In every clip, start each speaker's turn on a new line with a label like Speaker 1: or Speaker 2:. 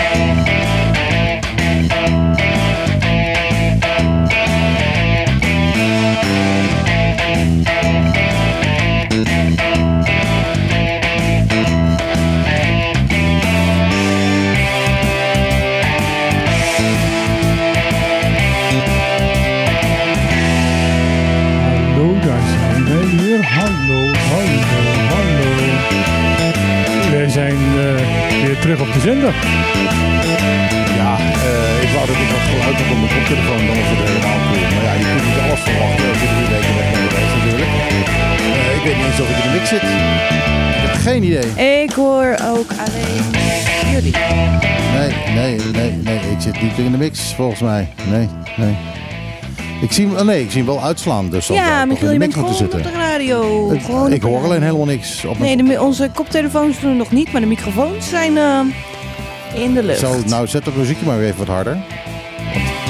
Speaker 1: Hallo, terug op de zender.
Speaker 2: Ja, eh, ik wou dat ik wat geluid had op mijn koptelefoon, dan was het helemaal cool. Maar ja, je kunt niet alles verwachten als je drie weken weg bent geweest natuurlijk. Eh, ik weet niet eens of ik in de mix zit. Ik heb geen idee.
Speaker 3: Ik hoor ook alleen jullie.
Speaker 2: Nee, nee, nee, nee. Ik zit niet in de mix volgens mij. Nee, nee. Ik zie, hem- oh nee, ik zie hem wel uitslaan. Dus
Speaker 3: Ja, Michiel, je
Speaker 2: de
Speaker 3: bent gewoon op
Speaker 2: zitten.
Speaker 3: de radio.
Speaker 2: Het-
Speaker 3: Gewoon
Speaker 2: ik
Speaker 3: de
Speaker 2: hoor alleen helemaal niks. Op
Speaker 3: Nee, de, onze koptelefoons doen het nog niet, maar de microfoons zijn eh, in de lucht.
Speaker 2: Zo, nou, zet het muziekje maar weer even wat harder.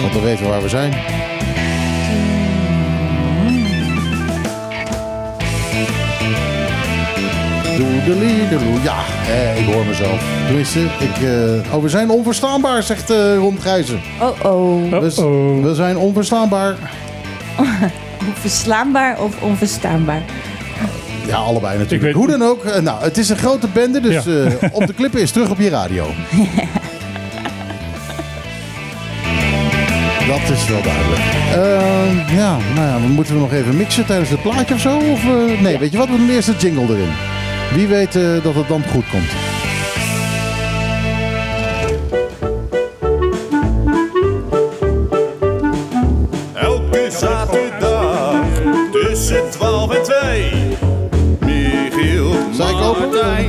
Speaker 2: Want, dan weten we waar we zijn. Doedelie, Ja, eh, ik hoor mezelf. Tenminste, ik, eh, oh, we zijn onverstaanbaar, zegt eh Ron Grijzen.
Speaker 3: Oh oh.
Speaker 2: We, zijn onverstaanbaar.
Speaker 3: Onverslaanbaar of onverstaanbaar?
Speaker 2: Ja, allebei natuurlijk.
Speaker 1: weet-
Speaker 2: Hoe dan ook. nou, het is een grote bende, dus
Speaker 1: Ja.
Speaker 2: eh, op de klippen is terug op je radio. Dat is wel duidelijk. Eh, ja, nou ja, we moeten we nog even mixen tijdens het plaatje of zo? Of, nee, weet je wat? We doen eerst de jingle erin. Wie weet eh, dat het dan goed komt.
Speaker 4: Elke zaterdag tussen 12 en 2. Michiel,
Speaker 2: Zal ik open?
Speaker 4: Martijn,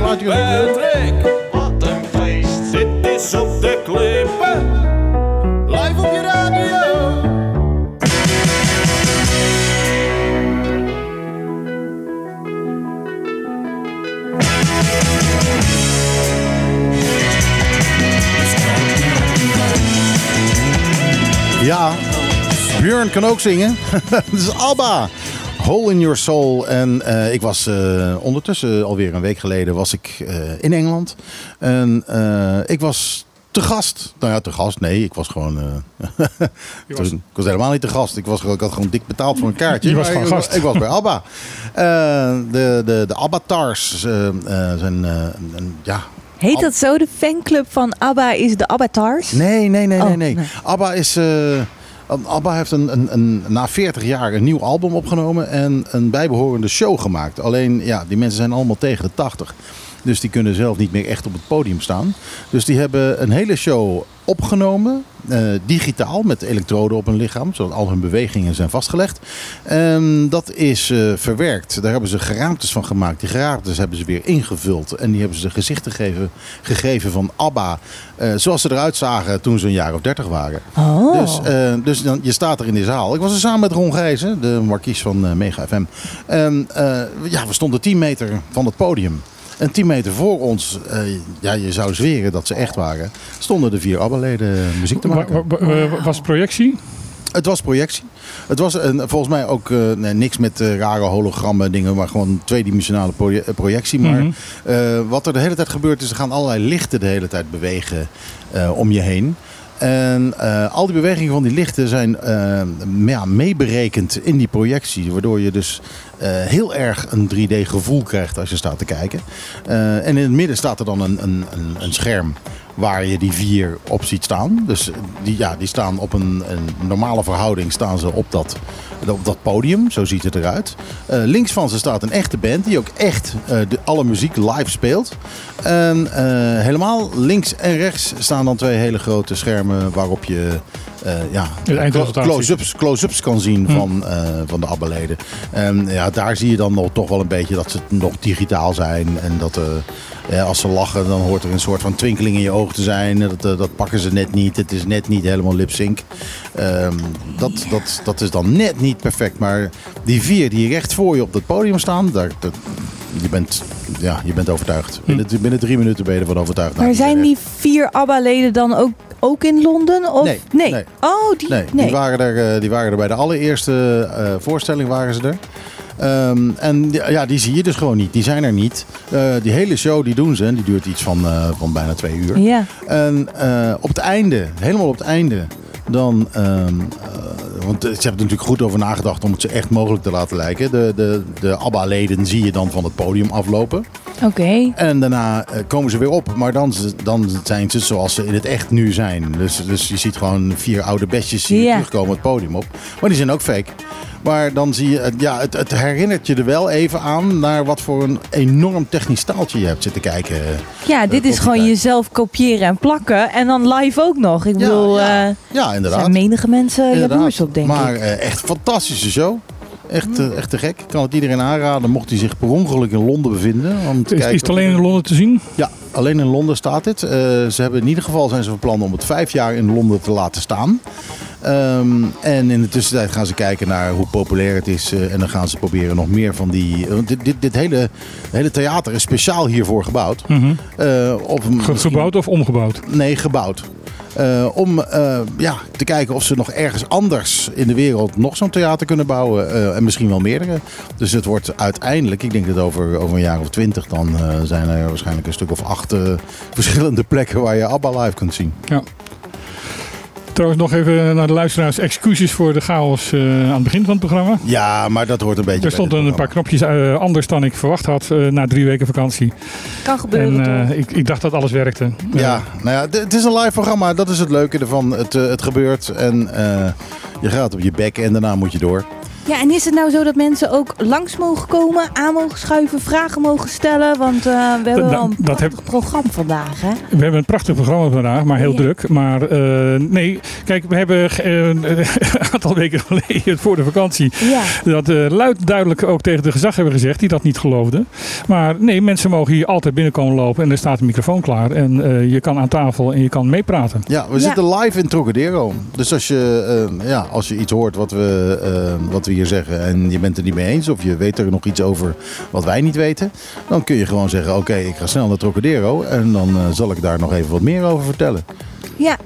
Speaker 2: Kan ook zingen. Dat is ABBA. Hole in Your Soul. En eh, ik was eh, ondertussen alweer een week geleden was ik eh, in Engeland. En eh, ik was te gast. Nou ja, te gast. Nee, ik was gewoon... eh,
Speaker 1: was-
Speaker 2: ik was helemaal niet te gast. Ik, was, ik had gewoon dik betaald voor een kaartje.
Speaker 1: Je was gewoon gast.
Speaker 2: Ik was bij ABBA. Eh, de, de, de ABBA-tars eh, zijn... eh, een- ja,
Speaker 3: Heet dat zo? De fanclub van ABBA is de Avatars?
Speaker 2: Nee, nee, nee,
Speaker 3: Oh,
Speaker 2: nee, nee.
Speaker 3: nee.
Speaker 2: ABBA is... ABBA heeft een, een, een, na 40 jaar een nieuw album opgenomen en een bijbehorende show gemaakt. Alleen, ja, die mensen zijn allemaal tegen de 80. Dus die kunnen zelf niet meer echt op het podium staan. Dus die hebben een hele show opgenomen, eh, digitaal, met elektroden op hun lichaam, zodat al hun bewegingen zijn vastgelegd. En dat is eh, verwerkt. Daar hebben ze geraamtes van gemaakt. Die geraamtes hebben ze weer ingevuld. En die hebben ze gezichten gegeven, gegeven van ABBA, eh, zoals ze eruit zagen toen ze een jaar of 30 waren.
Speaker 3: Oh.
Speaker 2: Dus, dus dan, je staat er in die zaal. Ik was er samen met Ron Gijzen, de markies van Mega FM. En eh, ja, we stonden 10 meter van het podium. En 10 meter voor ons, eh, ja, je zou zweren dat ze echt waren, stonden de vier ABBA-leden muziek te maken.
Speaker 1: wa- wa- wa- was projectie?
Speaker 2: Het was projectie. Het was een, volgens mij ook eh, nee, niks met eh, rare hologrammen dingen, maar gewoon tweedimensionale proje- eh, projectie. Maar
Speaker 1: Mhm.
Speaker 2: eh, wat er de hele tijd gebeurt is, er gaan allerlei lichten de hele tijd bewegen eh, om je heen. En eh, al die bewegingen van die lichten zijn eh, ja, meeberekend in die projectie. Waardoor je dus eh, heel erg een 3D gevoel krijgt als je staat te kijken. En in het midden staat er dan een, een, een, een scherm waar je die vier op ziet staan. Dus die, ja, die staan op een, een normale verhouding staan ze op dat, op dat podium. Zo ziet het eruit. Eh, links van ze staat een echte band die ook echt eh, de, alle muziek live speelt. En eh, helemaal links en rechts staan dan twee hele grote schermen waarop je ja, close-ups, close-ups kan zien van, eh, van de ABBA-leden. En ja, daar zie je dan nog, toch wel een beetje dat ze nog digitaal zijn. En dat eh, ja, als ze lachen, dan hoort er een soort van twinkeling in je ogen te zijn. Dat, eh, dat pakken ze net niet. Het is net niet helemaal lip-sync. Ehm, dat, dat, dat is dan net niet perfect. Maar die vier die recht voor je op dat podium staan, daar, dat, je, bent, ja, je bent overtuigd. Binnen, binnen drie minuten ben je ervan overtuigd. Nou,
Speaker 3: Maar zijn
Speaker 2: er
Speaker 3: die vier ABBA-leden dan ook, ook in Londen? Of?
Speaker 2: Nee,
Speaker 3: nee.
Speaker 2: nee.
Speaker 3: Oh, die,
Speaker 2: Nee,
Speaker 3: nee.
Speaker 2: Die, waren er, eh, die waren er bij de allereerste eh, voorstelling waren ze er. Ehm, en ja, die zie je dus gewoon niet. Die zijn er niet. Eh, die hele show die doen ze. En die duurt iets van, eh, van bijna twee uur.
Speaker 3: Ja.
Speaker 2: En eh, op het einde, helemaal op het einde, dan. ehm, eh, want ze hebben er natuurlijk goed over nagedacht om het zo echt mogelijk te laten lijken. De, de, de ABBA-leden zie je dan van het podium aflopen.
Speaker 3: Oké.
Speaker 2: En daarna komen ze weer op. Maar dan, dan zijn ze zoals ze in het echt nu zijn. Dus, dus je ziet gewoon vier oude bestjes die
Speaker 3: Ja.
Speaker 2: terugkomen het podium op. Maar die zijn ook fake. Maar dan zie je, eh, ja, het, het herinnert je er wel even aan naar wat voor een enorm technisch staaltje je hebt zitten kijken.
Speaker 3: Ja, dit is gewoon
Speaker 2: tijd.
Speaker 3: jezelf kopiëren en plakken. En dan live ook nog. Ik bedoel,
Speaker 2: ja,
Speaker 3: eh,
Speaker 2: ja,
Speaker 3: er
Speaker 2: inderdaad.
Speaker 3: zijn menige mensen jaloers op, denk
Speaker 2: maar
Speaker 3: ik.
Speaker 2: eh, echt fantastische show. Echt, eh, echt te gek. Ik kan het iedereen aanraden, mocht hij zich per ongeluk in Londen bevinden. Om te
Speaker 1: Is,
Speaker 2: kijken
Speaker 1: is het alleen in Londen te zien?
Speaker 2: Ja, alleen in Londen staat dit. Eh, ze hebben in ieder geval zijn ze van plan om het vijf jaar in Londen te laten staan. Ehm, en in de tussentijd gaan ze kijken naar hoe populair het is. eh, en dan gaan ze proberen nog meer van die... want dit, dit, dit hele, hele theater is speciaal hiervoor gebouwd.
Speaker 1: Mhm.
Speaker 2: Eh, of
Speaker 1: Gebouwd of omgebouwd?
Speaker 2: Nee, gebouwd. Eh, om eh, ja, te kijken of ze nog ergens anders in de wereld nog zo'n theater kunnen bouwen. eh, en misschien wel meerdere. Dus het wordt uiteindelijk, ik denk dat over, over een jaar of twintig, dan eh, zijn er waarschijnlijk een stuk of acht eh, verschillende plekken waar je ABBA live kunt zien.
Speaker 1: Ja. Trouwens, nog even naar de luisteraars. Excuses voor de chaos eh, aan het begin van het programma.
Speaker 2: Ja, maar dat hoort een beetje
Speaker 1: Er
Speaker 2: bij
Speaker 1: stonden een paar knopjes eh, anders dan ik verwacht had eh, na drie weken vakantie.
Speaker 3: Kan gebeuren,
Speaker 1: En eh, ik, ik dacht dat alles werkte.
Speaker 2: Ja, nou ja, het is een live programma. Dat is het leuke ervan. Het, eh, het gebeurt en eh, je gaat op je bek en daarna moet je door.
Speaker 3: Ja, en is het nou zo dat mensen ook langs mogen komen, aan mogen schuiven, vragen mogen stellen? Want eh, we hebben wel een
Speaker 1: heb-
Speaker 3: prachtig programma vandaag, hè?
Speaker 1: We hebben een prachtig programma vandaag, maar heel
Speaker 3: Ja.
Speaker 1: druk. Maar eh, nee, kijk, we hebben eh, een aantal weken geleden voor de vakantie
Speaker 3: Ja.
Speaker 1: dat eh, luid duidelijk ook tegen de gezaghebber gezegd, die dat niet geloofden. Maar nee, mensen mogen hier altijd binnenkomen lopen en er staat een microfoon klaar. En eh, je kan aan tafel en je kan meepraten.
Speaker 2: Ja, we
Speaker 3: Ja.
Speaker 2: zitten live in Trocadero. Dus als je, eh, ja, als je iets hoort wat we, wat we hier zeggen en je bent er niet mee eens of je weet er nog iets over wat wij niet weten, dan kun je gewoon zeggen: Oké, ik ga snel naar Trocadero en dan eh, zal ik daar nog even wat meer over vertellen.
Speaker 3: Ja.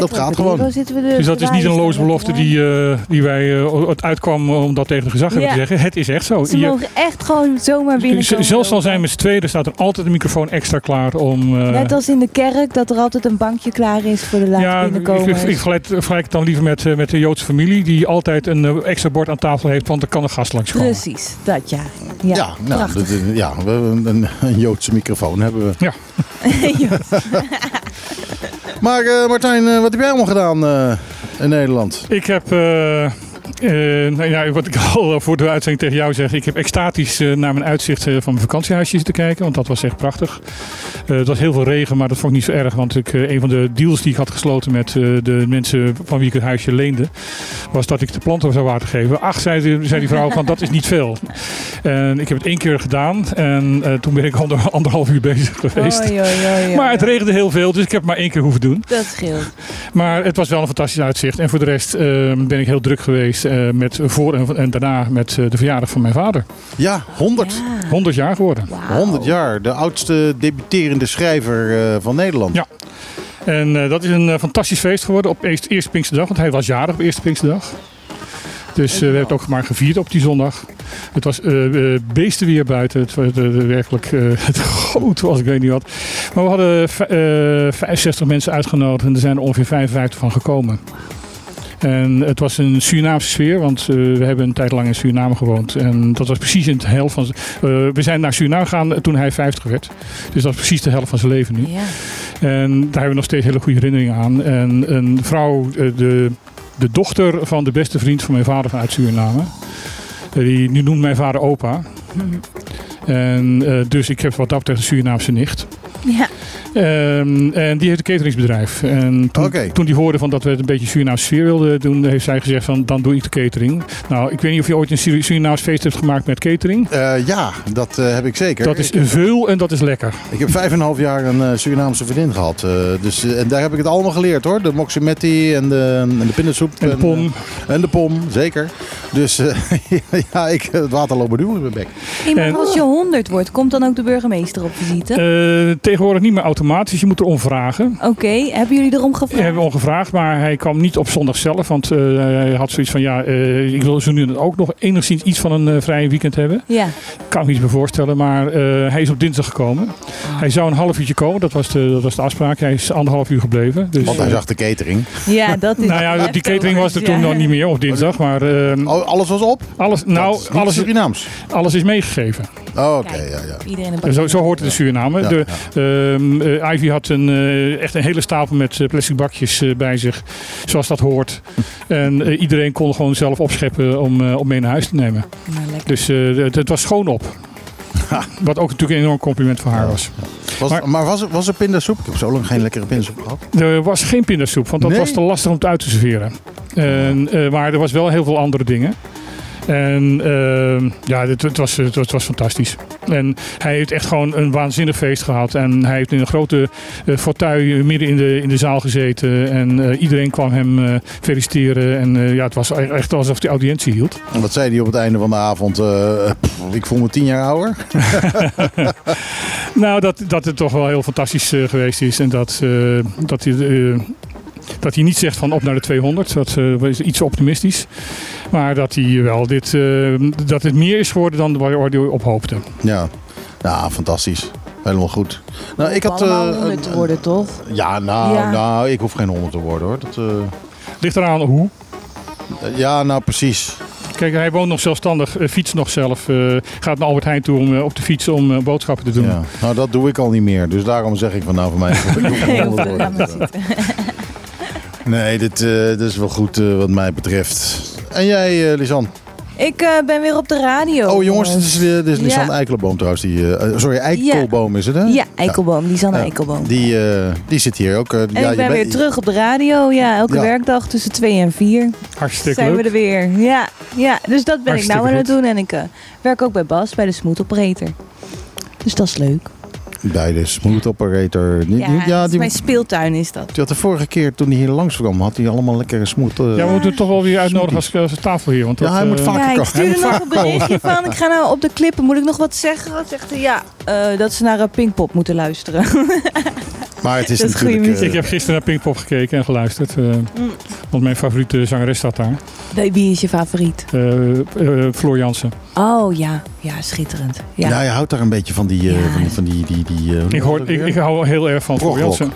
Speaker 2: Dat gaat gewoon.
Speaker 3: Zitten we dus
Speaker 1: Dus dat is niet een loze belofte die, eh, die wij eh, het uitkwam om dat tegen de gezaghebber
Speaker 3: Ja.
Speaker 1: te zeggen. Het is echt zo.
Speaker 3: Ze
Speaker 1: Je-
Speaker 3: mogen echt gewoon zomaar binnenkomen.
Speaker 1: Zelfs al zijn we met z'n tweeën, er staat er altijd een microfoon extra klaar om... eh,
Speaker 3: Net als in de kerk, dat er altijd een bankje klaar is voor de laatste
Speaker 1: ja, ik, ik, ik vergelijk, vergelijk het dan liever met, eh, met de Joodse familie, die altijd een extra bord aan tafel heeft, want er kan een gast langskomen.
Speaker 3: Precies, dat ja. Ja,
Speaker 2: Ja, nou, dat- ja we hebben een, een Joodse microfoon hebben we.
Speaker 3: Ja.
Speaker 2: Maar eh, Martijn, eh, wat heb jij allemaal gedaan eh, in Nederland?
Speaker 1: Ik heb, eh, eh, nou ja, wat ik al voor de uitzending tegen jou zeg, ik heb extatisch eh, naar mijn uitzicht eh, van mijn vakantiehuisje zitten kijken, want dat was echt prachtig. Eh, het was heel veel regen, maar dat vond ik niet zo erg, want ik, eh, een van de deals die ik had gesloten met eh, de mensen van wie ik het huisje leende, was dat ik de planten zou water geven. Ach, zei, de- zei die vrouw, van dat is niet veel. En ik heb het één keer gedaan en eh, toen ben ik ander, anderhalf uur bezig geweest. Maar het regende heel veel, dus ik heb het maar één keer hoeven doen.
Speaker 3: Dat scheelt.
Speaker 1: Maar het was wel een fantastisch uitzicht. En voor de rest eh, ben ik heel druk geweest eh, met voor en, en daarna met eh, de verjaardag van mijn vader.
Speaker 2: Ja, 100.
Speaker 3: Ja.
Speaker 1: 100 jaar geworden.
Speaker 3: Wauw.
Speaker 2: 100 jaar. De oudste debuterende schrijver eh, van Nederland.
Speaker 1: Ja. En eh, dat is een fantastisch feest geworden op eerste, eerste Pinksterdag. Want hij was jarig op eerste Pinksterdag. Dus we hebben het ook maar gevierd op die zondag. Het was eh eh, beestenweer buiten. Het was werkelijk eh, het groot was, ik weet niet wat. Maar we hadden v- eh, 65 mensen uitgenodigd en er zijn er ongeveer 55 van gekomen. En het was een Surinaamse sfeer, want eh, we hebben een tijd lang in Suriname gewoond. En dat was precies in de helft van... eh, we zijn naar Suriname gegaan toen hij 50 werd. Dus dat is precies de helft van zijn leven nu.
Speaker 3: Ja.
Speaker 1: En daar hebben we nog steeds hele goede herinneringen aan. En een vrouw, eh, de, de dochter van de beste vriend van mijn vader vanuit Suriname. Die nu noemt mijn vader opa. En eh, dus ik heb wat dat betreft een Surinaamse nicht.
Speaker 3: Ja.
Speaker 1: Ehm, en die heeft een cateringsbedrijf. En toen, toen die hoorde van dat we het een beetje Surinaamse sfeer wilden doen, heeft zij gezegd van dan doe ik de catering. Nou, ik weet niet of je ooit een Sur- Surinaams feest hebt gemaakt met catering.
Speaker 2: Eh, ja, dat eh, heb ik zeker.
Speaker 1: Dat is
Speaker 2: ik,
Speaker 1: veel en dat is lekker.
Speaker 2: ik heb vijf en een half jaar een eh, Surinaamse vriendin gehad. eh, dus, en daar heb ik het allemaal geleerd hoor. De moximetti en de, en de pindasoep.
Speaker 1: En de pom.
Speaker 2: en de pom, zeker. Dus eh, ja, ik, het water loopt bedoel in mijn bek.
Speaker 3: Hey, maar
Speaker 1: En-
Speaker 3: als je 100 wordt, komt dan ook de burgemeester op visite?
Speaker 1: Tegenwoordig niet meer automatisch. Je moet erom vragen.
Speaker 3: Oké, hebben jullie erom gevraagd?
Speaker 1: We hebben hem gevraagd, maar hij kwam niet op zondag zelf. Want eh, hij had zoiets van, ja, eh, ik wil zo nu ook nog enigszins iets van een eh, vrije weekend hebben.
Speaker 3: Ja.
Speaker 1: Kan ik me iets meer voorstellen, maar eh, hij is op dinsdag gekomen. Hij zou een half uurtje komen, dat was de, dat was de afspraak. Hij is anderhalf uur gebleven. Dus,
Speaker 2: Want hij zag de catering.
Speaker 3: ja, dat is
Speaker 1: nou ja, die catering was er toen nog niet meer op dinsdag. Maar eh,
Speaker 2: Oh, alles was op?
Speaker 1: alles, nou, alles,
Speaker 2: Surinaams.
Speaker 1: alles is meegegeven.
Speaker 2: Oh, Oké, ja, ja.
Speaker 3: Iedereen een
Speaker 1: En Zo, zo hoort het in Suriname.
Speaker 2: Ja,
Speaker 1: de, ehm, eh, Ivy had een, eh, echt een hele stapel met eh, plastic bakjes bij zich, zoals dat hoort. En eh, iedereen kon gewoon zelf opscheppen om, eh, om mee naar huis te nemen.
Speaker 3: Nou.
Speaker 1: Dus eh, het, het was schoon op. Wat ook natuurlijk een enorm compliment voor haar was.
Speaker 2: Was, maar
Speaker 1: Maar-
Speaker 2: was, er- was er pindasoep? Ik heb zo lang geen lekkere pindasoep gehad.
Speaker 1: Er was geen pindasoep, want dat
Speaker 2: Nee?
Speaker 1: was te lastig om het uit te serveren. En, eh, maar er was wel heel veel andere dingen. En ehm, ja, het, het, was, het, was- het was fantastisch. En hij heeft echt gewoon een waanzinnig feest gehad. En hij heeft in een grote eh fauteuil midden in de, in de zaal gezeten. En eh, iedereen kwam hem eh, feliciteren. En ja, het was echt alsof hij audiëntie hield.
Speaker 2: En wat zei hij op het einde van de avond? Pff, ik voel me tien jaar ouder.
Speaker 1: Nou, dat, dat het toch wel heel fantastisch geweest is. En dat, dat, hij, dat hij niet zegt van op naar de 200. Dat eh, was iets optimistisch. Maar dat hij wel dit, eh, dat het meer is geworden dan waar waar hij op hoopte.
Speaker 2: Ja, ja fantastisch. Helemaal goed. Nou, ik had.
Speaker 3: allemaal
Speaker 2: eh,
Speaker 3: honderd te worden, toch?
Speaker 2: Ja, nou,
Speaker 3: Ja.
Speaker 2: nou, ik hoef geen honderd te worden hoor. Dat, eh,
Speaker 1: Ligt eraan hoe.
Speaker 2: ja, nou precies.
Speaker 1: Kijk, hij woont nog zelfstandig, fietst nog zelf. eh, gaat naar Albert Heijn toe om, op de fiets om boodschappen te doen.
Speaker 2: Ja. Nou, dat doe ik al niet meer. Dus daarom zeg ik van nou, voor mij. hoef ik
Speaker 3: Nee,
Speaker 2: Nee, dit, eh, dit is wel goed eh, wat mij betreft. En jij, eh Lisan?
Speaker 3: Ik eh, ben weer op de radio.
Speaker 2: Oh jongens, dit is, weer- dit is
Speaker 3: Ja.
Speaker 2: Lisan Eikelenboom trouwens. Die, eh, sorry, Eikelboom is het hè?
Speaker 3: Ja, Eikelboom.
Speaker 2: Ja.
Speaker 3: Eikelboom.
Speaker 2: Die, eh, die zit hier ook. eh,
Speaker 3: En
Speaker 2: ja,
Speaker 3: ik ben
Speaker 2: bent-
Speaker 3: weer terug op de radio. Ja, elke
Speaker 2: Ja.
Speaker 3: werkdag tussen 2 en 4
Speaker 1: Hartstikke
Speaker 3: zijn
Speaker 1: leuk.
Speaker 3: we er weer. Ja, ja dus dat ben ik nou aan het doen. En ik eh, werk ook bij Bas, bij de Smooth Operator. Dus dat is leuk.
Speaker 2: Bij de Smooth Operator.
Speaker 3: Ja,
Speaker 2: ja, die,
Speaker 3: mijn speeltuin is dat.
Speaker 2: die had de vorige keer toen hij hier langs kwam, had hij allemaal lekkere smooth. eh,
Speaker 1: Ja, we moeten het toch wel weer uitnodigen als, als tafelheer. Want
Speaker 2: Ja,
Speaker 1: dat,
Speaker 2: hij moet
Speaker 1: eh,
Speaker 2: vaak-
Speaker 3: Ja, ik
Speaker 2: komen.
Speaker 3: stuurde
Speaker 1: moet
Speaker 3: nog een berichtje van, ik ga nou op de klippen, moet ik nog wat zeggen? Zegt hij, ja, eh, dat ze naar een Pinkpop moeten luisteren.
Speaker 2: Maar het is
Speaker 3: Dat is goede
Speaker 2: natuurlijk...
Speaker 1: Ik heb gisteren naar Pinkpop gekeken en geluisterd. eh, Want mijn favoriete zangeres staat daar.
Speaker 3: Wie is je favoriet?
Speaker 1: eh eh, Floor Jansen.
Speaker 3: Oh ja, ja, schitterend. Ja.
Speaker 2: ja. je houdt daar een beetje van die... eh,
Speaker 3: Ja.
Speaker 2: van, die- van die, die, die eh,
Speaker 1: Ik, hoor, ik, hou heel erg van Floor. Jansen.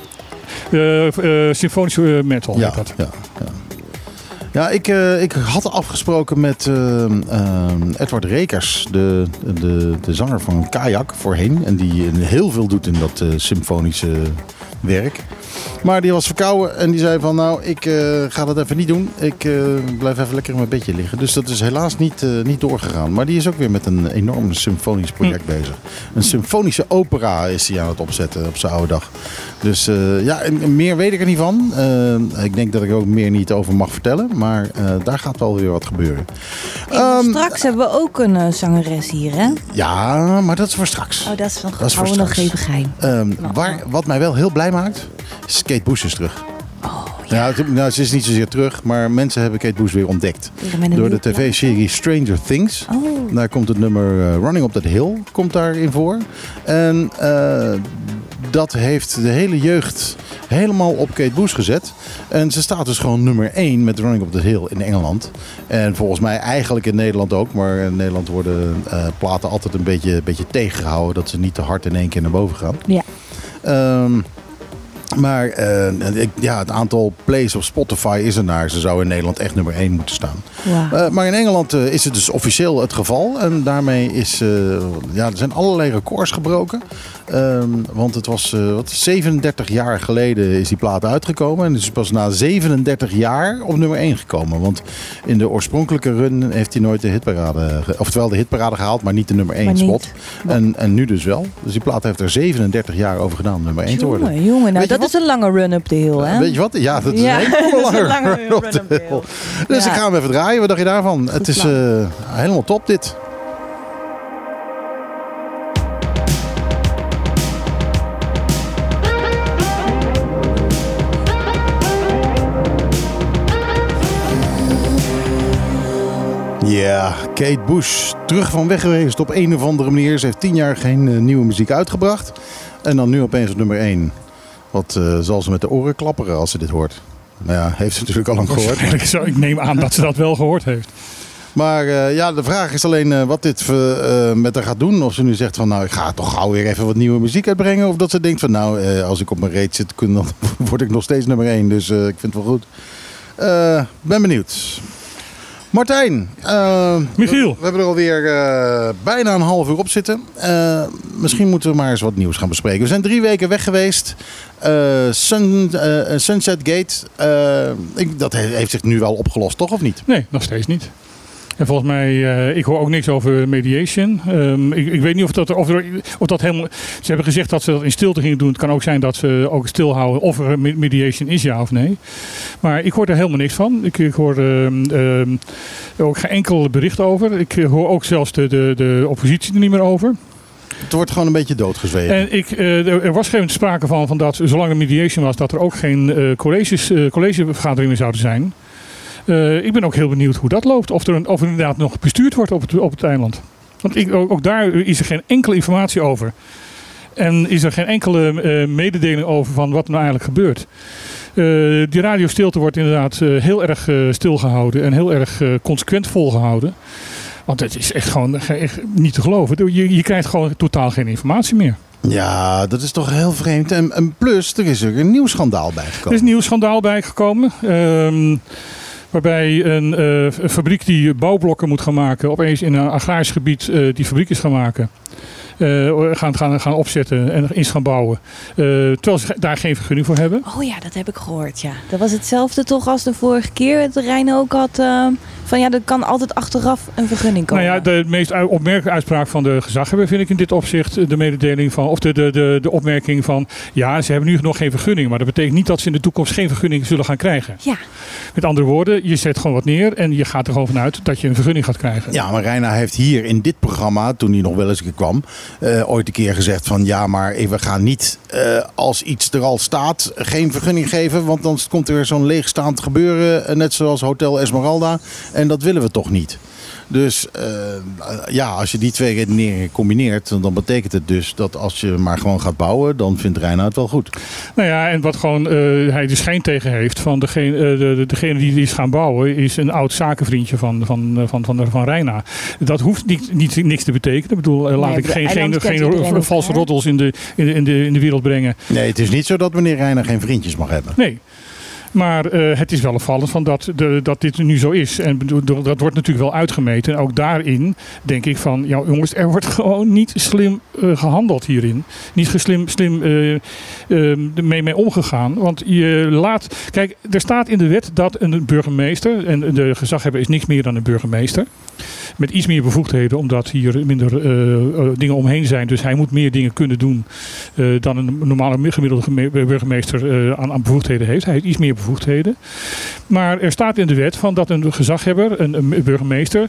Speaker 1: Eh, eh, symfonische metal
Speaker 2: ja,
Speaker 1: heet dat.
Speaker 2: ja, ja. Ja, ik, eh, ik had afgesproken met eh, eh, Edward Rekers, de, de, de zanger van Kajak voorheen. En die heel veel doet in dat symfonische werk. Maar die was verkouden en die zei van nou, ik eh, ga dat even niet doen. Ik eh, blijf even lekker in mijn bedje liggen. Dus dat is helaas niet, eh, niet doorgegaan. Maar die is ook weer met een enorm symfonisch project bezig. Een symfonische opera is hij aan het opzetten op zijn oude dag. Dus ja, en, meer weet ik er niet van. Ik denk dat ik er ook meer niet over mag vertellen. Maar daar gaat wel weer wat gebeuren. Ehm,
Speaker 3: straks hebben we ook een zangeres hier, hè?
Speaker 2: Ja, maar dat is voor straks.
Speaker 3: Oh, dat is van
Speaker 2: Dat is voor
Speaker 3: houden we nog
Speaker 2: straks.
Speaker 3: even geheim.
Speaker 2: Ehm,
Speaker 3: Nou,
Speaker 2: waar, wat mij wel heel blij maakt, is Kate Bush is terug.
Speaker 3: Oh,
Speaker 2: Ja, het- nou, ze is niet zozeer terug, maar mensen hebben Kate Bush weer ontdekt. Door de tv-serie Stranger Things.
Speaker 3: Oh,
Speaker 2: Daar komt het nummer eh, Running Up That Hill komt daarin voor. En eh, dat heeft de hele jeugd helemaal op Kate Bush gezet. En ze staat dus gewoon nummer 1 met Running Up That Hill in Engeland. En volgens mij eigenlijk in Nederland ook. Maar in Nederland worden eh, platen altijd een beetje, beetje tegengehouden. Dat ze niet te hard in één keer naar boven gaan.
Speaker 3: Ja.
Speaker 2: Ehm, maar eh, ik- ja, het aantal plays op Spotify is er naar. Ze zou in Nederland echt nummer 1 moeten staan. Eh, maar in Engeland eh, is het dus officieel het geval. En daarmee is, ja, er zijn allerlei records gebroken. Ehm, want het was eh, wat, 37 jaar geleden is die plaat uitgekomen. En het is pas na 37 jaar op nummer 1 gekomen. Want in de oorspronkelijke run heeft hij nooit de hitparade, oftewel de hitparade gehaald, maar niet de nummer 1
Speaker 3: Maar niet.
Speaker 2: spot. En, en nu dus wel. Dus die plaat heeft er 37 jaar over gedaan om nummer 1 te worden.
Speaker 3: Jongen, jongen, nou dat is een lange run-up de hill, hè?
Speaker 2: Weet je wat? Ja, dat is
Speaker 3: Ja,
Speaker 2: een hele lange
Speaker 3: lange
Speaker 2: run hill.
Speaker 3: hill.
Speaker 2: Dus
Speaker 3: Ja.
Speaker 2: ik ga hem even draaien. Wat dacht je daarvan? het is eh, helemaal top dit. Ja, Kate Bush. Terug van weg geweest op een of andere manier. Ze heeft tien jaar geen eh, nieuwe muziek uitgebracht. En dan nu opeens op nummer 1. Wat eh, zal ze met de oren klapperen als ze dit hoort? Nou ja, heeft ze natuurlijk al lang gehoord.
Speaker 1: Zou- ik neem aan dat ze dat wel gehoord heeft.
Speaker 2: Maar eh, ja, de vraag is alleen wat dit met haar gaat doen. Of ze nu zegt van nou, ik ga toch gauw weer even wat nieuwe muziek uitbrengen. Of dat ze denkt van nou, als ik op mijn reet zit, kun- dan word ik nog steeds nummer 1. Dus ik vind het wel goed. Ben benieuwd. Martijn. eh,
Speaker 1: Michiel.
Speaker 2: We hebben er alweer eh bijna een half uur op zitten. Eh, misschien moeten we maar eens wat nieuws gaan bespreken. We zijn drie weken weg geweest. Sun, Sunset Gate. ik, dat he- heeft zich nu wel opgelost, toch of niet?
Speaker 1: Nee, nog steeds niet. En volgens mij, eh, ik hoor ook niks over mediation. Ehm, ik, ik weet niet of dat, of, er, of dat helemaal... Ze hebben gezegd dat ze dat in stilte gingen doen. Het kan ook zijn dat ze ook stilhouden of er me- mediation is, ja of nee. Maar ik hoor er helemaal niks van. Ik, ik hoor ehm, ehm, ook geen enkel bericht over. Ik hoor ook zelfs de, de, de oppositie er niet meer over.
Speaker 2: Het wordt gewoon een beetje doodgezwegen.
Speaker 1: En ik, eh, er was geen sprake van, van dat, zolang er mediation was, dat er ook geen eh, colleges, collegevergaderingen zouden zijn. Eh, ik ben ook heel benieuwd hoe dat loopt. Of er, een- of er inderdaad nog bestuurd wordt op het, op het eiland. Want ik, ook, ook daar is er geen enkele informatie over. En is er geen enkele eh, mededeling over van wat er nou eigenlijk gebeurt. Eh, die radiostilte wordt inderdaad heel erg eh, stilgehouden en heel erg consequent volgehouden. Want het is echt gewoon echt niet te geloven. Je, je krijgt gewoon totaal geen informatie meer.
Speaker 2: Ja, dat is toch heel vreemd. En, en plus, er is er een nieuw schandaal
Speaker 1: Er
Speaker 2: bijgekomen.
Speaker 1: is een nieuw schandaal bijgekomen. ehm, waarbij een eh, een fabriek die bouwblokken moet gaan maken, opeens in een agrarisch gebied eh, die fabriek is gaan maken. Eh, gaan, gaan, gaan opzetten en eens gaan bouwen. Terwijl ze daar geen vergunning voor hebben.
Speaker 3: Oh ja, dat heb ik gehoord, ja. Dat was hetzelfde toch als de vorige keer. Het Rijn ook had eh, van ja, er kan altijd achteraf een vergunning komen.
Speaker 1: Nou ja, de meest opmerkelijke uitspraak van de gezaghebber vind ik in dit opzicht de mededeling van, of de, de, de, de opmerking van, ja, ze hebben nu nog geen vergunning, maar dat betekent niet dat ze in de toekomst geen vergunning zullen gaan krijgen.
Speaker 3: Ja,
Speaker 1: Met andere woorden, je zet gewoon wat neer en je gaat er gewoon vanuit dat je een vergunning gaat krijgen.
Speaker 2: Ja, maar Reina heeft hier in dit programma, toen hij nog wel eens een keer kwam, eh, ooit een keer gezegd van ja, maar we gaan niet eh, als iets er al staat geen vergunning geven, want dan komt er weer zo'n leegstaand gebeuren, eh, net zoals Hotel Esmeralda. En dat willen we toch niet. Dus eh, ja, als je die twee redeneringen combineert, dan betekent het dus dat als je maar gewoon gaat bouwen, dan vindt Reina het wel goed.
Speaker 1: Nou ja, en wat gewoon eh, hij de schijn tegen heeft van degene, eh, de, de- degene die is gaan bouwen, is een oud zakenvriendje van, van, van, van, van Reina. Dat hoeft niet, niet, niks te betekenen. Ik bedoel, laat
Speaker 3: Nee,
Speaker 1: ik geen, geen, valse roddels in de, in, de, in, de, in de wereld brengen.
Speaker 2: Nee, het is niet zo dat meneer Reina geen vriendjes mag hebben.
Speaker 1: Nee. Maar eh, het is wel opvallend van dat, de, dat dit nu zo is. En dat wordt natuurlijk wel uitgemeten. En ook daarin denk ik van, ja jongens, er wordt gewoon niet slim eh, gehandeld hierin. Niet geslim, slim eh, eh, mee, mee omgegaan. Want je laat, kijk, er staat in de wet dat een burgemeester, en de gezaghebber is niks meer dan een burgemeester. Met iets meer bevoegdheden, omdat hier minder eh, eh, dingen omheen zijn. Dus hij moet meer dingen kunnen doen eh, dan een normale gemiddelde geme- burgemeester aan, aan bevoegdheden heeft. Hij heeft iets meer bevoegdheden. Maar er staat in de wet van dat een gezaghebber, een, een burgemeester,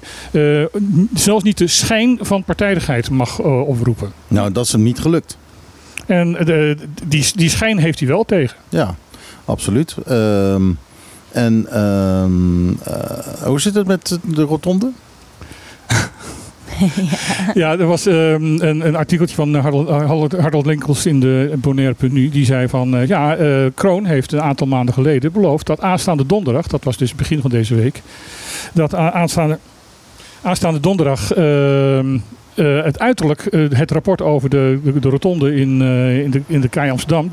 Speaker 1: zelfs niet de schijn van partijdigheid mag oproepen.
Speaker 2: Nou, dat is hem niet gelukt.
Speaker 1: En die, die schijn heeft hij wel tegen.
Speaker 2: Ja, absoluut. Ehm, en ehm, eh, hoe zit het met de rotonde?
Speaker 1: Ja, er was ehm, een, een artikeltje van Harold, Harold, Harold Linkels in de Bonaire.nu. Die zei van, eh, ja, eh, Kroon heeft een aantal maanden geleden beloofd dat aanstaande donderdag, dat was dus het begin van deze week, dat aanstaande, aanstaande donderdag ehm, eh, het uiterlijk eh, het rapport over de, de, de rotonde in, eh, in, de, in de Kei Amsterdam,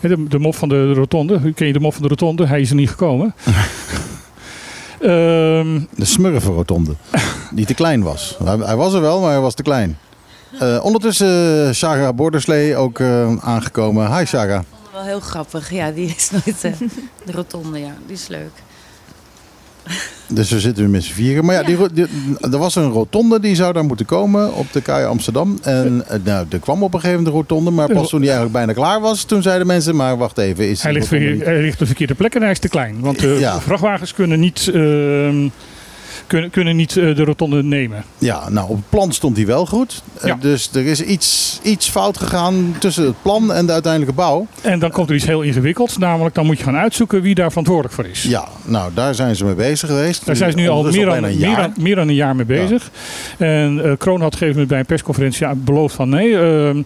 Speaker 1: de, de mop van de rotonde, ken je de mop van de rotonde? Hij is er niet gekomen. Ehm
Speaker 2: De smurfenrotonde. die te klein was. Hij, hij was er wel, maar hij was te klein. Eh, ondertussen uh, Shaga Borderslee ook eh, aangekomen. Hi Shaga.
Speaker 5: vond het wel heel grappig. Ja, die is nooit de rotonde, ja. Die is leuk.
Speaker 2: Dus we zitten nu met z'n vieren. Maar ja. Die, er was een rotonde die zou daar moeten komen op de KAI Amsterdam. En eh, nou, er kwam op een gegeven moment een rotonde. Maar pas toen die eigenlijk bijna klaar was, toen zeiden mensen... Maar wacht even, is
Speaker 1: Hij ligt, hij ligt op de verkeerde plek en hij is te klein. Want de
Speaker 2: Ja.
Speaker 1: vrachtwagens kunnen niet, ehm, kunnen, kunnen niet eh, de rotonde nemen.
Speaker 2: Ja, nou op het plan stond hij wel goed. Eh,
Speaker 1: Ja.
Speaker 2: dus er is iets, iets fout gegaan tussen het plan en de uiteindelijke bouw.
Speaker 1: En dan komt er iets heel ingewikkelds. Namelijk, dan moet je gaan uitzoeken wie daar verantwoordelijk voor is.
Speaker 2: Ja, nou daar zijn ze mee bezig geweest.
Speaker 1: Daar zijn ze nu al
Speaker 2: Ondertussen
Speaker 1: meer dan,
Speaker 2: een
Speaker 1: meer,
Speaker 2: jaar.
Speaker 1: dan, meer dan een jaar mee bezig. En eh, Kroon had gegeven bij een persconferentie beloofd van nee, ehm, Eh,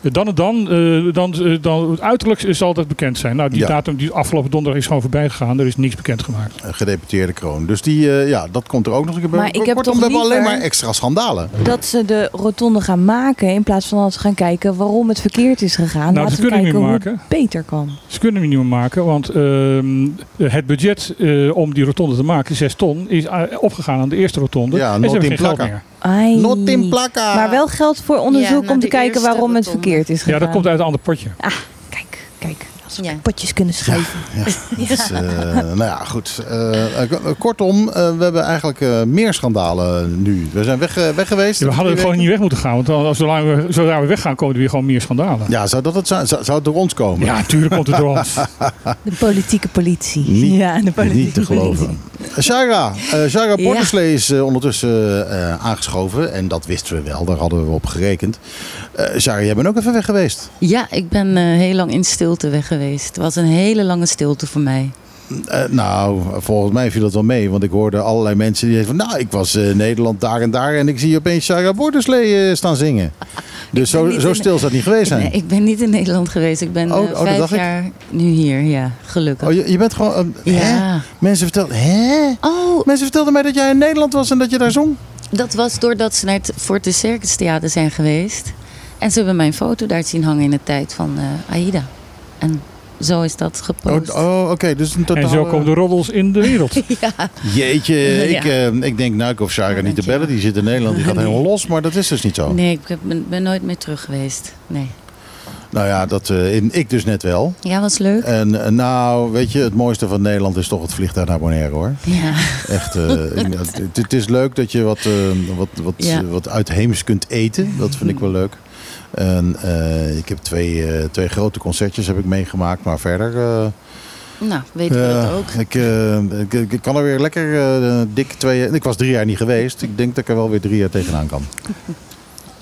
Speaker 1: Dan en dan, eh, dan, eh, dan het uiterlijk zal dat bekend zijn. Nou, die
Speaker 2: Ja.
Speaker 1: datum die afgelopen donderdag is gewoon voorbij gegaan. Er is niks bekendgemaakt.
Speaker 2: Een gedeputeerde kroon. Dus die, eh, ja, dat komt er ook nog een keer bij.
Speaker 3: Maar ik heb
Speaker 2: Kortom,
Speaker 3: toch
Speaker 2: we hebben alleen maar extra schandalen.
Speaker 3: Dat ze de rotonde gaan maken in plaats van dat ze gaan kijken waarom het verkeerd is gegaan.
Speaker 1: Nou,
Speaker 3: Laten
Speaker 1: ze
Speaker 3: we
Speaker 1: kunnen
Speaker 3: kijken
Speaker 1: niet
Speaker 3: hoe
Speaker 1: maken.
Speaker 3: het beter kan.
Speaker 1: Ze kunnen hem niet meer maken, want ehm, het budget eh, om die rotonde te maken, 6 ton, is eh, opgegaan aan de eerste rotonde.
Speaker 2: Ja,
Speaker 1: en ze hebben
Speaker 2: in
Speaker 1: geen geld
Speaker 2: plakka.
Speaker 1: meer.
Speaker 3: Ai.
Speaker 2: Not in plakka.
Speaker 3: Maar wel geld voor onderzoek
Speaker 5: Ja,
Speaker 3: om te kijken waarom het
Speaker 5: rotonde.
Speaker 3: Verkeerd is gegaan.
Speaker 1: Ja, dat komt uit een ander potje.
Speaker 3: Kijk, kijk. Als we
Speaker 5: Ja.
Speaker 3: potjes kunnen schuiven.
Speaker 2: Dus, eh, nou ja, goed. Eh, eh, kortom, eh, we hebben eigenlijk eh, meer schandalen nu. We zijn weg, weg geweest.
Speaker 1: Ja, we hadden
Speaker 2: Drie
Speaker 1: gewoon niet weg moeten gaan, want als zolang we, zodra we weggaan, komen er weer gewoon meer schandalen.
Speaker 2: Ja, zou, dat het zijn? Zou, zou het door ons komen?
Speaker 1: Ja, natuurlijk komt het door ons.
Speaker 3: De politieke politie.
Speaker 2: Niet-
Speaker 3: ja, de politieke
Speaker 2: Niet te geloven.
Speaker 3: politie.
Speaker 2: Shara, eh Shara
Speaker 5: Ja.
Speaker 2: Porterslee is ondertussen eh, aangeschoven. En dat wisten we wel, daar hadden we op gerekend. Eh Shara, jij bent ook even weg geweest.
Speaker 5: Ja, ik ben eh, heel lang in stilte weg geweest. Het was een hele lange stilte voor mij.
Speaker 2: Eh, nou, volgens mij viel dat wel mee. Want ik hoorde allerlei mensen die zeiden van... Nou, ik was eh, Nederland daar en daar. En ik zie opeens Shara Porterslee eh, staan zingen. Dus zo, zo stil zou het niet geweest zijn.
Speaker 5: Nee, ik ben niet in Nederland geweest. Ik ben
Speaker 2: Oh, oh, dat
Speaker 5: vijf
Speaker 2: ik.
Speaker 5: jaar nu hier. Ja, gelukkig.
Speaker 2: Oh, je, je bent gewoon... eh, hè?
Speaker 5: ja.
Speaker 2: Mensen vertelden... Hè?
Speaker 5: Oh,
Speaker 2: Mensen vertelden mij dat jij in Nederland was en dat je daar zong.
Speaker 5: dat was doordat ze naar het Fort de Circus Theater zijn geweest. En ze hebben mijn foto daar zien hangen in de tijd van Aida. En zo is dat
Speaker 2: Oh,
Speaker 5: gepost.
Speaker 2: oh, oké. Dus een totaal...
Speaker 1: En zo komen de roddels in de wereld.
Speaker 5: Ja,
Speaker 2: Jeetje,
Speaker 5: Ja.
Speaker 2: ik, eh, ik denk nou, ik hoef Shara niet te bellen. Die zit in Nederland, die gaat
Speaker 5: Nee.
Speaker 2: helemaal los. Maar dat is dus niet zo.
Speaker 5: nee, ik heb- ben, ben nooit meer terug geweest. Nee.
Speaker 2: Nou ja, dat, eh, in- ik dus net wel.
Speaker 5: Ja, was leuk.
Speaker 2: En eh, nou, weet je, het mooiste van Nederland is toch het vliegtuig naar Bonaire hoor.
Speaker 5: Ja.
Speaker 2: Echt, eh, het, het is leuk dat je wat, eh, wat, wat,
Speaker 5: Ja.
Speaker 2: wat uitheems kunt eten. Dat vind ik wel leuk. En eh, ik heb twee, eh, twee grote concertjes heb ik meegemaakt. Maar verder, eh,
Speaker 5: Nou, weten we dat
Speaker 2: eh,
Speaker 5: ook.
Speaker 2: ik, eh, ik, ik- kan er weer lekker eh, dik twee... Ik was drie jaar niet geweest. Ik denk dat ik er wel weer drie jaar tegenaan kan.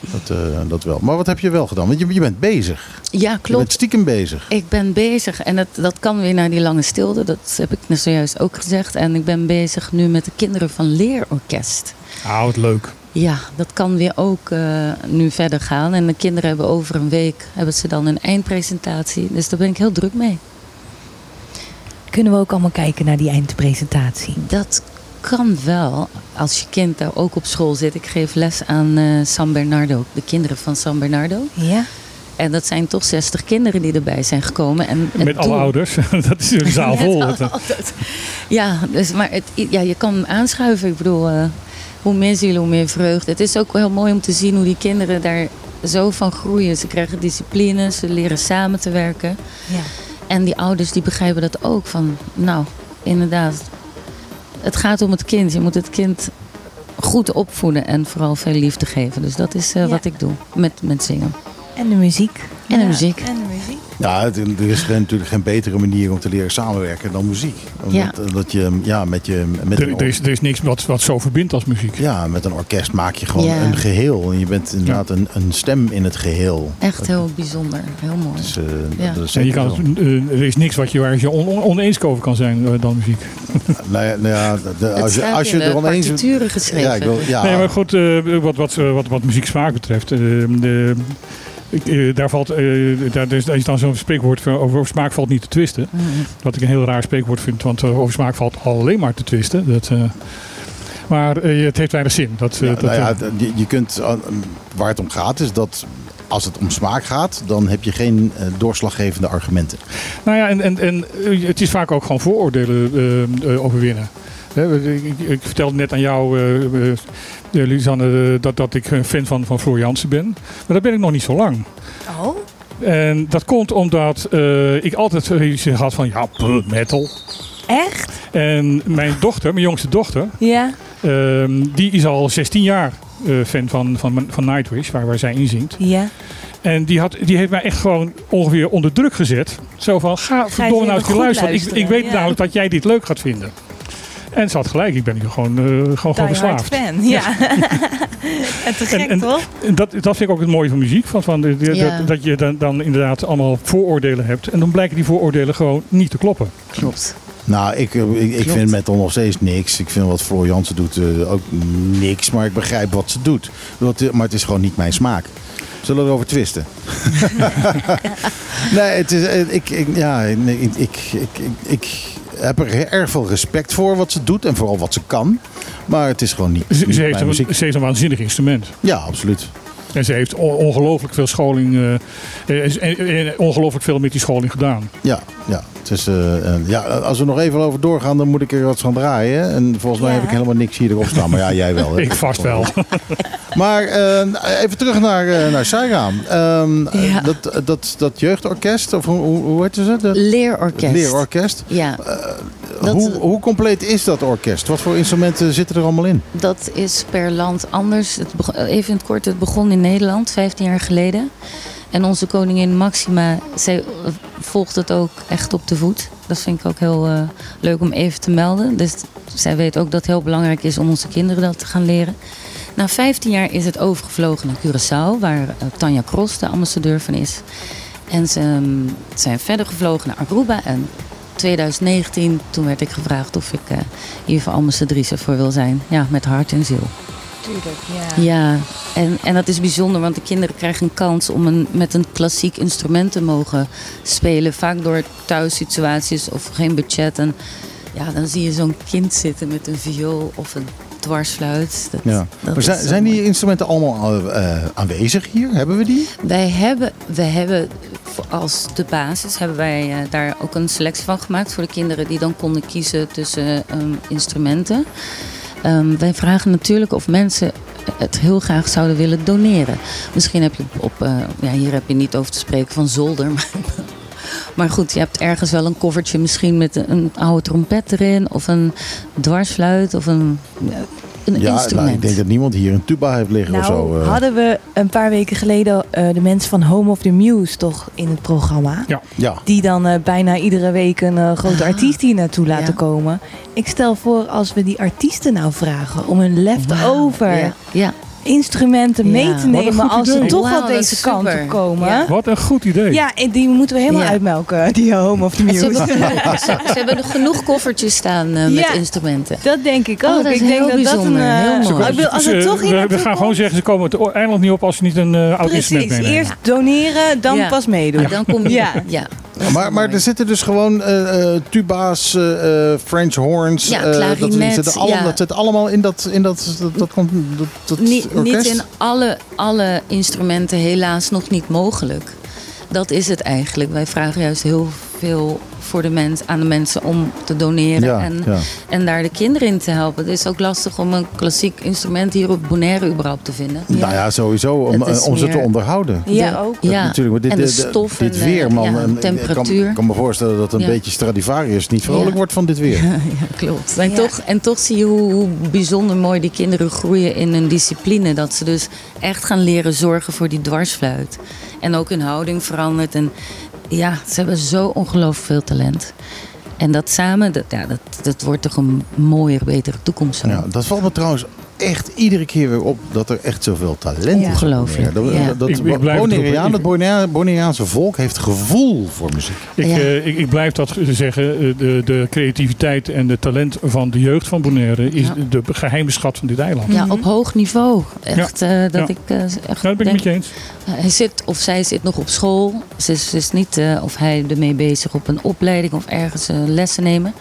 Speaker 2: Dat, eh, dat wel. Maar wat heb je wel gedaan? Want je, je bent bezig.
Speaker 5: Ja,
Speaker 2: Je bent
Speaker 5: klopt.
Speaker 2: stiekem bezig.
Speaker 5: Ik ben bezig en dat, dat kan weer naar die lange stilte. Dat heb ik net zojuist ook gezegd. En ik ben bezig nu met de kinderen van Leerorkest.
Speaker 1: Ah, wat leuk.
Speaker 5: Ja, dat kan weer ook eh, nu verder gaan. En de kinderen hebben over een week hebben ze dan een eindpresentatie. Dus daar ben ik heel druk mee.
Speaker 3: Kunnen we ook allemaal kijken naar die eindpresentatie?
Speaker 5: Dat kan wel als je kind daar ook op school zit. Ik geef les aan eh, San Bernardo, de kinderen van San Bernardo.
Speaker 3: Ja.
Speaker 5: En dat zijn toch 60 kinderen die erbij zijn gekomen. En
Speaker 1: Met alle ouders. dat is een zaal vol.
Speaker 5: Ja, dus, maar het, ja, je kan aanschuiven. Ik bedoel, eh, hoe meer zielen, hoe meer vreugde. Het is ook heel mooi om te zien hoe die kinderen daar zo van groeien. Ze krijgen discipline, ze leren samen te werken.
Speaker 3: ja.
Speaker 5: En die ouders die begrijpen dat ook. Van, nou, inderdaad, het gaat om het kind. Je moet het kind goed opvoeden en vooral veel liefde geven. Dus dat is eh,
Speaker 3: Ja.
Speaker 5: wat ik doe met, met zingen.
Speaker 3: En de muziek.
Speaker 5: En de
Speaker 3: Ja,
Speaker 5: muziek.
Speaker 3: En de muziek.
Speaker 2: Ja, het- er is geen- natuurlijk geen betere manier om te leren samenwerken dan muziek. Omdat, omdat je ja, met, je, met,
Speaker 1: Er,
Speaker 2: een,
Speaker 1: er, is, er is niks wat, wat zo verbindt als muziek.
Speaker 2: ja, met een orkest maak je gewoon
Speaker 5: Ja.
Speaker 2: een geheel. En je bent inderdaad een, een stem in het geheel.
Speaker 5: Echt heel bijzonder. Heel mooi.
Speaker 2: Dus, eh,
Speaker 5: Ja.
Speaker 2: dat is
Speaker 1: En je kan, eh, er is niks wat je, waar je on, on- oneens over kan zijn eh, dan muziek.
Speaker 2: Nou ja, nou ja, de-
Speaker 5: Het
Speaker 2: als je, als je er oneens...
Speaker 5: geschreven.
Speaker 2: Ja, ik wil, ja,
Speaker 1: Nee, maar goed, eh, wat, wat, eh, wat, wat muzieksmaak betreft. eh, de, eh, daar, valt, eh, daar, is, dan zo'n spreekwoord van over, smaak valt niet te twisten.
Speaker 5: Mhm.
Speaker 1: Wat ik een heel raar spreekwoord vind, want eh, over smaak valt alleen maar te twisten. Dat, eh, maar het heeft weinig zin. Dat,
Speaker 2: Ja,
Speaker 1: dat,
Speaker 2: nou ja, je, je kunt, waar het om gaat is dat als het om smaak gaat, dan heb je geen doorslaggevende argumenten.
Speaker 1: Nou ja, en, en, en het is vaak ook gewoon vooroordelen overwinnen. Ik, vertelde net aan jou, eh, Lisanne, dat, dat ik een fan van, van Floor Jansen ben. Maar dat ben ik nog niet zo lang.
Speaker 3: Oh.
Speaker 1: En dat komt omdat ik altijd zoiets had van, ja, metal.
Speaker 3: Echt?
Speaker 1: En mijn dochter, mijn jongste dochter,
Speaker 3: Ja.
Speaker 1: ehm, die is al 16 jaar fan van, van, van Nightwish, waar, waar zij in zingt.
Speaker 3: Ja.
Speaker 1: En die, had, die heeft mij echt gewoon ongeveer onder druk gezet. Zo van, ga verdomme nou
Speaker 3: goed
Speaker 1: luisteren. Ik, ik weet
Speaker 3: ja.
Speaker 1: namelijk dat jij dit leuk gaat vinden. En ze had gelijk, ik ben hier gewoon, eh, gewoon, gewoon
Speaker 3: Die
Speaker 1: verslaafd.
Speaker 3: fan. Ja. en te gek,
Speaker 1: En- en-
Speaker 3: toch?
Speaker 1: En dat, dat vind ik ook het mooie van muziek. Van, van, de- de-
Speaker 5: Ja.
Speaker 1: dat, dat je dan, dan inderdaad allemaal vooroordelen hebt. En dan blijken die vooroordelen gewoon niet te kloppen.
Speaker 5: Klopt.
Speaker 2: Nou, ik, eh, ik, ik vind metal nog steeds niks. Ik vind wat Floor Jansen doet eh, ook niks, maar ik begrijp wat ze doet. Maar het is gewoon niet mijn smaak. Zullen we erover twisten? nee, het is, ik, ik, ja, ik, ik, ik, ik heb er erg veel respect voor wat ze doet en vooral wat ze kan. Maar het is gewoon niet,
Speaker 1: Ze,
Speaker 2: niet
Speaker 1: ze, heeft een,
Speaker 2: muziek.
Speaker 1: ze heeft een waanzinnig instrument.
Speaker 2: Ja, absoluut.
Speaker 1: En ze heeft on- ongelooflijk veel scholing, eh, en- en ongelooflijk veel met die scholing gedaan.
Speaker 2: Ja, ja. Het is, eh, ja, als we nog even over doorgaan, dan moet ik er wat van draaien. En volgens mij
Speaker 3: Ja.
Speaker 2: heb ik helemaal niks hier erop staan. Maar ja, jij wel. hè?
Speaker 1: Ik vast wel.
Speaker 2: Maar eh, even terug naar, eh naar Saira. Ehm, eh,
Speaker 5: Ja.
Speaker 2: dat, dat, dat jeugdorkest, of hoe, hoe, hoe heet ze? De,
Speaker 5: Leerorkest.
Speaker 2: leerorkest.
Speaker 5: Ja, Dat-
Speaker 2: Hoe, hoe compleet is dat orkest? Wat voor instrumenten zitten er allemaal in?
Speaker 5: dat is per land anders. Het beg- even in het kort, het begon in Nederland 15 jaar geleden. En onze koningin Maxima, zij volgt het ook echt op de voet. Dat vind ik ook heel eh, leuk om even te melden. Dus zij weet ook dat het heel belangrijk is om onze kinderen dat te gaan leren. Na 15 jaar is het overgevlogen naar Curaçao, waar eh, Tanja Cross de ambassadeur van is. En ze ehm, zijn verder gevlogen naar Aruba. En 2019, toen werd ik gevraagd of ik eh hiervoor ambassadrice voor wil zijn. Ja, met hart en ziel.
Speaker 3: Ja.
Speaker 5: Ja, en, en dat is bijzonder, want de kinderen krijgen een kans om een, met een klassiek instrument te mogen spelen. Vaak door thuissituaties of geen budget. En ja, dan zie je zo'n kind zitten met een viool of een dwarsfluit. Dat,
Speaker 2: Ja.
Speaker 5: dat
Speaker 2: Maar zijn, zijn
Speaker 5: mooi.
Speaker 2: die instrumenten allemaal eh, aanwezig hier? Hebben we die?
Speaker 5: Wij hebben, wij hebben als de basis hebben wij eh, daar ook een selectie van gemaakt voor de kinderen die dan konden kiezen tussen ehm, instrumenten. Ehm, wij vragen natuurlijk of mensen het heel graag zouden willen doneren. Misschien heb je op, eh, ja, hier heb je niet over te spreken van zolder. Maar, maar goed, je hebt ergens wel een koffertje misschien met een, oude trompet erin. Of een dwarsfluit of een, een
Speaker 2: Ja,
Speaker 5: instrument.
Speaker 2: nou, ik denk dat niemand hier een tuba heeft liggen of
Speaker 3: Nou,
Speaker 2: zo. eh.
Speaker 3: hadden we een paar weken geleden eh, de mensen van Home of the Muse toch in het programma.
Speaker 2: ja.
Speaker 3: Die dan eh, bijna iedere week een grote
Speaker 5: Ah.
Speaker 3: artiest hier naartoe laten
Speaker 5: Ja.
Speaker 3: komen. Ik stel voor als we die artiesten nou vragen om hun leftover
Speaker 5: Ja, ja.
Speaker 3: Instrumenten
Speaker 5: Ja.
Speaker 3: mee te nemen als ze toch wel
Speaker 5: dat
Speaker 3: deze kant op komen.
Speaker 5: Ja.
Speaker 3: Ja.
Speaker 1: Wat een goed idee.
Speaker 3: en die moeten we helemaal
Speaker 5: Ja.
Speaker 3: uitmelken, die Home of the
Speaker 5: En
Speaker 3: Muse.
Speaker 5: Ze hebben, ze, ze hebben genoeg koffertjes staan eh, met
Speaker 3: Ja.
Speaker 5: instrumenten.
Speaker 3: Dat denk ik
Speaker 5: Oh,
Speaker 3: ook.
Speaker 5: dat is
Speaker 3: ik denk
Speaker 5: heel
Speaker 3: dat dat een. eh, wil- als het
Speaker 1: eh,
Speaker 3: toch
Speaker 1: we,
Speaker 3: in
Speaker 1: we
Speaker 3: naartoe
Speaker 1: gaan gewoon zeggen, ze komen het eiland niet op als ze niet een eh, oud instrument
Speaker 3: Precies,
Speaker 1: meenemen.
Speaker 3: eerst doneren, dan
Speaker 5: Ja.
Speaker 3: pas meedoen.
Speaker 5: En dan kom je.
Speaker 3: Ja.
Speaker 5: Ja.
Speaker 2: Maar, maar er zitten dus gewoon eh, eh, tuba's, eh, French horns.
Speaker 5: Ja,
Speaker 2: dat, zitten
Speaker 5: ja.
Speaker 2: dat zit allemaal in dat, in dat, dat, dat, dat, dat, dat
Speaker 5: Niet,
Speaker 2: orkest.
Speaker 5: niet in alle, alle instrumenten helaas nog niet mogelijk. Dat is het eigenlijk. Wij vragen juist heel veel voor de mens, aan de mensen om te doneren.
Speaker 2: Ja,
Speaker 5: en,
Speaker 2: ja.
Speaker 5: en daar de kinderen in te helpen. Het is ook lastig om een klassiek instrument hier op Bonaire überhaupt te vinden.
Speaker 2: Nou ja, sowieso om,
Speaker 5: is
Speaker 2: om ze te onderhouden.
Speaker 3: Ja, ook.
Speaker 5: Ja.
Speaker 2: Natuurlijk, maar dit,
Speaker 5: en de
Speaker 2: dit-
Speaker 5: stof
Speaker 2: dit
Speaker 5: en,
Speaker 2: weer,
Speaker 5: eh,
Speaker 2: man.
Speaker 5: ja,
Speaker 2: en ik
Speaker 5: temperatuur.
Speaker 2: kan, kan me voorstellen dat een
Speaker 5: Ja.
Speaker 2: beetje Stradivarius niet vrolijk
Speaker 5: Ja.
Speaker 2: wordt van dit weer.
Speaker 5: Ja, klopt. En,
Speaker 3: Ja.
Speaker 5: toch, en toch zie je hoe, hoe bijzonder mooi die kinderen groeien in hun discipline. Dat ze dus echt gaan leren zorgen voor die dwarsfluit. En ook hun houding verandert. En ja, ze hebben zo ongelooflijk veel talent. En dat samen, dat, ja, dat, dat wordt toch een mooier, betere toekomst.
Speaker 2: Ja, dat valt me trouwens echt iedere keer weer op dat er echt zoveel talent
Speaker 3: Ja.
Speaker 2: is.
Speaker 5: Ongelooflijk.
Speaker 2: Dat,
Speaker 5: ja.
Speaker 2: dat,
Speaker 1: Ik- ik het
Speaker 2: Bonaire- volk heeft gevoel voor muziek.
Speaker 1: Ik,
Speaker 5: Ja.
Speaker 1: eh, ik, ik blijf dat zeggen. eh, De, de creativiteit en de talent van de jeugd van Bonaire is
Speaker 5: Ja.
Speaker 1: de geheime schat van dit eiland.
Speaker 5: Ja, op hoog niveau. Echt, eh, dat
Speaker 1: Ja.
Speaker 5: ik eh, echt
Speaker 1: Ja, dat ben ik
Speaker 5: denk,
Speaker 1: met je eens.
Speaker 5: Hij zit of zij zit nog op school. Ze is, ze is niet eh, of hij ermee bezig op een opleiding of ergens lessen nemen.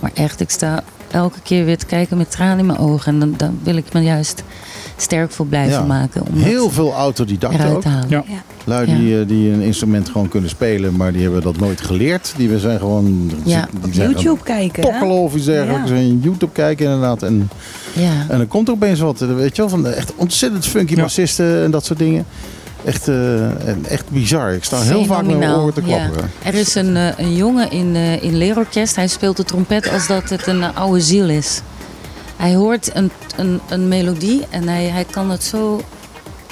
Speaker 5: Maar echt, ik sta elke keer weer te kijken met tranen in mijn ogen. En dan, dan wil ik me juist sterk voor blijven
Speaker 2: Ja.
Speaker 5: maken. Om
Speaker 2: Heel veel autodidacten ook.
Speaker 5: te halen.
Speaker 1: Ja.
Speaker 2: Lui
Speaker 5: Ja.
Speaker 2: die, eh, die een instrument gewoon kunnen spelen, maar die hebben dat nooit geleerd. Die zijn gewoon
Speaker 5: Ja.
Speaker 2: die zijn
Speaker 3: YouTube kijken. hè?
Speaker 2: tokkelen of iets dergelijks.
Speaker 3: Ja.
Speaker 2: En YouTube kijken inderdaad. En,
Speaker 5: Ja.
Speaker 2: en dan komt er opeens wat, eh, weet je wel, van de echt ontzettend funky
Speaker 1: Ja.
Speaker 2: bassisten en dat soort dingen. Echt, eh, en echt bizar. Ik sta heel vaak met mijn oren te
Speaker 5: ja.
Speaker 2: klapperen.
Speaker 5: Er is een, eh, een jongen in, eh, in leerorkest. Hij speelt de trompet als dat het een oude ziel is. Hij hoort een, een, een melodie en hij, hij kan het zo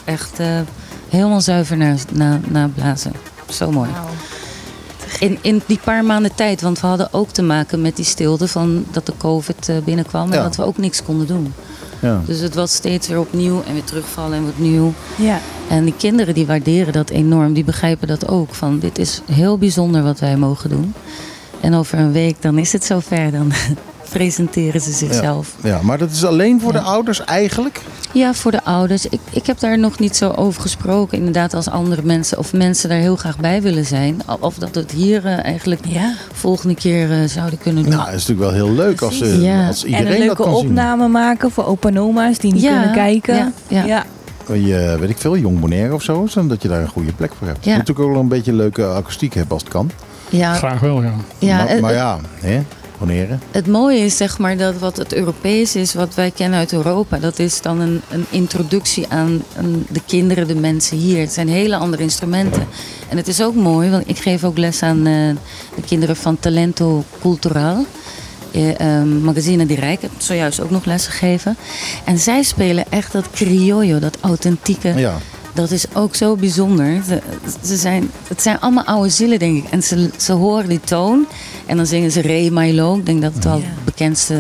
Speaker 5: echt eh, helemaal zuiver na, na, nablazen. Zo mooi. In, in die paar maanden tijd, want we hadden ook te maken met die stilte van dat de COVID eh, binnenkwam en
Speaker 2: Ja.
Speaker 5: dat we ook niks konden doen.
Speaker 2: Ja.
Speaker 5: Dus het was steeds weer opnieuw en weer terugvallen en opnieuw.
Speaker 3: Ja.
Speaker 5: En die kinderen die waarderen dat enorm. Die begrijpen dat ook. Van dit is heel bijzonder wat wij mogen doen. En over een week dan is het zover. Dan presenteren ze zichzelf.
Speaker 2: Ja, maar dat is alleen voor
Speaker 5: Ja.
Speaker 2: de ouders eigenlijk?
Speaker 5: Ja, voor de ouders. Ik, ik heb daar nog niet zo over gesproken. Inderdaad, als andere mensen of mensen daar heel graag bij willen zijn. Of dat we het hier eh, eigenlijk
Speaker 3: Ja.
Speaker 5: volgende keer eh, zouden kunnen doen.
Speaker 2: Nou, dat is natuurlijk wel heel leuk als, eh,
Speaker 5: Ja.
Speaker 2: als
Speaker 3: En
Speaker 2: iedereen
Speaker 3: een
Speaker 2: dat
Speaker 3: leuke
Speaker 2: kan zien.
Speaker 3: opname maken voor opa en oma's die niet
Speaker 5: Ja,
Speaker 3: kunnen kijken.
Speaker 5: ja, ja.
Speaker 2: Je, weet ik veel, Jong Bonaire of zo, zodat je daar een goede plek voor hebt.
Speaker 5: Ja.
Speaker 2: Je moet natuurlijk ook wel een beetje leuke akoestiek hebben als het kan.
Speaker 5: ja,
Speaker 1: Graag wel, ja.
Speaker 5: ja,
Speaker 2: maar, maar ja, hè,
Speaker 5: Het mooie is zeg maar dat wat het Europees is, wat wij kennen uit Europa, dat is dan een, een introductie aan, de kinderen, de mensen hier. Het zijn hele andere instrumenten. En het is ook mooi, want ik geef ook les aan eh, de kinderen van Talento Cultural. Eh, ehm, Magazine di Rijk, ik heb zojuist ook nog les gegeven. En zij spelen echt dat criollo, dat authentieke.
Speaker 2: Ja.
Speaker 5: Dat is ook zo bijzonder. Ze, ze zijn, het zijn allemaal oude zielen, denk ik. En ze, ze horen die toon. En dan zingen ze Re Milo. Ik denk dat het wel het bekendste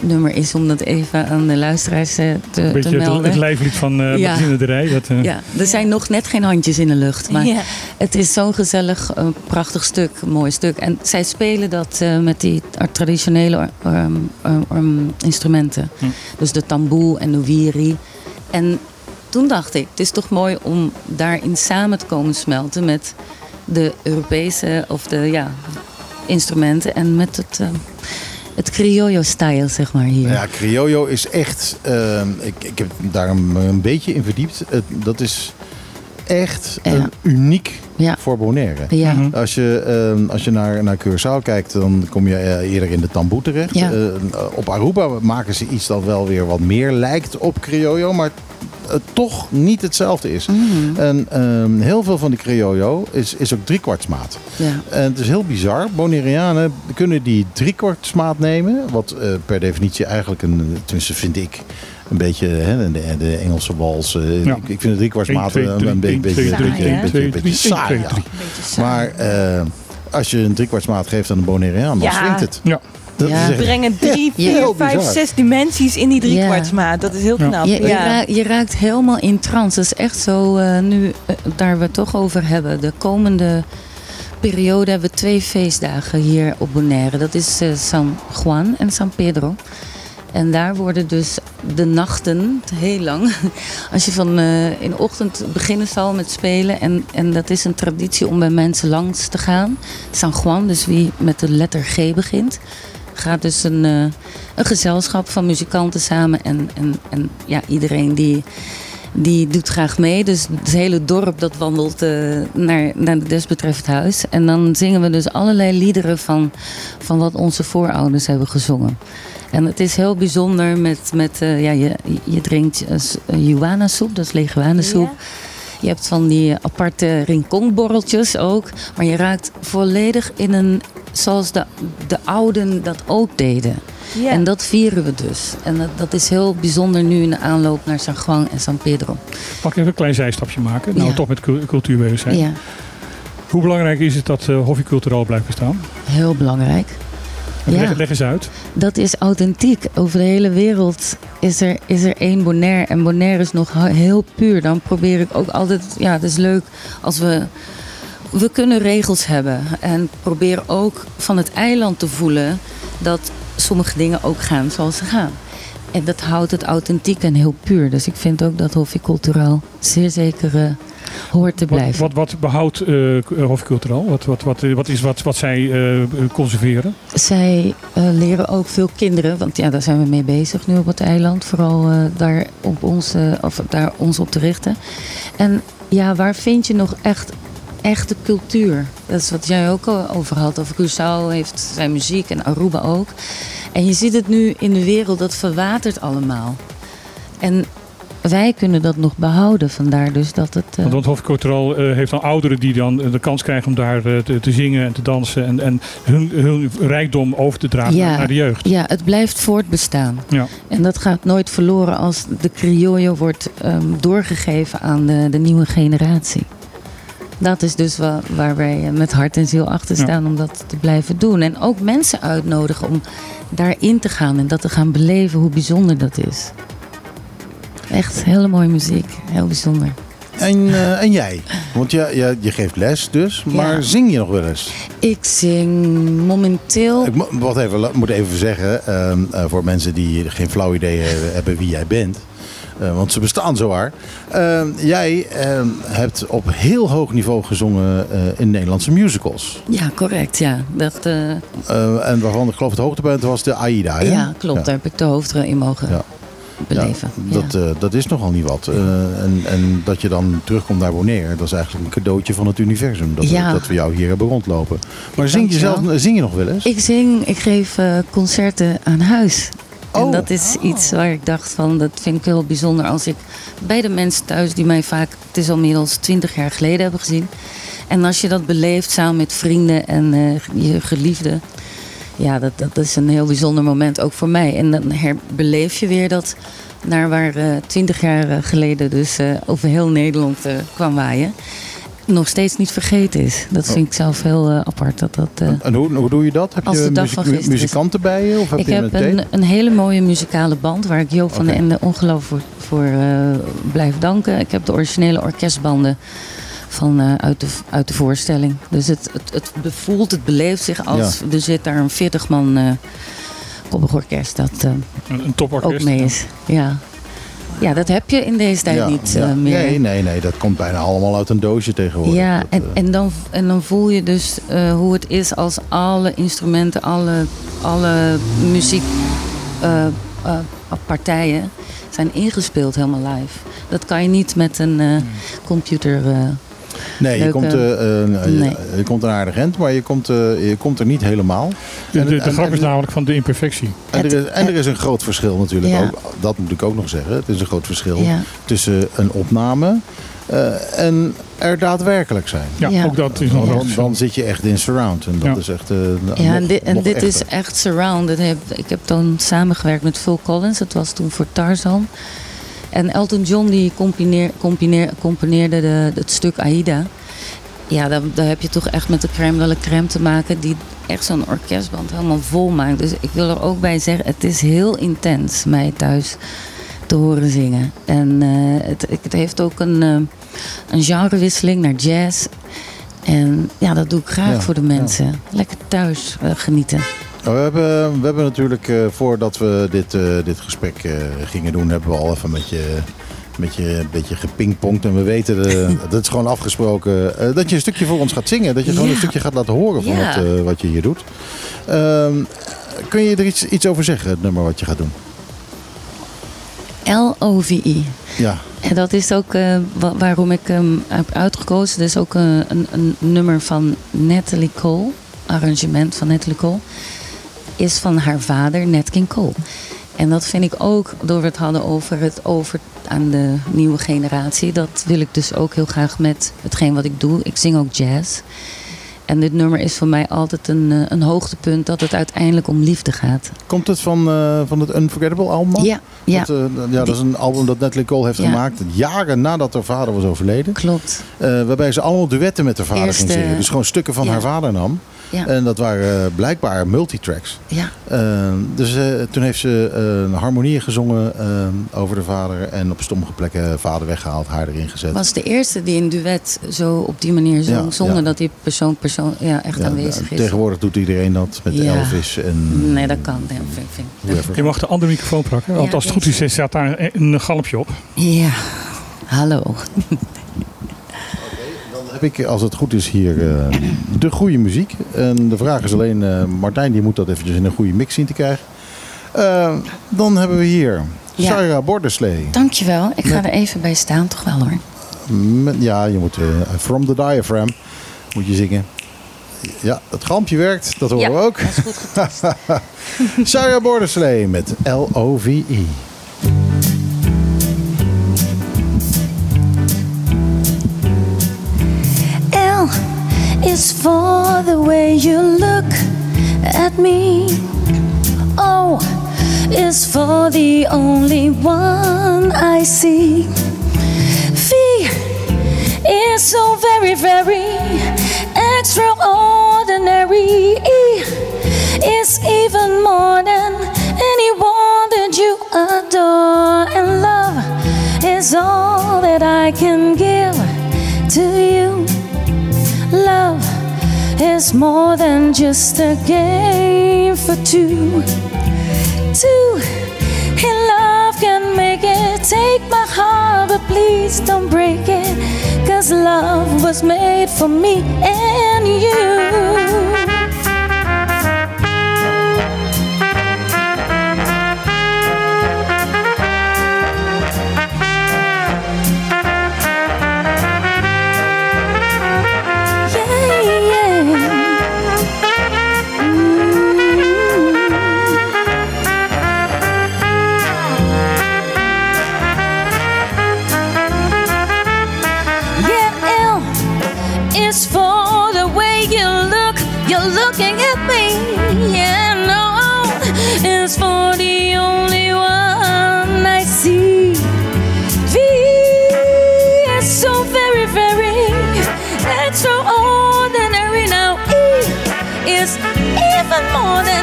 Speaker 5: nummer is om dat even aan de luisteraars eh, te, te
Speaker 1: beetje het,
Speaker 5: melden.
Speaker 1: het lijflied van eh
Speaker 5: Ja.
Speaker 1: De Rij. Dat, eh,
Speaker 5: Ja, er zijn nog net geen handjes in de lucht. Maar
Speaker 3: Ja.
Speaker 5: het is zo'n gezellig, eh, prachtig stuk, mooi stuk. En zij spelen dat met die traditionele instrumenten.
Speaker 1: Hm.
Speaker 5: Dus de tamboe en de wiri. En toen dacht ik, het is toch mooi om daarin samen te komen smelten met de Europese of de ja, instrumenten en met het, eh, het criollo-style, zeg maar hier.
Speaker 2: Ja, Criollo is echt. ehm, ik, ik heb daar een, beetje in verdiept. Dat is echt
Speaker 5: Ja.
Speaker 2: een uniek
Speaker 5: Ja.
Speaker 2: voor Bonaire.
Speaker 5: Ja.
Speaker 1: Mhm.
Speaker 2: Als je, ehm, als je naar, naar Curaçao kijkt, dan kom je eh, eerder in de tamboe terecht.
Speaker 5: Ja.
Speaker 2: Eh, op Aruba maken ze iets dat wel weer wat meer lijkt op Criollo, maar het toch niet hetzelfde is.
Speaker 5: Mhm.
Speaker 2: En ehm, heel veel van die Criollo is, is ook driekwartsmaat.
Speaker 5: ja.
Speaker 2: En het is heel bizar. Bonaireanen kunnen die driekwartsmaat nemen. Wat eh, per definitie eigenlijk een, tenminste vind ik, een beetje hè, de, de Engelse wals. eh,
Speaker 1: Ja.
Speaker 2: ik, ik vind de driekwartsmaat een, saai.
Speaker 3: Beetje saai.
Speaker 2: Maar eh, als je een driekwartsmaat geeft aan een Bonaireaan, dan
Speaker 3: Ja.
Speaker 2: swingt het.
Speaker 1: Ja.
Speaker 2: Dat
Speaker 5: Ja.
Speaker 2: is echt-
Speaker 3: brengen drie,
Speaker 5: Ja.
Speaker 3: vier, vijf,
Speaker 2: bizar.
Speaker 3: zes dimensies in die driekwartsmaat. Dat is heel
Speaker 1: Ja.
Speaker 3: knap.
Speaker 5: Je, je, raakt, je raakt helemaal in trance. Dat is echt zo, eh, nu eh, daar we het toch over hebben. De komende periode hebben we twee feestdagen hier op Bonaire. Dat is eh, San Juan en San Pedro. En daar worden dus de nachten heel lang. Als je van eh, in de ochtend beginnen zal met spelen. En, en dat is een traditie om bij mensen langs te gaan. San Juan, dus wie met de letter G begint. Gaat dus een, eh, een gezelschap van muzikanten samen. En, en, en ja, iedereen die, die doet graag mee. Dus het hele dorp dat wandelt eh, naar, naar het desbetreffend huis. En dan zingen we dus allerlei liederen van, van wat onze voorouders hebben gezongen. En het is heel bijzonder met, met eh, ja, je, je drinkt uh, soep, dat is leguanensoep. Je hebt van die aparte rinconborreltjes ook. Maar je raakt volledig in een, zoals de, de ouden dat ook deden. En dat vieren we dus. En dat, dat is heel bijzonder nu in de aanloop naar San Juan en San Pedro.
Speaker 1: Mag ik even een klein zijstapje maken? Nou,
Speaker 5: Ja.
Speaker 1: toch met cul- cultuur bezig zijn.
Speaker 5: Ja,
Speaker 1: Hoe belangrijk is het dat uh, blijft bestaan?
Speaker 5: heel belangrijk. Ja.
Speaker 1: Leg, leg eens uit.
Speaker 5: Dat is authentiek. Over de hele wereld is er, is er één Bonaire. En Bonaire is nog heel puur. Dan probeer ik ook altijd... Ja, het is leuk als we... We kunnen regels hebben. En probeer ook van het eiland te voelen... dat sommige dingen ook gaan zoals ze gaan. En dat houdt het authentiek en heel puur. Dus ik vind ook dat Hofje Culturaal zeer zeker uh, hoort te
Speaker 1: Wat,
Speaker 5: blijven.
Speaker 1: wat, wat behoudt uh? Wat, wat, wat, wat is wat, wat zij uh, conserveren?
Speaker 5: Zij uh, leren ook veel kinderen, want ja, daar zijn we mee bezig nu op het eiland. Vooral daar, op ons, of daar ons op te richten. En ja, waar vind je nog echt echte cultuur? Dat is wat jij ook over had. Over Curaçao heeft zijn muziek en Aruba ook. En je ziet het nu in de wereld, dat verwatert allemaal. En wij kunnen dat nog behouden. Vandaar dus dat het.
Speaker 1: Uh... Want Hof Culturaal uh, heeft dan ouderen die dan de kans krijgen om daar te, te, zingen en te dansen. En, en hun, hun rijkdom over te dragen
Speaker 5: ja,
Speaker 1: naar de jeugd.
Speaker 5: Ja, het blijft voortbestaan.
Speaker 1: Ja.
Speaker 5: En dat gaat nooit verloren als de criollo wordt um, doorgegeven aan de, de, nieuwe generatie. Dat is dus waar, waar wij met hart en ziel achter staan ja. om dat te blijven doen. En ook mensen uitnodigen om daarin te gaan en dat te gaan beleven hoe bijzonder dat is. Echt hele mooie muziek, heel bijzonder.
Speaker 2: En, eh, en jij? Want je, je, je geeft les dus, maar
Speaker 5: Ja.
Speaker 2: zing je nog wel eens?
Speaker 5: Ik zing momenteel.
Speaker 2: Ik wat even, moet even zeggen, ehm, eh, voor mensen die geen flauw idee hebben, wie jij bent. eh, want ze bestaan zo waar. Ehm, jij ehm, hebt op heel hoog niveau gezongen in Nederlandse musicals.
Speaker 5: Ja, correct. Ja, dat,
Speaker 2: en waarvan ik geloof het hoogtepunt was de Aida. Hè?
Speaker 5: ja klopt. Daar heb ik de hoofdrol in mogen
Speaker 2: Ja.
Speaker 5: Beleven.
Speaker 2: Ja, dat, eh, dat is nogal niet wat. Eh, en, en dat je dan terugkomt naar Bonaire, dat is eigenlijk een cadeautje van het universum. Dat,
Speaker 5: Ja.
Speaker 2: dat we jou hier hebben rondlopen. Maar zing je, zelf, zing je nog wel eens?
Speaker 5: Ik zing, ik geef eh, concerten aan huis. En
Speaker 2: Oh.
Speaker 5: dat is iets waar ik dacht van, dat vind ik heel bijzonder als ik bij de mensen thuis die mij vaak, het is al inmiddels twintig jaar geleden hebben gezien. En als je dat beleeft samen met vrienden en je geliefden. Ja, dat, dat is een heel bijzonder moment ook voor mij. En dan herbeleef je weer dat naar waar eh, twintig jaar eh, geleden dus eh, over heel Nederland kwam waaien. Nog steeds niet vergeten is. Dat vind ik zelf heel apart. Dat dat, eh,
Speaker 2: En hoe, hoe doe je dat? Heb
Speaker 5: Als
Speaker 2: je muziek- muzikanten bij je? Of heb
Speaker 5: ik
Speaker 2: je
Speaker 5: heb
Speaker 2: een
Speaker 5: een, een hele mooie muzikale band waar ik Joop van den Ende ongelooflijk voor, voor blijf danken. Ik heb de originele orkestbanden van, eh, uit, de, uit de voorstelling. Dus het, het, het bevoelt, het beleeft zich als er zit daar een 40 man eh koppig orkest dat eh,
Speaker 1: Een, een toporkest.
Speaker 5: ook mee is. Ja. ja, dat heb je in deze tijd
Speaker 2: Ja,
Speaker 5: niet
Speaker 2: ja.
Speaker 5: eh, meer.
Speaker 2: Nee, nee, nee, dat komt bijna allemaal uit een doosje tegenwoordig.
Speaker 5: Ja,
Speaker 2: Dat,
Speaker 5: en, en, dan, en dan voel je dus eh, hoe het is als alle instrumenten, alle, alle muziekpartijen zijn ingespeeld helemaal live. Dat kan je niet met een eh, computer. eh,
Speaker 2: nee, je komt, eh, een- eh,
Speaker 5: Nee.
Speaker 2: je komt een aardig end, maar je komt, eh, je komt er niet helemaal.
Speaker 1: De, de, de
Speaker 2: En-
Speaker 1: grap is namelijk van de imperfectie.
Speaker 2: En er, is, en er is een groot verschil natuurlijk
Speaker 5: Ja.
Speaker 2: ook. Dat moet ik ook nog zeggen. Het is een groot verschil
Speaker 5: ja.
Speaker 2: tussen een opname eh, en er daadwerkelijk zijn.
Speaker 1: Ja,
Speaker 5: Ja.
Speaker 1: ook dat is nog
Speaker 2: Dan,
Speaker 1: wel
Speaker 2: dan zit je echt in surround. En dat
Speaker 1: Ja.
Speaker 2: is echt. eh,
Speaker 5: Ja, en
Speaker 2: nog-
Speaker 5: dit, en
Speaker 2: nog
Speaker 5: dit is echt surround. Dat heb, ik heb dan samengewerkt met Phil Collins. Dat was toen voor Tarzan. En Elton John die componeer, componeer, componeerde de, het stuk Aida. Ja, daar, daar heb je toch echt met de crème de crème te maken. Die echt zo'n orkestband helemaal vol maakt. Dus ik wil er ook bij zeggen, het is heel intens mij thuis te horen zingen. En eh, het, het heeft ook een, eh, een genrewisseling naar jazz. En ja, dat doe ik graag
Speaker 2: Ja,
Speaker 5: voor de mensen. Lekker thuis eh, genieten.
Speaker 2: Nou, we, hebben, we hebben natuurlijk, eh, voordat we dit, eh, dit gesprek eh, gingen doen, hebben we al even met je, met je een beetje gepingpongd. En we weten, dat is gewoon afgesproken, dat je een stukje voor ons gaat zingen. Dat je gewoon
Speaker 5: Ja.
Speaker 2: een stukje gaat laten horen van
Speaker 5: Ja.
Speaker 2: wat, wat je hier doet. Ehm, kun je er iets, iets over zeggen, het nummer wat je gaat doen?
Speaker 5: L-O-V-I.
Speaker 2: Ja,
Speaker 5: En dat is ook wa- waarom ik hem heb uitgekozen. Dat is ook een, een, een nummer van Natalie Cole. Arrangement van Natalie Cole. Is van haar vader, Nat King Cole. En dat vind ik ook, door we het hadden over het over aan de nieuwe generatie. Dat wil ik dus ook heel graag met hetgeen wat ik doe. Ik zing ook jazz. En dit nummer is voor mij altijd een, eh, een hoogtepunt dat het uiteindelijk om liefde gaat.
Speaker 2: komt het van, eh, van het Unforgettable album?
Speaker 5: Ja, ja,
Speaker 2: Dat, eh, ja, dat is een album dat Natalie Cole heeft
Speaker 5: Ja.
Speaker 2: gemaakt. Jaren nadat haar vader was overleden.
Speaker 5: klopt.
Speaker 2: Eh, waarbij ze allemaal duetten met haar vader ging
Speaker 5: Eerste-
Speaker 2: zingen. Dus gewoon stukken van
Speaker 5: Ja.
Speaker 2: haar vader nam.
Speaker 5: Ja,
Speaker 2: En dat waren eh, blijkbaar multitracks.
Speaker 5: ja.
Speaker 2: Eh, dus eh, toen heeft ze uh, harmonieën gezongen eh, over de vader. En op sommige plekken vader weggehaald, haar erin gezet.
Speaker 5: was de eerste die een duet zo op die manier zong.
Speaker 2: Ja,
Speaker 5: zonder
Speaker 2: ja.
Speaker 5: dat die persoon, persoon ja, echt
Speaker 2: Ja,
Speaker 5: aanwezig is.
Speaker 2: Tegenwoordig doet iedereen dat met
Speaker 5: Ja.
Speaker 2: Elvis en
Speaker 5: Nee, dat kan. Nee, vind.
Speaker 1: Je mag de andere microfoon pakken. Want
Speaker 5: Ja,
Speaker 1: als het goed is, staat daar een galmpje op.
Speaker 5: Ja, hallo.
Speaker 2: Heb ik, als het goed is, hier eh, de goede muziek. En de vraag is alleen, eh, Martijn die moet dat eventjes in een goede mix zien te krijgen. Eh, dan hebben we hier
Speaker 5: Ja.
Speaker 2: Sarah Borderslee.
Speaker 5: Dankjewel. Ik ga er even bij staan, toch wel hoor.
Speaker 2: Met- ja, je moet From the Diaphragm moet je zingen. Ja, het gampje werkt, dat horen we ook.
Speaker 5: dat is goed getest.
Speaker 2: Sarah Borderslee met L-O-V-E.
Speaker 6: Is for the way you look at me. O is for the only one I see. V is so very, very extraordinary. E is even more than anyone that you adore. And love is all that I can give to you. Love is more than just a game for two. Two in love can make it. Take my heart, but please don't break it. Cause love was made for me and you. Than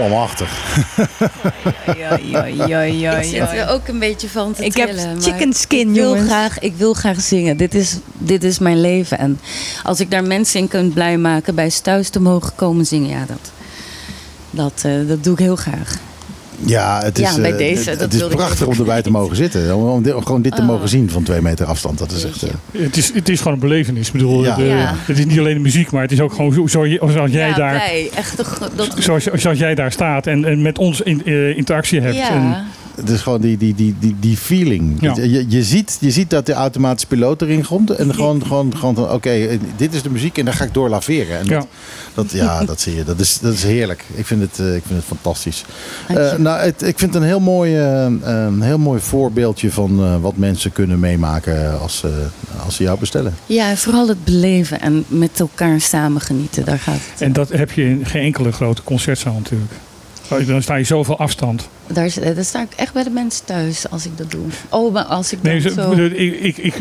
Speaker 2: Allemachtig.
Speaker 3: Ja, ja, ja, ja,
Speaker 5: Ik zit er ook een beetje van te
Speaker 3: Ik heb
Speaker 5: trillen, maar
Speaker 3: chicken skin,
Speaker 5: ik wil,
Speaker 3: jongens.
Speaker 5: graag, ik wil graag zingen. Dit is, dit is mijn leven. En als ik daar mensen in kan blij maken, bij ze thuis te mogen komen zingen, ja, dat, dat, eh, dat doe ik heel graag.
Speaker 2: Ja, het is,
Speaker 5: Ja, bij
Speaker 2: eh,
Speaker 5: deze,
Speaker 2: het,
Speaker 5: dat
Speaker 2: het is prachtig om erbij te mogen zitten. Om, om dit- om gewoon dit te
Speaker 5: Oh.
Speaker 2: mogen zien van twee meter afstand. Dat is echt... eh,
Speaker 1: Het is, het is gewoon een belevenis. Ik bedoel,
Speaker 2: Ja.
Speaker 1: de-
Speaker 5: Ja.
Speaker 1: het is niet alleen de muziek, maar het is ook gewoon zo, zo, zoals jij
Speaker 5: ja,
Speaker 1: daar...
Speaker 5: Echt dat,
Speaker 1: Zoals, zoals jij daar staat en, en met ons in, eh, interactie hebt. En,
Speaker 2: is gewoon die, die, die, die, die feeling.
Speaker 1: Ja.
Speaker 2: Je, je, ziet, je ziet dat de automatische piloot erin komt. En gewoon, gewoon, gewoon van, oké, dit is de muziek en daar ga ik door laveren. En
Speaker 1: Ja.
Speaker 2: dat, dat, ja, dat zie je. Dat is, dat is heerlijk. Ik vind het, eh, ik vind het fantastisch. Eh, nou, het, ik vind het een heel mooi, eh, een heel mooi voorbeeldje van eh, wat mensen kunnen meemaken als, ze als ze jou bestellen.
Speaker 5: ja, en vooral het beleven en met elkaar samen genieten. Daar gaat het.
Speaker 1: en dat heb je in geen enkele grote concertzaal natuurlijk. Dan sta je zoveel afstand.
Speaker 5: Daar, sta ik echt bij de mensen thuis als ik dat doe. Oh, maar als ik
Speaker 1: Nee,
Speaker 5: dan
Speaker 1: zo- ik, ik, ik,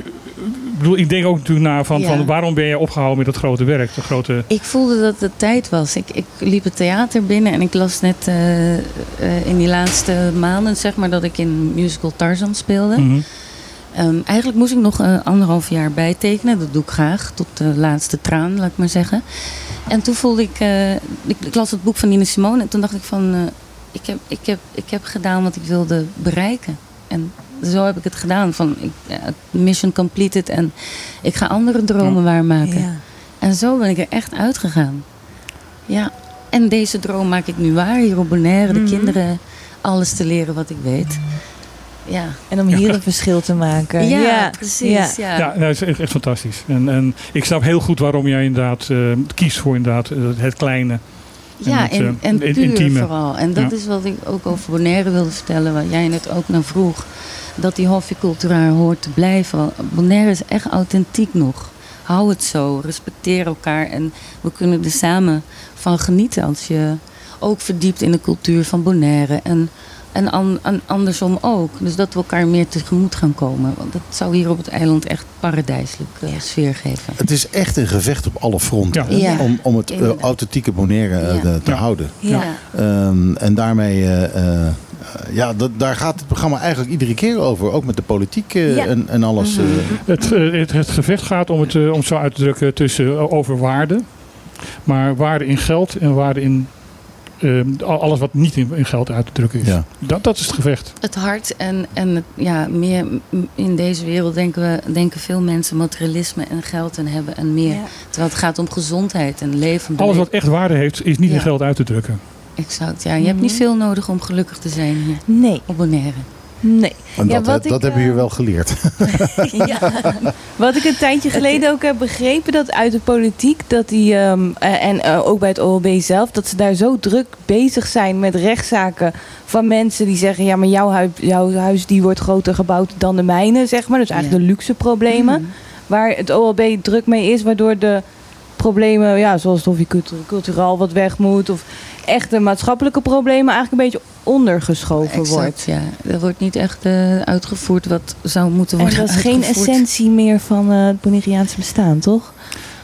Speaker 1: bedoel, ik denk ook natuurlijk na van,
Speaker 5: Ja.
Speaker 1: van waarom ben je opgehouden met dat grote werk? Dat grote,
Speaker 5: Ik voelde dat het tijd was. Ik, ik liep het theater binnen en ik las net eh, eh, in die laatste maanden, zeg maar, dat ik in musical Tarzan speelde.
Speaker 1: Mhm.
Speaker 5: Ehm, eigenlijk moest ik nog eh, anderhalf jaar bijtekenen. Dat doe ik graag, tot de laatste traan, laat ik maar zeggen. En toen voelde ik, eh, ik, ik las het boek van Nina Simone en toen dacht ik van, eh, ik, heb, ik, heb, ik heb gedaan wat ik wilde bereiken. En zo heb ik het gedaan. Van, ik, mission completed en ik ga andere dromen waarmaken.
Speaker 3: Ja.
Speaker 5: En zo ben ik er echt uitgegaan. Ja, en deze droom maak ik nu waar hier op Bonaire. De
Speaker 3: Mhm.
Speaker 5: kinderen alles te leren wat ik weet. Ja,
Speaker 3: En om hier een verschil te maken.
Speaker 5: ja, precies.
Speaker 3: Ja.
Speaker 5: Ja.
Speaker 1: Nou, het is echt, echt fantastisch. En, en ik snap heel goed waarom jij inderdaad eh, kiest voor inderdaad, eh, het kleine. En
Speaker 5: Ja,
Speaker 1: het,
Speaker 5: en,
Speaker 1: eh,
Speaker 5: en
Speaker 1: het
Speaker 5: puur
Speaker 1: intieme.
Speaker 5: vooral. En dat
Speaker 1: Ja.
Speaker 5: is wat ik ook over Bonaire wilde vertellen, wat jij net ook naar vroeg. Dat die hofjeculturaal hoort te blijven. Bonaire is echt authentiek nog. Hou het zo, respecteer elkaar en we kunnen er samen van genieten als je ook verdiept in de cultuur van Bonaire. En, en, an- en andersom ook. Dus dat we elkaar meer tegemoet gaan komen. Want dat zou hier op het eiland echt paradijselijk eh, sfeer geven.
Speaker 2: Het is echt een gevecht op alle fronten.
Speaker 1: Ja.
Speaker 2: hè,
Speaker 5: Ja.
Speaker 2: Om, om het eh, authentieke Bonaire eh, te
Speaker 1: Ja.
Speaker 2: houden.
Speaker 5: Ja.
Speaker 2: Ehm, en daarmee, eh, eh, eh, ja, dat, daar gaat het programma eigenlijk iedere keer over. Ook met de politiek eh,
Speaker 3: Ja.
Speaker 2: en, en alles.
Speaker 5: Mhm.
Speaker 2: eh.
Speaker 1: Het, het, het gevecht gaat, om het, om het zo uit te drukken, tussen, over waarde. Maar waarde in geld en waarde in eh, al- alles wat niet in, in geld uit te drukken is.
Speaker 2: Ja.
Speaker 1: Dat, dat is het gevecht.
Speaker 5: Het hart en, en het, ja, meer in deze wereld denken, we, denken veel mensen materialisme en geld en hebben en meer.
Speaker 3: Ja.
Speaker 5: Terwijl het gaat om gezondheid en leven.
Speaker 1: Alles wat echt waarde heeft, is niet in geld uit te drukken.
Speaker 5: Exact, ja. Je hebt niet
Speaker 3: Mhm.
Speaker 5: veel nodig om gelukkig te zijn hier
Speaker 3: Nee,
Speaker 5: op Bonaire.
Speaker 3: Nee.
Speaker 2: En
Speaker 3: Ja,
Speaker 2: dat,
Speaker 3: wat
Speaker 2: dat
Speaker 3: ik,
Speaker 2: hebben we hier
Speaker 3: eh,
Speaker 2: wel geleerd.
Speaker 3: Ja. Wat ik een tijdje geleden ook heb begrepen, dat uit de politiek, dat die, ehm, eh, en eh, ook bij het OLB zelf, dat ze daar zo druk bezig zijn met rechtszaken van mensen die zeggen, ja, maar jouw huis, jouw huis die wordt groter gebouwd dan de mijne, zeg maar. Dus eigenlijk
Speaker 5: Ja.
Speaker 3: de luxe problemen, waar het OLB druk mee is, waardoor de problemen, ja, zoals of je cultu- cultureel wat weg moet, of echte maatschappelijke problemen eigenlijk een beetje ondergeschoven wordt.
Speaker 5: Ja. Er wordt niet echt eh, uitgevoerd wat zou moeten
Speaker 3: En
Speaker 5: worden
Speaker 3: dat is geen essentie meer van eh, het Bonaireaanse bestaan, toch?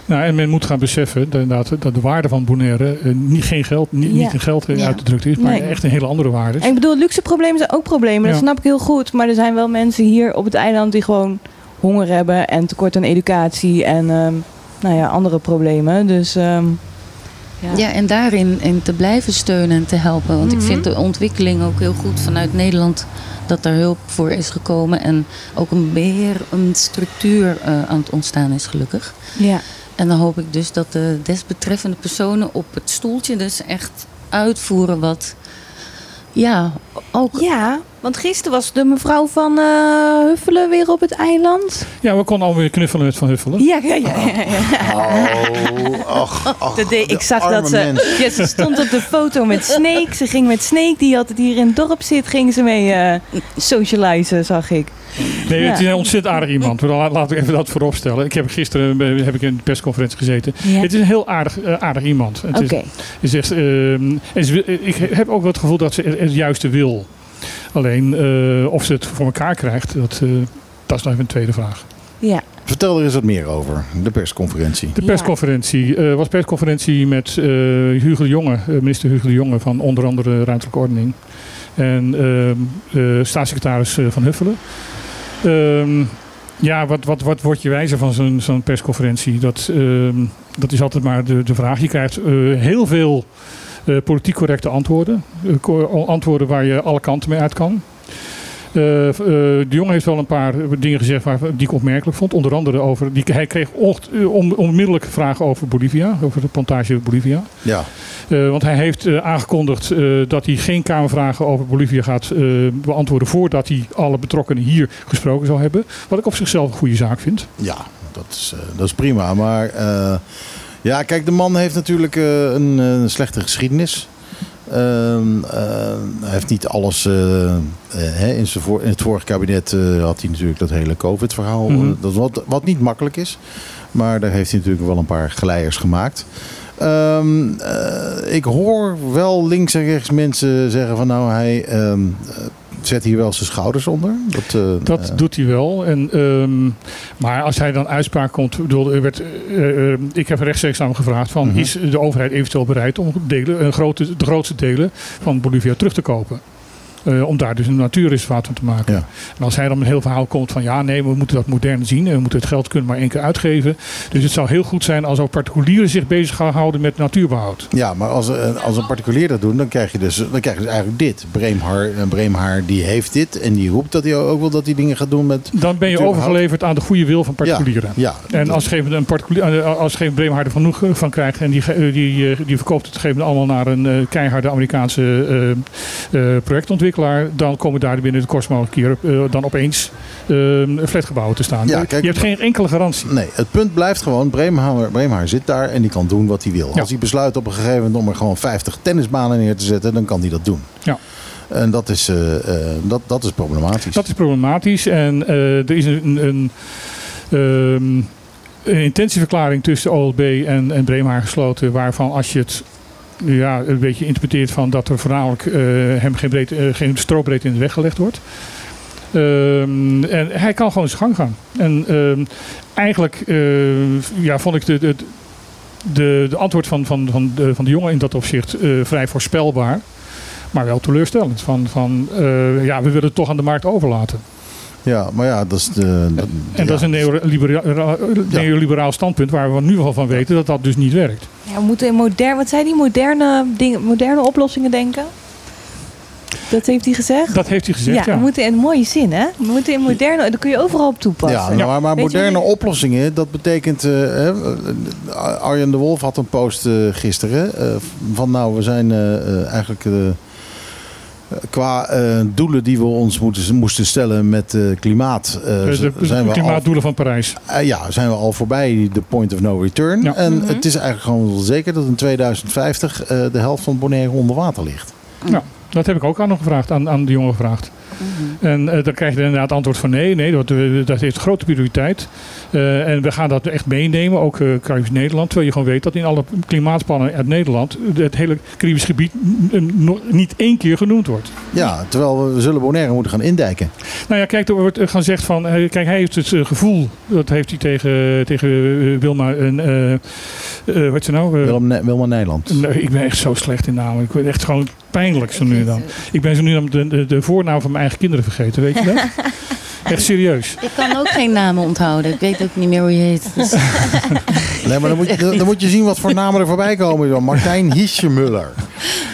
Speaker 1: Nou, en men moet gaan beseffen dat, inderdaad, dat de waarde van Bonaire eh, niet, geen geld, niet,
Speaker 3: Ja.
Speaker 1: niet in geld
Speaker 5: Ja.
Speaker 1: uit te drukken is, maar
Speaker 3: Nee.
Speaker 1: echt een hele andere waarde is.
Speaker 3: En ik bedoel, luxe problemen zijn ook problemen. Dat snap ik heel goed. Maar er zijn wel mensen hier op het eiland die gewoon honger hebben en tekort aan educatie en ehm, nou ja, andere problemen. Dus ehm, ja.
Speaker 5: Ja, en daarin in te blijven steunen en te helpen. Want
Speaker 3: Mhm.
Speaker 5: ik vind de ontwikkeling ook heel goed vanuit Nederland dat daar hulp voor is gekomen. En ook een beheer, een structuur eh, aan het ontstaan is gelukkig.
Speaker 3: ja.
Speaker 5: En dan hoop ik dus dat de desbetreffende personen op het stoeltje dus echt uitvoeren wat... Ja, ook...
Speaker 3: ja, want gisteren was de mevrouw van eh, Huffelen weer op het eiland.
Speaker 1: Ja, we konden alweer knuffelen met Van Huffelen.
Speaker 3: Ja, ja, ja. ja, ja.
Speaker 2: Oh, ach, ach,
Speaker 3: Dat deed-
Speaker 2: de
Speaker 3: ik zag
Speaker 2: arme
Speaker 3: dat ze,
Speaker 2: mens.
Speaker 3: ja, ze stond op de foto met Snake. Ze ging met Snake, die altijd hier in het dorp zit, ging ze mee eh socializen, zag ik.
Speaker 1: Nee,
Speaker 3: Ja.
Speaker 1: het is een ontzettend aardig iemand. Laat, laat ik even dat voorop stellen. Ik heb gisteren eh, heb ik in de persconferentie gezeten.
Speaker 3: Ja.
Speaker 1: Het is een heel aardig, eh, aardig iemand. Het
Speaker 3: Oké.
Speaker 1: is, is echt, ehm, en ze wil- ik heb ook wel het gevoel dat ze het, het juiste wil. Alleen eh, of ze het voor elkaar krijgt, dat, eh, dat is nog even een tweede vraag.
Speaker 3: Ja.
Speaker 2: Vertel er eens wat meer over, de persconferentie.
Speaker 1: De persconferentie eh, was persconferentie met eh, Hugo de Jonge, eh, minister Hugo de Jonge van onder andere ruimtelijke ordening. En ehm, eh, staatssecretaris eh, Van Huffelen. Ehm, ja, wat, wat, wat word je wijzer van zo'n persconferentie? Dat, ehm, dat is altijd maar de, de vraag. Je krijgt eh, heel veel eh, politiek correcte antwoorden. Eh, antwoorden waar je alle kanten mee uit kan. Eh, de jongen heeft wel een paar dingen gezegd waar, die ik opmerkelijk vond. Onder andere over. Die, hij kreeg eh, on, onmiddellijk vragen over Bolivia, over de plantage Bolivia.
Speaker 2: Ja,
Speaker 1: want hij heeft aangekondigd dat hij geen Kamervragen over Bolivia gaat beantwoorden voordat hij alle betrokkenen hier gesproken zal hebben. Wat ik op zichzelf een goede zaak vind.
Speaker 2: ja dat, is, dat is prima. Maar ja, kijk, de man heeft natuurlijk een, een slechte geschiedenis. Ehm, eh, hij heeft niet alles. eh, eh, hè, in, in het vorige kabinet eh, had hij natuurlijk dat hele COVID-verhaal.
Speaker 1: Mhm.
Speaker 2: dat wat, wat niet makkelijk is. Maar daar heeft hij natuurlijk wel een paar glijers gemaakt. Ehm, eh, ik hoor wel links en rechts mensen zeggen van nou hij ehm, zet hier wel zijn schouders onder. Dat, eh,
Speaker 1: Dat
Speaker 2: eh,
Speaker 1: doet hij wel. En, ehm, maar als hij dan uitspraak komt, ik bedoel, er werd, eh, ik heb rechtstreeks aan hem gevraagd van,
Speaker 2: Mhm.
Speaker 1: is de overheid eventueel bereid om delen, een grote, de grootste delen van Bolivia terug te kopen? Eh, om daar dus een natuurreservaat van te maken.
Speaker 2: Ja.
Speaker 1: En als hij dan een heel verhaal komt van ja, nee, we moeten dat modern zien. En we moeten het geld kunnen maar één keer uitgeven. Dus het zou heel goed zijn als ook particulieren zich bezig gaan houden met natuurbehoud.
Speaker 2: Ja, maar als, eh, als een particulier dat doet, dan krijg je dus, dan krijg je dus eigenlijk dit. Breemhaar, eh, Breemhaar die heeft dit en die roept dat hij ook wel dat hij dingen gaat doen met...
Speaker 1: Dan ben je overgeleverd aan de goede wil van particulieren.
Speaker 2: Ja,
Speaker 1: En als geen, een particulier, als geen Breemhaarder genoeg eh, van krijgt en die, die, die verkoopt het gegeven allemaal naar een keiharde Amerikaanse eh, projectontwikkelaar, dan komen daar binnen de keer eh, dan opeens eh, flatgebouwen te staan.
Speaker 2: Ja, kijk,
Speaker 1: je hebt geen enkele garantie.
Speaker 2: Nee, het punt blijft gewoon, Breemhaar, Breemhaar zit daar en die kan doen wat hij wil.
Speaker 1: Ja.
Speaker 2: Als hij besluit op een gegeven moment om er gewoon 50 tennisbanen neer te zetten, dan kan hij dat doen.
Speaker 1: Ja.
Speaker 2: En dat is, eh, eh, dat, dat is problematisch.
Speaker 1: Dat is problematisch. En er is een, een, ehm, een intentieverklaring tussen OLB en, en Breemhaar gesloten. Waarvan als je het ja, een beetje interpreteert van dat er voornamelijk eh, hem geen, breed, eh, geen strobreedte in de weg gelegd wordt. Ehm, en hij kan gewoon zijn gang gaan. En ehm, eigenlijk eh, ja, vond ik de, de, de, antwoord van, van, van, de, van de jongen in dat opzicht vrij voorspelbaar. Maar wel teleurstellend. Van, van, ja, we willen het toch aan de markt overlaten.
Speaker 2: Ja, maar ja, dat is de...
Speaker 1: En dat is een neolibera- neoliberaal standpunt waar we nu al van weten dat dat dus niet werkt.
Speaker 3: Ja, we moeten in modern, wat zei die, moderne, dingen, moderne oplossingen denken? Dat heeft hij gezegd?
Speaker 1: Dat heeft hij gezegd,
Speaker 3: ja,
Speaker 1: ja.
Speaker 3: we moeten in een mooie zin, hè? We moeten in moderne, dat kun je overal op toepassen.
Speaker 2: Ja, nou, maar, maar moderne oplossingen, dat betekent... eh, hè, eh, Arjen de Wolf had een post eh, gisteren eh, van nou, we zijn eigenlijk... qua eh, doelen die we ons moeten, moesten stellen met eh, klimaat... eh,
Speaker 1: de,
Speaker 2: zijn we al,
Speaker 1: klimaatdoelen van Parijs.
Speaker 2: eh, ja, zijn we al voorbij de point of no return.
Speaker 1: Ja.
Speaker 2: En
Speaker 3: Mhm.
Speaker 2: het is eigenlijk gewoon wel zeker dat in 2050 eh, de helft van Bonaire onder water ligt.
Speaker 1: Ja, dat heb ik ook aan hem gevraagd, aan, aan de jongen gevraagd. En eh, dan krijg je inderdaad antwoord van nee, nee, dat, eh, dat heeft grote prioriteit. Eh, en we gaan dat echt meenemen, ook eh Caribisch Nederland. Terwijl je gewoon weet dat in alle klimaatplannen uit Nederland het hele Caribisch gebied nog niet één keer genoemd wordt.
Speaker 2: Ja, terwijl we, zullen Bonaire moeten gaan indijken.
Speaker 1: Nou ja, kijk, er wordt eh, gezegd van, kijk, hij heeft het gevoel, dat heeft hij tegen, tegen Wilma, en, wat is het nou?
Speaker 2: Wilma Nederland.
Speaker 1: Nee, ik ben echt zo slecht in namen. Ik word echt gewoon pijnlijk zo nu dan. Ik ben zo nu dan de, de, de voornaam van mijn eigen kinderen vergeten, weet je dat? echt serieus.
Speaker 5: Ik kan ook geen namen onthouden. Ik weet ook niet meer hoe je heet. Dus
Speaker 2: Nee, maar dan moet, je, dan, moet je zien wat voor namen er voorbij komen. joh. Martijn Hiesjemuller.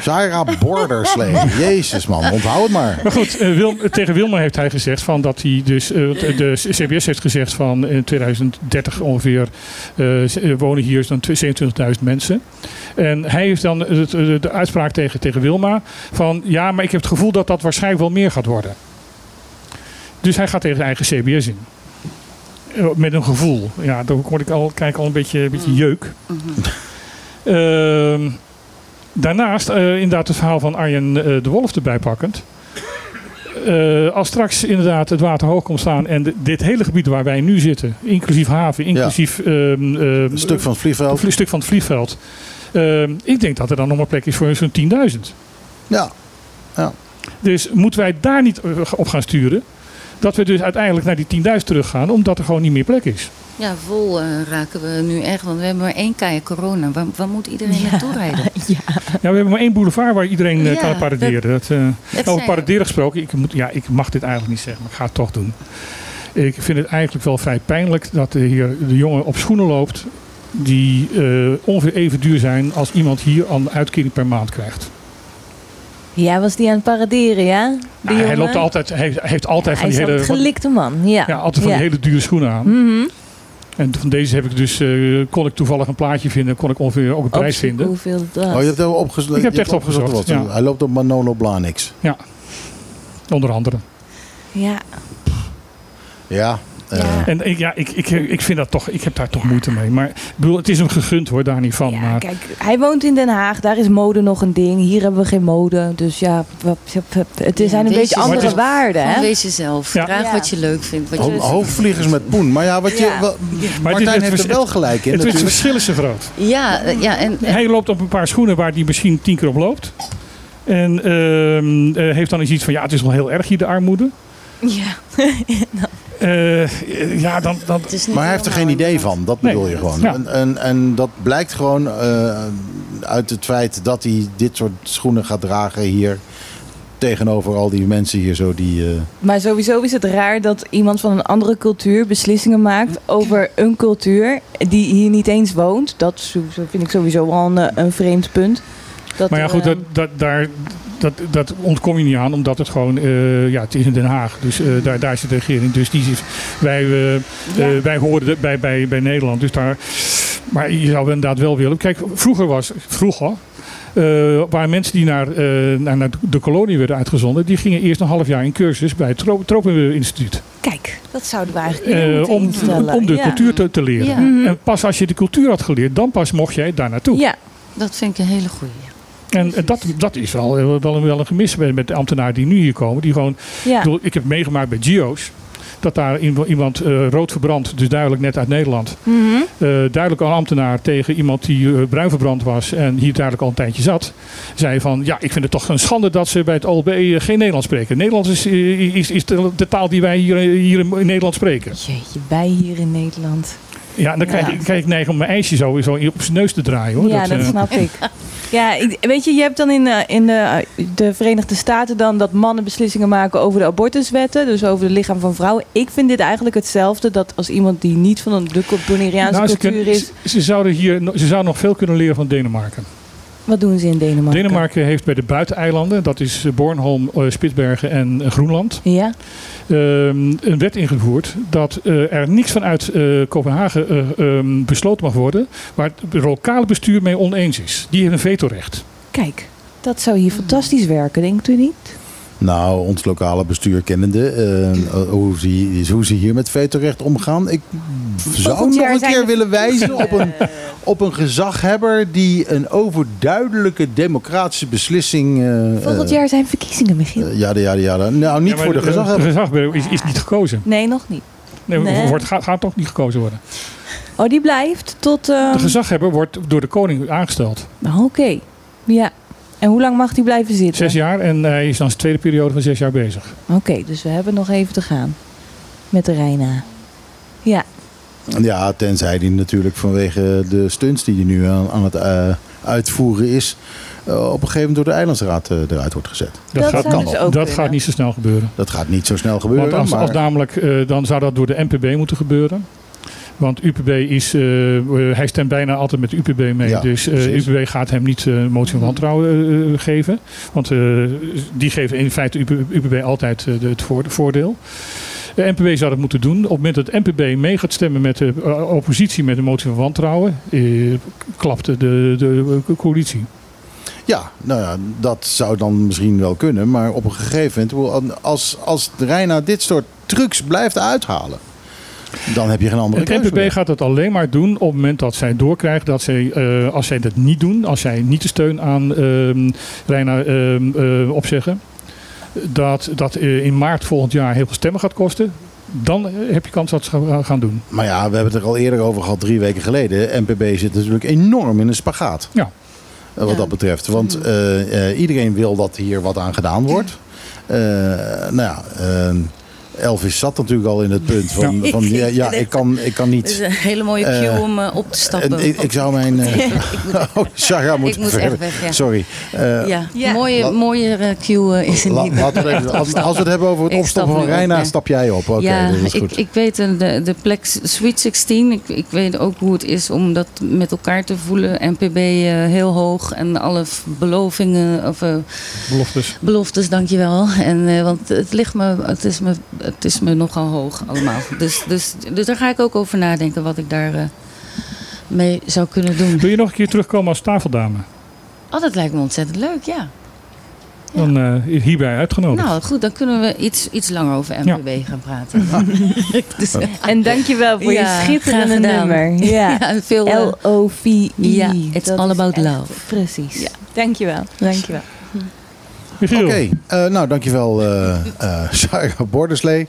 Speaker 2: Zaira Borderslee. Jezus man, onthoud het maar.
Speaker 1: Maar goed, eh, Wil- tegen Wilma heeft hij gezegd van dat hij dus. eh, want de CBS heeft gezegd van in 2030 ongeveer eh, eh, wonen hier dan 27.000 mensen. En hij heeft dan de, de uitspraak tegen, tegen Wilma van ja, maar ik heb het gevoel dat dat waarschijnlijk wel meer gaat worden. Dus hij gaat tegen zijn eigen CBS in. Eh, Met een gevoel. Ja, dan word ik al, kijk al een beetje, een beetje jeuk. Ehm, daarnaast, eh, inderdaad, het verhaal van Arjen eh, de Wolf erbij pakkend. Als straks inderdaad het water hoog komt staan en de- dit hele gebied waar wij nu zitten, inclusief haven, inclusief ehm, ehm,
Speaker 2: Een stuk van het vliegveld.
Speaker 1: een stuk van het vliegveld. ik denk dat er dan nog maar plek is voor zo'n 10.000.
Speaker 2: Ja,
Speaker 1: Dus moeten wij daar niet op gaan sturen? Dat we dus uiteindelijk naar die 10.000 teruggaan, omdat er gewoon niet meer plek is.
Speaker 5: ja, vol eh, raken we nu echt. Want we hebben maar één kaya corona. Waar, waar moet iedereen naartoe rijden?
Speaker 3: Ja.
Speaker 1: Ja, we hebben maar één boulevard waar iedereen eh,
Speaker 5: Ja,
Speaker 1: kan paraderen. Dat, eh,
Speaker 5: Dat
Speaker 1: over
Speaker 5: zijn-
Speaker 1: paraderen gesproken, ik, moet, ja, ik mag dit eigenlijk niet zeggen, maar ik ga het toch doen. Ik vind het eigenlijk wel vrij pijnlijk dat de, hier de jongen op schoenen loopt die eh, ongeveer even duur zijn als iemand hier aan uitkering per maand krijgt.
Speaker 3: Ja, was die aan het paraderen, ja? Die
Speaker 1: hij, loopt altijd, hij heeft, heeft altijd van
Speaker 3: Hij
Speaker 1: die
Speaker 3: is
Speaker 1: hele,
Speaker 3: een gelikte man, ja.
Speaker 1: ja, altijd van
Speaker 3: Ja.
Speaker 1: die hele dure schoenen aan.
Speaker 3: Mhm.
Speaker 1: En van deze heb ik dus, eh, kon ik toevallig een plaatje vinden, kon ik ongeveer ook een prijs vinden.
Speaker 3: Hoeveel dat
Speaker 2: oh, je hebt het opgezocht.
Speaker 1: Ik heb het echt
Speaker 2: opgezocht
Speaker 1: opgezocht,
Speaker 2: wat.
Speaker 1: ja.
Speaker 2: Hij loopt op Manolo Blahniks.
Speaker 1: Onder andere.
Speaker 3: Ja.
Speaker 2: Ja.
Speaker 3: Ja.
Speaker 1: En ik, ja, ik, ik, ik vind dat toch, ik heb daar toch moeite mee. Maar ik bedoel, het is hem gegund hoor, daar niet van.
Speaker 3: Ja,
Speaker 1: maar
Speaker 3: kijk, hij woont in Den Haag. Daar is mode nog een ding. Hier hebben we geen mode. Dus ja, het
Speaker 5: Ja,
Speaker 3: zijn een beetje andere waarden, hè?
Speaker 5: wees jezelf.
Speaker 1: Ja.
Speaker 5: Draag
Speaker 3: Ja.
Speaker 5: wat je leuk vindt. Wat
Speaker 2: ho-
Speaker 5: je
Speaker 2: hoofdvliegers met poen. Maar ja, wat je,
Speaker 3: Ja.
Speaker 2: wel-
Speaker 1: het
Speaker 2: Martijn
Speaker 1: het
Speaker 2: heeft er wel gelijk in
Speaker 1: het, het verschil is zo groot.
Speaker 5: Ja, eh, ja en, en-
Speaker 1: Hij loopt op een paar schoenen waar hij misschien tien keer op loopt. En ehm, eh, heeft dan eens iets van, ja, het is wel heel erg hier de armoede.
Speaker 3: Ja.
Speaker 1: Eh, ja, dan, dan,
Speaker 5: het is niet
Speaker 2: Maar hij heeft er geen idee van, dat
Speaker 1: Nee.
Speaker 2: bedoel je gewoon.
Speaker 1: Ja.
Speaker 2: En, en, en dat blijkt gewoon eh, uit het feit dat hij dit soort schoenen gaat dragen hier. Tegenover al die mensen hier zo die... eh,
Speaker 3: Maar sowieso is het raar dat iemand van een andere cultuur beslissingen maakt over een cultuur die hier niet eens woont. Dat vind ik sowieso al een, een vreemd punt. Dat
Speaker 1: maar ja,
Speaker 3: er,
Speaker 1: goed, dat, dat, daar, dat, dat ontkom je niet aan, omdat het gewoon, eh, ja, het is in Den Haag. Dus eh, daar, daar zit de regering. Dus die is, wij, eh, eh,
Speaker 3: Ja.
Speaker 1: wij horen bij, bij, bij Nederland. Dus daar, maar je zou inderdaad wel willen. Kijk, vroeger was, vroeger, waren mensen die naar, naar, naar de kolonie werden uitgezonden, die gingen eerst een half jaar in cursus bij het Tro- Tropeninstituut.
Speaker 3: Kijk, dat zouden we eigenlijk moeten
Speaker 1: om, om de
Speaker 3: ja.
Speaker 1: cultuur te, te leren.
Speaker 5: Ja.
Speaker 3: Mhm.
Speaker 1: En pas als je de cultuur had geleerd, dan pas mocht jij daar naartoe.
Speaker 3: Ja,
Speaker 5: Dat vind ik een hele goeie.
Speaker 1: En dat, dat is wel, eh, wel, een, wel een gemis met, met de ambtenaren die nu hier komen. Die gewoon,
Speaker 3: ja.
Speaker 1: ik, bedoel, ik heb meegemaakt bij Gio's. Dat daar iemand, eh, rood verbrand, dus duidelijk net uit Nederland. Eh, duidelijk al ambtenaar tegen iemand die bruin verbrand was en hier duidelijk al een tijdje zat. Zei van, ja, ik vind het toch een schande dat ze bij het OLB geen Nederlands spreken. Nederlands is, is, is de, taal die wij hier, hier in Nederland spreken.
Speaker 3: Jeetje, wij hier in Nederland.
Speaker 1: Ja, en dan krijg, ik, krijg ik neiging om mijn ijsje zo, zo op zijn neus te draaien. Hoor.
Speaker 3: ja, dat, snap ik. Ja, ik- weet je, je hebt dan in, eh, in de, de Verenigde Staten dan dat mannen beslissingen maken over de abortuswetten, dus over het lichaam van vrouwen. Ik vind dit eigenlijk hetzelfde, dat als iemand die niet van de Bonaireaanse
Speaker 1: Nou,
Speaker 3: cultuur
Speaker 1: kunnen-
Speaker 3: is,
Speaker 1: ze, ze zouden hier, ze zouden nog veel kunnen leren van Denemarken.
Speaker 3: Wat doen ze in Denemarken?
Speaker 1: Denemarken heeft bij de buiteneilanden, dat is Bornholm, eh, Spitsbergen en Groenland,
Speaker 3: Ja?
Speaker 1: ehm, een wet ingevoerd dat eh, er niks vanuit eh, Kopenhagen eh, ehm, besloten mag worden waar het lokale bestuur mee oneens is. Die heeft een vetorecht.
Speaker 3: Kijk, dat zou hier fantastisch werken, denkt u niet?
Speaker 2: Nou, ons lokale bestuur kennende, eh, hoe, ze, hoe ze hier met vetorecht omgaan. Ik zou nog een keer
Speaker 3: er
Speaker 2: willen wijzen op een, op een gezaghebber die een overduidelijke democratische beslissing. eh,
Speaker 3: Volgend
Speaker 2: eh,
Speaker 3: jaar zijn verkiezingen, Michiel.
Speaker 2: eh, ja, ja, ja, Nou, niet
Speaker 1: Ja,
Speaker 2: voor de
Speaker 1: De
Speaker 2: gezaghebber.
Speaker 1: gezaghebber is, is niet gekozen.
Speaker 3: Nee, nog niet.
Speaker 1: Nee,
Speaker 3: Nee.
Speaker 1: Wordt, gaat, gaat toch niet gekozen worden.
Speaker 3: Oh, die blijft tot... eh,
Speaker 1: De gezaghebber wordt door de koning aangesteld.
Speaker 3: nou, Oké, ja. En hoe lang mag die blijven zitten?
Speaker 1: Zes jaar en hij is dan zijn tweede periode van zes jaar bezig.
Speaker 3: Oké, dus we hebben nog even te gaan. Met de Reina. Ja,
Speaker 2: Ja, tenzij die natuurlijk vanwege de stunts die hij nu aan, aan het eh, uitvoeren is. eh, op een gegeven moment door de eilandsraad eh, eruit wordt gezet.
Speaker 1: Dat,
Speaker 3: Dat
Speaker 1: gaat,
Speaker 3: dus ook
Speaker 1: dat gaat niet zo snel gebeuren.
Speaker 2: Dat gaat niet zo snel gebeuren.
Speaker 1: Want als,
Speaker 2: maar...
Speaker 1: als namelijk, eh, dan zou dat door de NPB moeten gebeuren. Want UPB is, eh, eh, hij stemt bijna altijd met de UPB mee.
Speaker 2: Ja,
Speaker 1: dus eh. UPB gaat hem niet eh motie van wantrouwen eh, geven. Want eh, die geven in feite UP UPB altijd de- het voor- voordeel. De NPB zou dat moeten doen. Op het moment dat de NPB mee gaat stemmen met de oppositie met de motie van wantrouwen, eh, klapt de, de, de coalitie.
Speaker 2: Ja, nou ja, dat zou dan misschien wel kunnen. Maar op een gegeven moment, als, als de Reina dit soort trucs blijft uithalen, dan heb je geen andere
Speaker 1: Het
Speaker 2: keuze
Speaker 1: NPB
Speaker 2: meer.
Speaker 1: gaat het alleen maar doen op het moment dat zij doorkrijgen dat zij, eh, als zij dat niet doen, als zij niet de steun aan ehm Reina ehm, eh, opzeggen, dat dat eh, in maart volgend jaar heel veel stemmen gaat kosten. Dan eh, heb je kans dat ze gaan- gaan doen.
Speaker 2: Maar ja, we hebben het er al eerder over gehad, drie weken geleden. NPB zit natuurlijk enorm in een spagaat.
Speaker 1: Ja.
Speaker 2: eh, Wat
Speaker 5: Ja.
Speaker 2: dat betreft. Want eh, eh, iedereen wil dat hier wat aan gedaan wordt. Eh, nou ja, eh, Elvis zat natuurlijk al in het punt van,
Speaker 5: Ja.
Speaker 2: van ja, ja, ik, kan, ik kan
Speaker 5: Het is
Speaker 2: niet.
Speaker 5: een hele mooie
Speaker 2: Eh,
Speaker 5: cue om eh, op te stappen.
Speaker 2: En ik, ik zou mijn. eh,
Speaker 5: ik moet,
Speaker 2: oh, Sarah moet,
Speaker 5: ik moet
Speaker 2: verder.
Speaker 5: echt weg, ja.
Speaker 2: Sorry. Eh,
Speaker 5: ja,
Speaker 3: Ja.
Speaker 5: mooie,
Speaker 2: La-
Speaker 5: mooie eh, cue eh, is er
Speaker 2: La-
Speaker 5: niet.
Speaker 2: laten we even- als, als we het hebben over het
Speaker 5: Ik
Speaker 2: opstappen
Speaker 5: stap
Speaker 2: van
Speaker 5: op,
Speaker 2: Reina,
Speaker 5: ja.
Speaker 2: stap jij op. Oké,
Speaker 5: ja,
Speaker 2: dat is
Speaker 5: ik,
Speaker 2: goed.
Speaker 5: ik weet eh, de, de plek Sweet 16. Ik, ik weet ook hoe het is om dat met elkaar te voelen. NPB eh, heel hoog en alle belovingen of eh,
Speaker 1: Beloftes.
Speaker 5: beloftes, dankjewel. En, eh, want het ligt me, het is me, het is me nogal hoog allemaal. Dus, dus, dus daar ga ik ook over nadenken wat ik daar eh, mee zou kunnen doen.
Speaker 1: Wil je nog een keer terugkomen als tafeldame?
Speaker 5: Oh, dat lijkt me ontzettend leuk, ja.
Speaker 1: Dan eh, hierbij uitgenodigd.
Speaker 5: Nou goed, dan kunnen we iets, iets langer over MPB gaan praten. dus,
Speaker 3: En dankjewel voor
Speaker 5: Ja,
Speaker 3: je schitterende nummer. Ja.
Speaker 5: ja, veel, eh,
Speaker 3: L-O-V-I.
Speaker 5: Ja, it's all about
Speaker 3: echt-
Speaker 5: love.
Speaker 3: Precies.
Speaker 5: Ja.
Speaker 3: Dankjewel. Dankjewel.
Speaker 2: Oké, eh, nou dankjewel uh, Sarah Borderslee.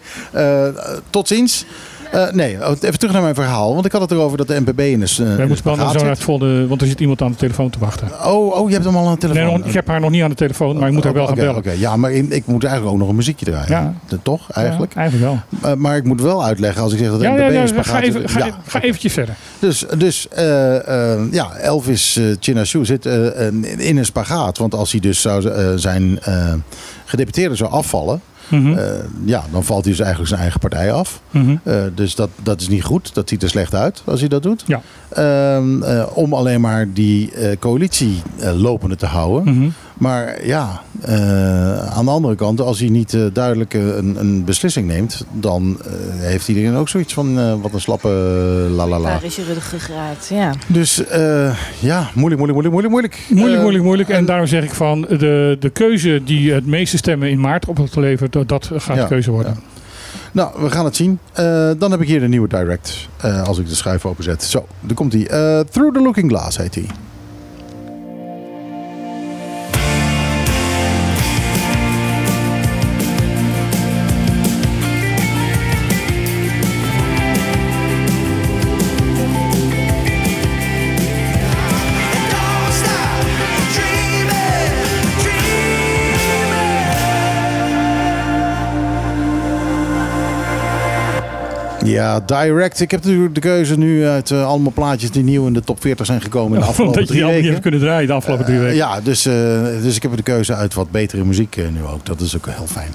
Speaker 2: Tot ziens. Eh, nee, even terug naar mijn verhaal. Want ik had het erover dat de NPB in de, uh,
Speaker 1: wij moeten wel zo naar het volgende, want er zit iemand aan de telefoon te wachten.
Speaker 2: Oh, oh, je hebt hem al aan de telefoon.
Speaker 1: Nee, nog- ik heb haar nog niet aan de telefoon, maar ik moet haar wel
Speaker 2: Oké,
Speaker 1: gaan bellen.
Speaker 2: oké. Ja, maar ik, ik moet eigenlijk ook nog een muziekje draaien.
Speaker 1: Ja.
Speaker 2: Toch, eigenlijk?
Speaker 1: Ja, eigenlijk wel.
Speaker 2: Eh, maar ik moet wel uitleggen als ik zeg dat de
Speaker 1: Ja,
Speaker 2: NPB
Speaker 1: ja,
Speaker 2: in
Speaker 1: ja, ga, even, ga,
Speaker 2: Ja,
Speaker 1: ga eventjes verder.
Speaker 2: Dus, dus eh, ja, Elvis Chinashu zit in een spagaat. Want als hij dus zou, zijn gedeputeerde zou afvallen...
Speaker 1: Mhm,
Speaker 2: eh, ja, dan valt hij dus eigenlijk zijn eigen partij af.
Speaker 1: mhm.
Speaker 2: Eh, dus dat, dat is niet goed. Dat ziet er slecht uit als hij dat doet.
Speaker 1: Ja.
Speaker 2: Ehm, eh, om alleen maar die eh, coalitie eh, lopende te houden.
Speaker 1: Mhm.
Speaker 2: Maar ja, eh, aan de andere kant, als hij niet eh, duidelijk een, een beslissing neemt, dan heeft iedereen ook zoiets van eh, wat een slappe la la la.
Speaker 3: Waar is je ruggengraat? Ja.
Speaker 2: Dus eh, ja, moeilijk, moeilijk, moeilijk, moeilijk, moeilijk.
Speaker 1: Moeilijk, moeilijk, moeilijk. En
Speaker 2: en-
Speaker 1: daarom zeg ik van de, de keuze die het meeste stemmen in maart op heeft geleverd, dat, dat gaat
Speaker 2: Ja,
Speaker 1: de keuze worden.
Speaker 2: Nou, we gaan het zien. Eh, dan heb ik hier de nieuwe direct. eh, als ik de schuif openzet. Zo, daar komt hij. Eh, Through the Looking Glass heet hij. Ja, direct. Ik heb natuurlijk de keuze nu uit eh, allemaal plaatjes die nieuw in de top 40 zijn gekomen in de afgelopen
Speaker 1: dat je die
Speaker 2: drie
Speaker 1: al niet
Speaker 2: weken.
Speaker 1: hebt kunnen draaien de afgelopen drie
Speaker 2: Eh,
Speaker 1: weken.
Speaker 2: ja, dus, eh, dus ik heb de keuze uit wat betere muziek nu ook. Dat is ook heel fijn.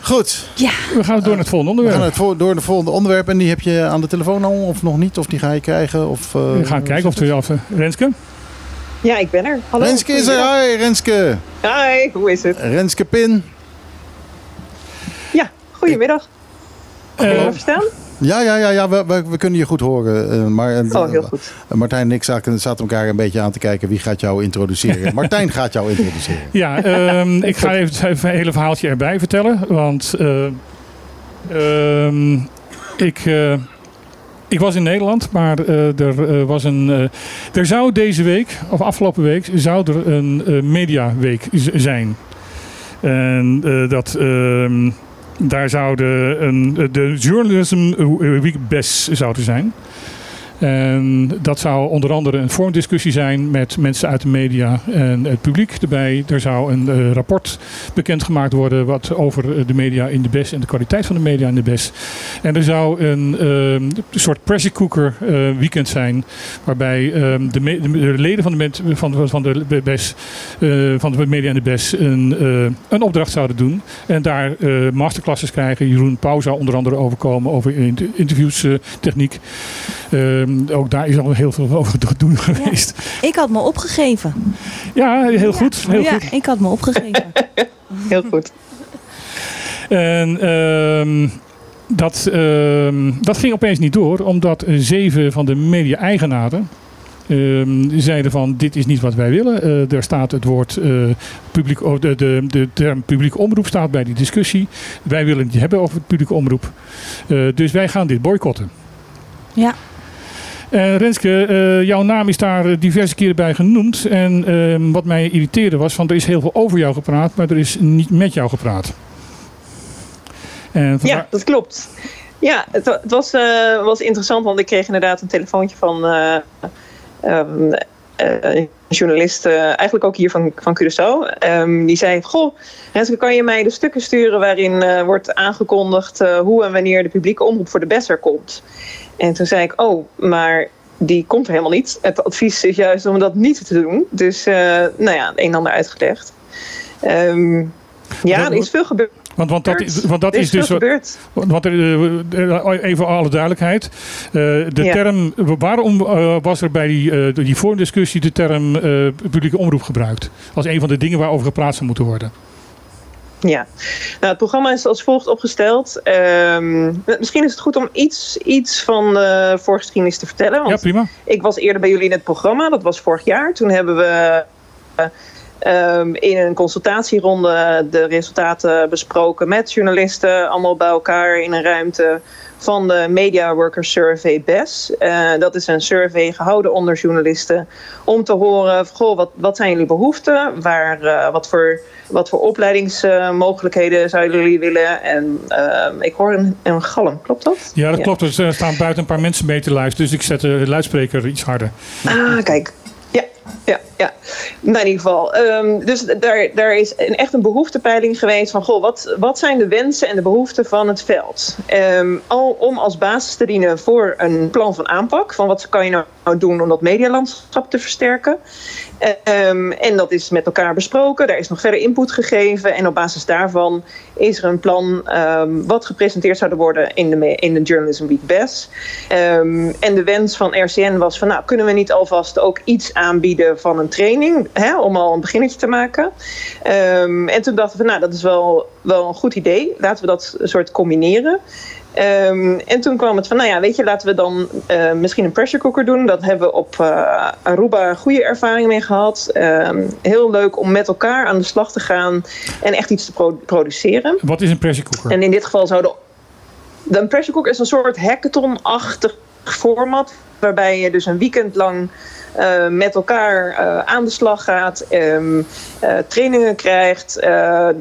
Speaker 2: Goed,
Speaker 3: Ja,
Speaker 1: We gaan door naar het volgende
Speaker 2: we gaan
Speaker 1: onderwerp.
Speaker 2: het voor, door naar het volgende onderwerp. En die heb je aan de telefoon al of nog niet? Of die ga je krijgen? Of, eh,
Speaker 1: We gaan kijken of we af. Renske?
Speaker 7: Ja, ik ben er. Hallo.
Speaker 2: Renske is er. Hi Renske.
Speaker 7: Hi, hoe is het?
Speaker 2: Renske Pin.
Speaker 7: Ja, goedemiddag. Kun je
Speaker 1: Eh,
Speaker 7: verstaan?
Speaker 2: Ja, ja, ja, ja we, we, we kunnen je goed horen. eh, maar, eh,
Speaker 7: Oh, heel goed.
Speaker 2: Martijn en ik zaten, zaten elkaar een beetje aan te kijken wie gaat jou introduceren. Martijn gaat jou introduceren.
Speaker 1: Ja, ehm, ik ga even het hele verhaaltje erbij vertellen. Want eh, ehm, ik, eh, ik was in Nederland, maar eh, er was een. eh, er zou deze week, of afgelopen week, zou er een eh, mediaweek zijn. En eh, dat. Daar zouden een, de Journalism Week Best zouden zijn. En dat zou onder andere een vormdiscussie zijn met mensen uit de media en het publiek erbij. Er zou een eh, rapport bekendgemaakt worden wat over eh, de media in de BES en de kwaliteit van de media in de BES. En er zou een ehm, soort pressure cooker eh, weekend zijn waarbij ehm, de, de leden van de, van, van de BES, eh, van de media in de BES een, een opdracht zouden doen. En daar masterclasses krijgen. Jeroen Pauw zou onder andere overkomen over inter- interviewstechniek. Ook daar is al heel veel over te doen geweest.
Speaker 3: ik had me opgegeven.
Speaker 1: Ja, heel goed. Heel
Speaker 3: ja,
Speaker 1: goed.
Speaker 3: ik had me opgegeven.
Speaker 7: Heel goed.
Speaker 1: En ehm, dat, ehm, dat ging opeens niet door, omdat zeven van de media-eigenaren ehm, zeiden van dit is niet wat wij willen. Eh er staat het woord eh, publiek, de, de, de term publieke omroep staat bij die discussie. Wij willen het niet hebben over het publieke omroep. Eh, dus wij gaan dit boycotten.
Speaker 3: Ja.
Speaker 1: Eh, Renske, eh, jouw naam is daar eh, diverse keren bij genoemd. En ehm, wat mij irriteerde was, van er is heel veel over jou gepraat, maar er is niet met jou gepraat. En
Speaker 7: Ja, dat klopt. Ja, het, wa- het was, was interessant, want ik kreeg inderdaad een telefoontje van eh, ehm, eh, een journalist, eigenlijk ook hier van, van Curaçao. Ehm, die zei, goh, Renske, kan je mij de stukken sturen waarin wordt aangekondigd hoe en wanneer de publieke omroep voor de BESser komt? En toen zei ik, oh, maar die komt er helemaal niet. Het advies is juist om dat niet te doen. Dus, eh, nou ja, een en ander uitgelegd. Ehm, ja, er is veel gebeurd.
Speaker 1: Want, want dat, is, want dat is dus.
Speaker 7: gebeurd.
Speaker 1: Want eh, eh, even alle duidelijkheid. De
Speaker 7: Ja.
Speaker 1: term. Waarom was er bij die, eh, die voordiscussie de term publieke omroep gebruikt? Als een van de dingen waarover gepraat zou moeten worden.
Speaker 7: Ja, nou, het programma is als volgt opgesteld. Ehm, misschien is het goed om iets, iets van de voorgeschiedenis te vertellen. Want
Speaker 1: Ja, prima.
Speaker 7: ik was eerder bij jullie in het programma, dat was vorig jaar. Toen hebben we eh, ehm, in een consultatieronde de resultaten besproken met journalisten, allemaal bij elkaar in een ruimte van de Media Worker Survey BES. Eh, dat is een survey gehouden onder journalisten om te horen, goh, wat, wat zijn jullie behoeften? Waar, eh, wat voor, wat voor opleidingsmogelijkheden zouden jullie willen? En ehm, ik hoor een, een galm, klopt dat?
Speaker 1: Ja, dat klopt. Er staan buiten een paar mensen mee te luisteren. Dus ik zet de luidspreker iets harder.
Speaker 7: Ah, kijk. Ja, ja, ja. In ieder geval. ehm, dus daar, daar is een, echt een behoeftepeiling geweest van... Goh, wat, wat zijn de wensen en de behoeften van het veld? Ehm, al om als basis te dienen voor een plan van aanpak. Van wat kan je nou doen om dat medialandschap te versterken? Ehm, en dat is met elkaar besproken. Daar is nog verder input gegeven. En op basis daarvan is er een plan wat gepresenteerd zou worden in de, in de Journalism Week BES. Ehm, en de wens van RCN was van, nou, kunnen we niet alvast ook iets aanbieden van een training, hè, om al een beginnetje te maken. Ehm, en toen dachten we, nou, dat is wel, wel een goed idee. Laten we dat soort combineren. Ehm, en toen kwam het van, nou ja, weet je, laten we dan eh, misschien een pressure cooker doen. Dat hebben we op eh, Aruba goede ervaring mee gehad. Ehm, heel leuk om met elkaar aan de slag te gaan en echt iets te pro- produceren.
Speaker 1: Wat is een pressure cooker?
Speaker 7: En in dit geval zou de, de pressure cooker is een soort hackathon-achtig format. Waarbij je dus een weekend lang eh, met elkaar eh, aan de slag gaat. ehm, eh, trainingen krijgt,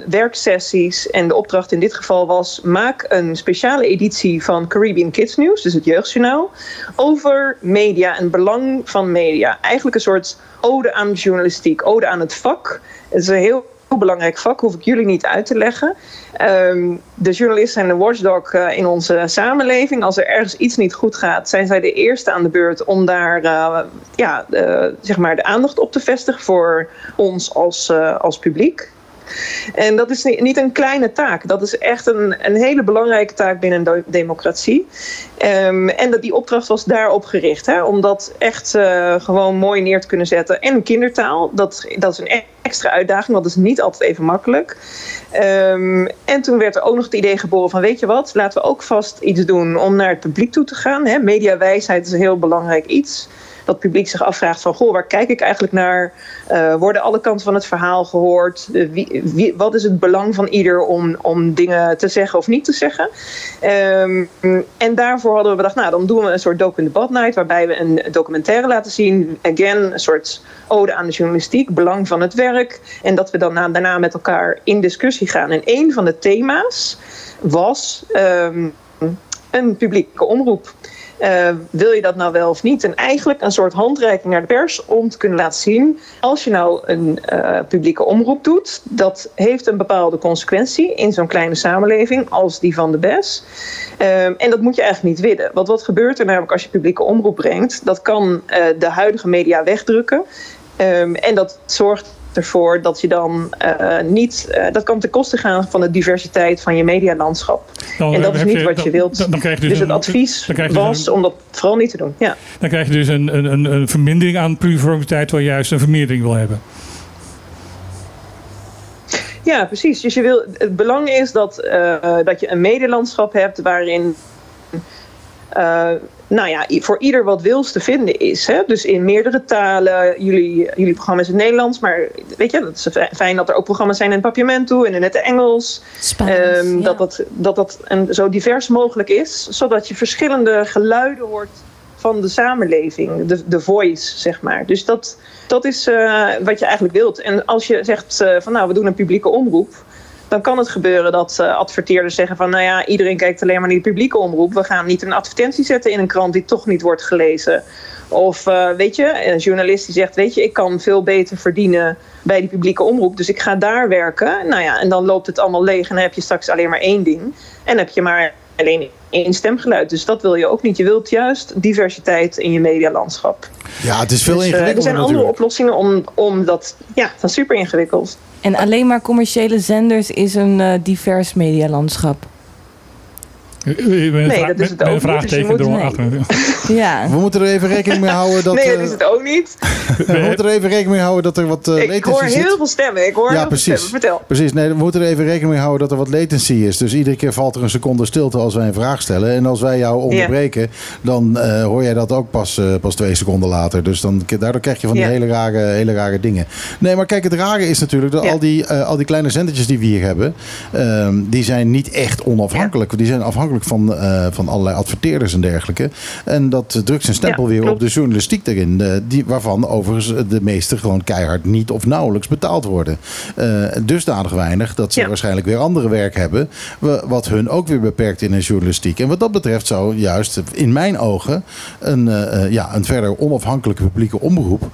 Speaker 7: werksessies. En de opdracht in dit geval was... maak een speciale editie van Caribbean Kids News, dus het jeugdjournaal... over media en belang van media. Eigenlijk een soort ode aan journalistiek, ode aan het vak. Het is een heel belangrijk vak, hoef ik jullie niet uit te leggen. Ehm, de journalisten zijn de watchdog eh, in onze samenleving. Als er ergens iets niet goed gaat, zijn zij de eerste aan de beurt om daar eh, ja, de, zeg maar de aandacht op te vestigen voor ons als, eh, als publiek. En dat is ni- niet een kleine taak. Dat is echt een, een hele belangrijke taak binnen een democratie. Ehm, en dat die opdracht was daarop gericht. Hè, om dat echt eh, gewoon mooi neer te kunnen zetten. En kindertaal, dat, dat is een extra uitdaging. Want dat is niet altijd even makkelijk. Ehm, en toen werd er ook nog het idee geboren van... weet je wat, laten we ook vast iets doen om naar het publiek toe te gaan. Hè. Mediawijsheid is een heel belangrijk iets dat publiek zich afvraagt van... goh, waar kijk ik eigenlijk naar? Eh, worden alle kanten van het verhaal gehoord? Eh, wie, wat is het belang van ieder om, om dingen te zeggen of niet te zeggen? Ehm, en daarvoor hadden we bedacht, nou, dan doen we een soort docu debat night... waarbij we een documentaire laten zien. Again, een soort ode aan de journalistiek, belang van het werk. En dat we dan na- daarna met elkaar in discussie gaan. En een van de thema's was ehm, een publieke omroep. Eh, wil je dat nou wel of niet? En eigenlijk een soort handreiking naar de pers om te kunnen laten zien. Als je nou een eh, publieke omroep doet, dat heeft een bepaalde consequentie in zo'n kleine samenleving als die van de BES. Ehm, en dat moet je eigenlijk niet willen. Want wat gebeurt er namelijk als je publieke omroep brengt? Dat kan eh, de huidige media wegdrukken. Ehm, en dat zorgt ervoor dat je dan eh, niet. eh, dat kan ten koste gaan van de diversiteit van je medialandschap.
Speaker 1: Dan,
Speaker 7: en dat is niet wat je wilt.
Speaker 1: Dan, krijg je dus,
Speaker 7: Dus het
Speaker 1: een-
Speaker 7: advies
Speaker 1: krijg je dus
Speaker 7: was
Speaker 1: een-
Speaker 7: om dat vooral niet te doen. Ja.
Speaker 1: Dan krijg je dus een, een, een, een vermindering aan pluriformiteit, terwijl je juist een vermeerdering wil hebben.
Speaker 7: Ja, precies. Dus je wil, het belang is dat, eh, dat je een medelandschap hebt waarin. Nou ja, voor ieder wat wils te vinden is. Hè? Dus in meerdere talen. Jullie, jullie programma is in het Nederlands, maar weet je, het is fi- fijn dat er ook programma's zijn in het papiamento en in het Engels.
Speaker 5: Spaans,
Speaker 7: Ehm,
Speaker 5: ja.
Speaker 7: Dat dat, dat, dat een, zo divers mogelijk is, zodat je verschillende geluiden hoort van de samenleving, de, de voice, zeg maar. Dus dat, dat is eh, wat je eigenlijk wilt. En als je zegt eh, van nou, we doen een publieke omroep, dan kan het gebeuren dat eh, adverteerders zeggen van nou ja, iedereen kijkt alleen maar naar die publieke omroep. We gaan niet een advertentie zetten in een krant die toch niet wordt gelezen. Of eh, weet je, een journalist die zegt, weet je, ik kan veel beter verdienen bij die publieke omroep, dus ik ga daar werken. Nou ja, en dan loopt het allemaal leeg en dan heb je straks alleen maar één ding. En heb je maar alleen één stemgeluid. Dus dat wil je ook niet. Je wilt juist diversiteit in je medialandschap.
Speaker 2: Ja, het is veel
Speaker 7: Dus, eh,
Speaker 2: ingewikkelder
Speaker 7: er zijn andere
Speaker 2: natuurlijk.
Speaker 7: oplossingen om, om dat... Ja, dat is super ingewikkeld.
Speaker 3: En alleen maar commerciële zenders is een eh, divers medialandschap.
Speaker 1: Nee,
Speaker 7: dat is het ook
Speaker 1: vraagteken
Speaker 7: dus je moet-
Speaker 1: erachter.
Speaker 3: Ja.
Speaker 2: We moeten er even rekening mee houden dat,
Speaker 7: nee,
Speaker 2: eh,
Speaker 7: dat is het ook niet.
Speaker 2: we moeten er even rekening mee houden dat er wat eh,
Speaker 7: ik
Speaker 2: latency
Speaker 7: hoor
Speaker 2: zit.
Speaker 7: heel veel stemmen. Ik hoor
Speaker 2: Ja,
Speaker 7: heel veel
Speaker 2: precies.
Speaker 7: stemmen. Vertel.
Speaker 2: Precies, nee, we moeten er even rekening mee houden dat er wat latency is. Dus iedere keer valt er een seconde stilte als wij een vraag stellen. En als wij jou onderbreken, dan eh, hoor jij dat ook pas, eh, pas twee seconden later. Dus dan, daardoor krijg je van die hele, rare, hele rare dingen. Nee, maar kijk, het rare is natuurlijk dat
Speaker 7: Ja.
Speaker 2: al, die, eh, al die kleine zendertjes die we hier hebben, ehm, die zijn niet echt onafhankelijk. Die zijn afhankelijk van, eh, van allerlei adverteerders en dergelijke. En dat drukt zijn stempel
Speaker 7: Ja,
Speaker 2: weer op de journalistiek erin. eh, die, waarvan overigens de meeste gewoon keihard niet of nauwelijks betaald worden. Eh dusdanig weinig dat ze
Speaker 7: Ja.
Speaker 2: waarschijnlijk weer andere werk hebben. wa- Wat hun ook weer beperkt in hun journalistiek. En wat dat betreft zou juist in mijn ogen een, ja, een verder onafhankelijke publieke omroep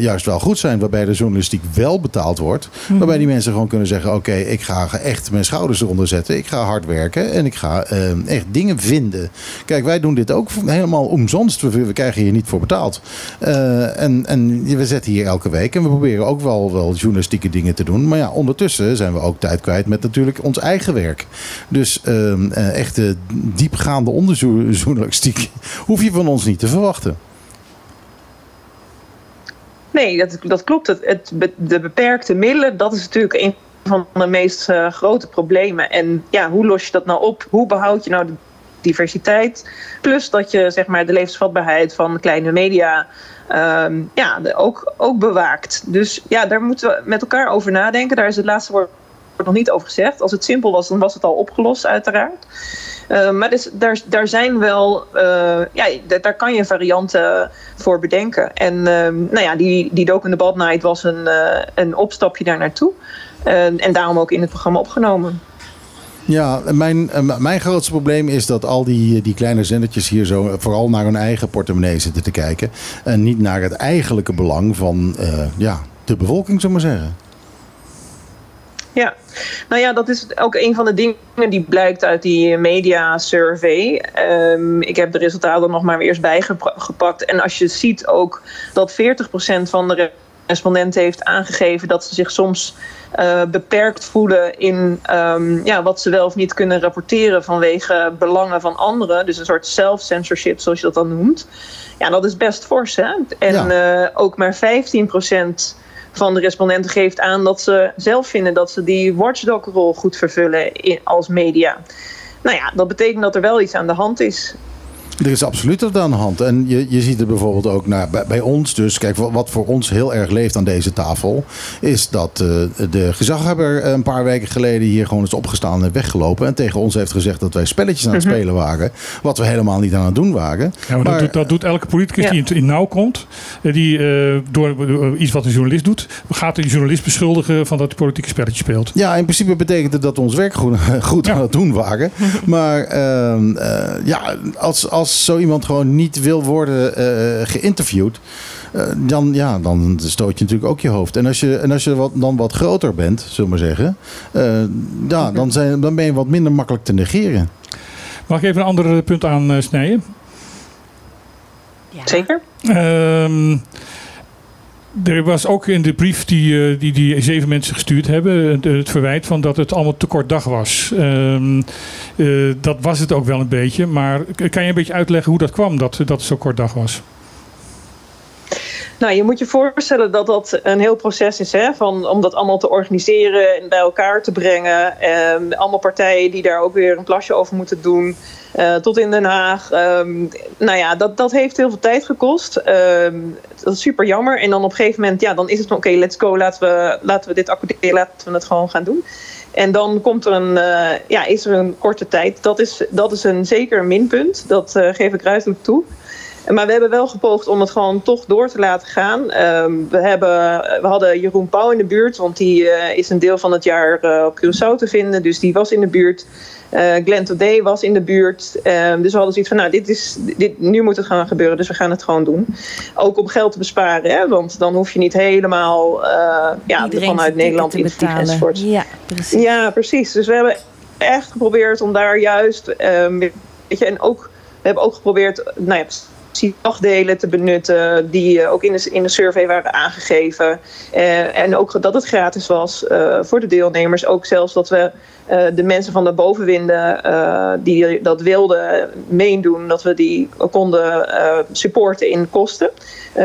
Speaker 2: juist wel goed zijn. Waarbij de journalistiek wel betaald wordt. Waarbij die mensen gewoon kunnen zeggen: Oké, ik ga echt mijn schouders eronder zetten. Ik ga hard werken en ik ga eh, echt dingen vinden. Kijk, wij doen dit ook helemaal omzonst. We, krijgen hier niet voor betaald. Eh, en, en we zetten hier elke week. En we proberen ook wel, wel journalistieke dingen te doen. Maar ja, ondertussen zijn we ook tijd kwijt met natuurlijk ons eigen werk. Dus ehm, eh, echte diepgaande onderzoeksjournalistiek hoef je van ons niet te verwachten.
Speaker 7: Nee, dat, dat klopt. Het, de beperkte middelen, dat is natuurlijk van de meest eh, grote problemen. En ja, hoe los je dat nou op? Hoe behoud je nou de diversiteit? Plus dat je zeg maar, de levensvatbaarheid van kleine media ehm, ja, ook, ook bewaakt. Dus ja, daar moeten we met elkaar over nadenken. Daar is het laatste woord nog niet over gezegd. Als het simpel was, dan was het al opgelost, uiteraard. Uh, maar dus, daar, daar zijn wel, uh, ja, daar kan je varianten voor bedenken. En uh, nou ja, die, die in Bad Night was een, uh, een opstapje daar naartoe. En daarom ook in het programma opgenomen.
Speaker 2: Ja, mijn, mijn grootste probleem is dat al die, die kleine zendertjes hier zo vooral naar hun eigen portemonnee zitten te kijken. En niet naar het eigenlijke belang van ja, de bevolking, zullen we maar zeggen.
Speaker 7: Ja, nou ja, dat is ook een van de dingen die blijkt uit die media survey. Ehm, ik heb de resultaten nog maar weer eens bijgepakt. En als je ziet ook dat 40% van de respondenten heeft aangegeven dat ze zich soms eh, beperkt voelen in ehm, ja, wat ze wel of niet kunnen rapporteren vanwege belangen van anderen. Dus een soort self-censorship, zoals je dat dan noemt. Ja, dat is best fors. Hè? En eh, ook maar 15% van de respondenten geeft aan dat ze zelf vinden dat ze die watchdog-rol goed vervullen in, als media. Nou ja, dat betekent dat er wel iets aan de hand is.
Speaker 2: Er is absoluut wat aan de hand. En je, je ziet het bijvoorbeeld ook nou, bij, bij ons. Dus kijk, wat voor ons heel erg leeft aan deze tafel. Is dat uh, de gezaghebber een paar weken geleden hier gewoon is opgestaan en weggelopen. En tegen ons heeft gezegd dat wij spelletjes aan het
Speaker 7: Mhm.
Speaker 2: spelen waren. Wat we helemaal niet aan het doen waren.
Speaker 1: Ja, maar dat, doet, dat doet elke politicus
Speaker 7: Ja.
Speaker 1: die in, in nauw komt. eh, Die eh, door iets wat een journalist doet, gaat een journalist beschuldigen van dat hij politieke spelletje speelt.
Speaker 2: Ja, in principe betekent het dat we ons werk goed, goed
Speaker 1: Ja.
Speaker 2: aan het doen waren. Maar ehm, eh, ja, als, als zo iemand gewoon niet wil worden eh, geïnterviewd. eh, dan, ja, dan stoot je natuurlijk ook je hoofd. En als je, en als je wat, dan wat groter bent, zullen we maar zeggen. eh, ja, dan, zijn, dan ben je wat minder makkelijk te negeren.
Speaker 1: Mag ik even een ander eh, punt aansnijden?
Speaker 7: Zeker?
Speaker 1: Ehm, er was ook in de brief die, eh, die die zeven mensen gestuurd hebben, eh, het verwijt van dat het allemaal te kort dag was. Ehm, eh, dat was het ook wel een beetje, maar kan je een beetje uitleggen hoe dat kwam dat, dat het zo kort dag was?
Speaker 7: Nou, je moet je voorstellen dat dat een heel proces is, hè, van, om dat allemaal te organiseren en bij elkaar te brengen. Ehm, allemaal partijen die daar ook weer een plasje over moeten doen, eh, tot in Den Haag. Ehm, nou ja, dat, dat heeft heel veel tijd gekost. Ehm, dat is super jammer. En dan op een gegeven moment, ja, dan is het oké, let's go, laten we, laten we dit accorderen, laten we het gewoon gaan doen. En dan komt er een, eh, ja, is er een korte tijd. Dat is, dat is een zeker een minpunt. Dat eh, geef ik ruidelijk toe. Maar we hebben wel gepoogd om het gewoon toch door te laten gaan. Ehm, we, hebben, we hadden Jeroen Pauw in de buurt, want die eh, is een deel van het jaar eh, op Curaçao te vinden. Dus die was in de buurt. Eh Glenn Today was in de buurt. Ehm, dus we hadden zoiets van, nou, dit is, dit, nu moet het gaan gebeuren, dus we gaan het gewoon doen. Ook om geld te besparen, hè, want dan hoef je niet helemaal ja, vanuit Nederland in
Speaker 3: te
Speaker 7: te vliegen enzovoort.
Speaker 3: Ja, precies.
Speaker 7: Ja, precies. Dus we hebben echt geprobeerd om daar juist, ehm, weet je, en ook, we hebben ook geprobeerd, nou ja, dagdelen te benutten die eh, ook in de, in de survey waren aangegeven. Eh, en ook dat het gratis was eh, voor de deelnemers. Ook zelfs dat we de mensen van de bovenwinden die dat wilden meedoen, dat we die konden supporten in kosten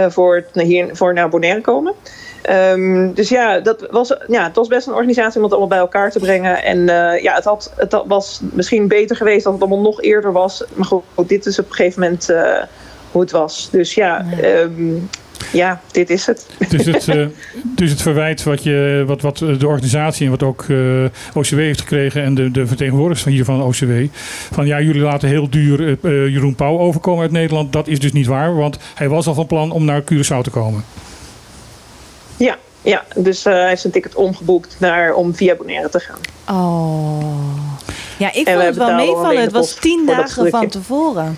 Speaker 7: voor, het naar hier, voor naar Bonaire komen. Ehm, dus ja, dat was, ja, het was best een organisatie om het allemaal bij elkaar te brengen. En ja, het, had, het was misschien beter geweest als het allemaal nog eerder was. Maar goed, dit is op een gegeven moment hoe het was. Dus ja, ehm, ja dit is het.
Speaker 1: Dus het, eh, dus het verwijt wat, je, wat, wat de organisatie en wat ook eh, OCW heeft gekregen en de, de vertegenwoordigers van hier van OCW. Van ja, jullie laten heel duur eh, Jeroen Pauw overkomen uit Nederland. Dat is dus niet waar, want hij was al van plan om naar Curaçao te komen.
Speaker 7: Ja, ja dus eh, hij heeft zijn ticket omgeboekt naar, om via Bonaire te gaan.
Speaker 3: Oh. Ja, ik
Speaker 7: En
Speaker 3: vond het wel meevallen. Het was tien dagen van tevoren.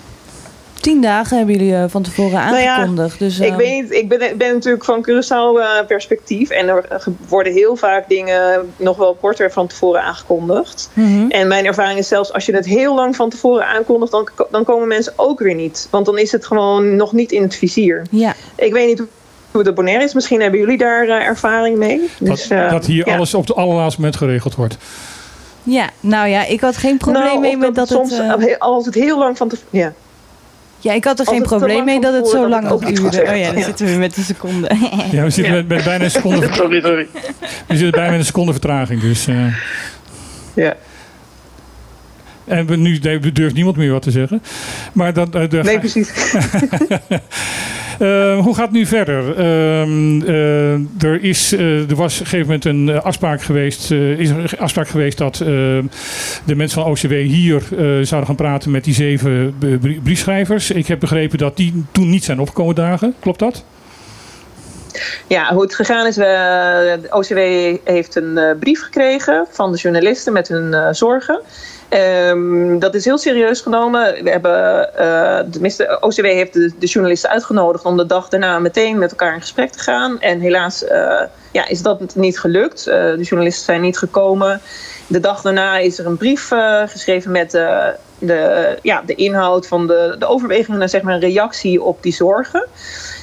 Speaker 3: Tien dagen hebben jullie eh, van tevoren
Speaker 7: Nou ja,
Speaker 3: aangekondigd. dus,
Speaker 7: Ik
Speaker 3: eh,
Speaker 7: weet niet, ik ben, ben natuurlijk van Curaçao eh, perspectief. En er worden heel vaak dingen nog wel korter van tevoren aangekondigd.
Speaker 3: mhm.
Speaker 7: En mijn ervaring is zelfs als je het heel lang van tevoren aankondigt, dan, dan komen mensen ook weer niet. Want dan is het gewoon nog niet in het vizier.
Speaker 3: Ja.
Speaker 7: Ik weet niet hoe- op Bonaire is. Misschien hebben jullie daar eh, ervaring mee. Dus,
Speaker 1: dat, dat hier
Speaker 7: ja.
Speaker 1: alles op het allerlaatste moment geregeld wordt.
Speaker 3: ja, nou ja, ik had geen probleem
Speaker 7: Nou,
Speaker 3: mee met dat
Speaker 7: soms,
Speaker 3: het...
Speaker 7: als het heel lang van tevoren... Ja.
Speaker 3: Ja, ik had er geen probleem mee dat het zo lang
Speaker 7: ook niet
Speaker 3: duurde. Oh ja, dan
Speaker 7: Ja.
Speaker 3: zitten we met de seconde.
Speaker 1: Ja, we zitten met, met bijna een seconde,
Speaker 7: Sorry, sorry.
Speaker 1: we zitten bijna met een seconde vertraging. Dus, eh,
Speaker 7: Ja.
Speaker 1: en we, nu durft niemand meer wat te zeggen. Maar dat, eh, de,
Speaker 7: Nee, precies.
Speaker 1: Eh, hoe gaat het nu verder? Ehm, eh, er, is, eh, er was op een gegeven moment een eh, afspraak geweest. is een afspraak geweest dat eh, de mensen van OCW hier zouden gaan praten met die zeven brie- briefschrijvers. Ik heb begrepen dat die toen niet zijn opgekomen dagen. Klopt dat?
Speaker 7: Ja, hoe het gegaan is, we, OCW heeft een brief gekregen van de journalisten met hun zorgen. Ehm, dat is heel serieus genomen. We hebben, eh, tenminste, OCW heeft de, journalisten uitgenodigd om de dag daarna meteen met elkaar in gesprek te gaan. En helaas eh, ja, is dat niet gelukt. Eh, de journalisten zijn niet gekomen. De dag daarna is er een brief geschreven met de, ja, de inhoud van de, de overwegingen en zeg maar een reactie op die zorgen.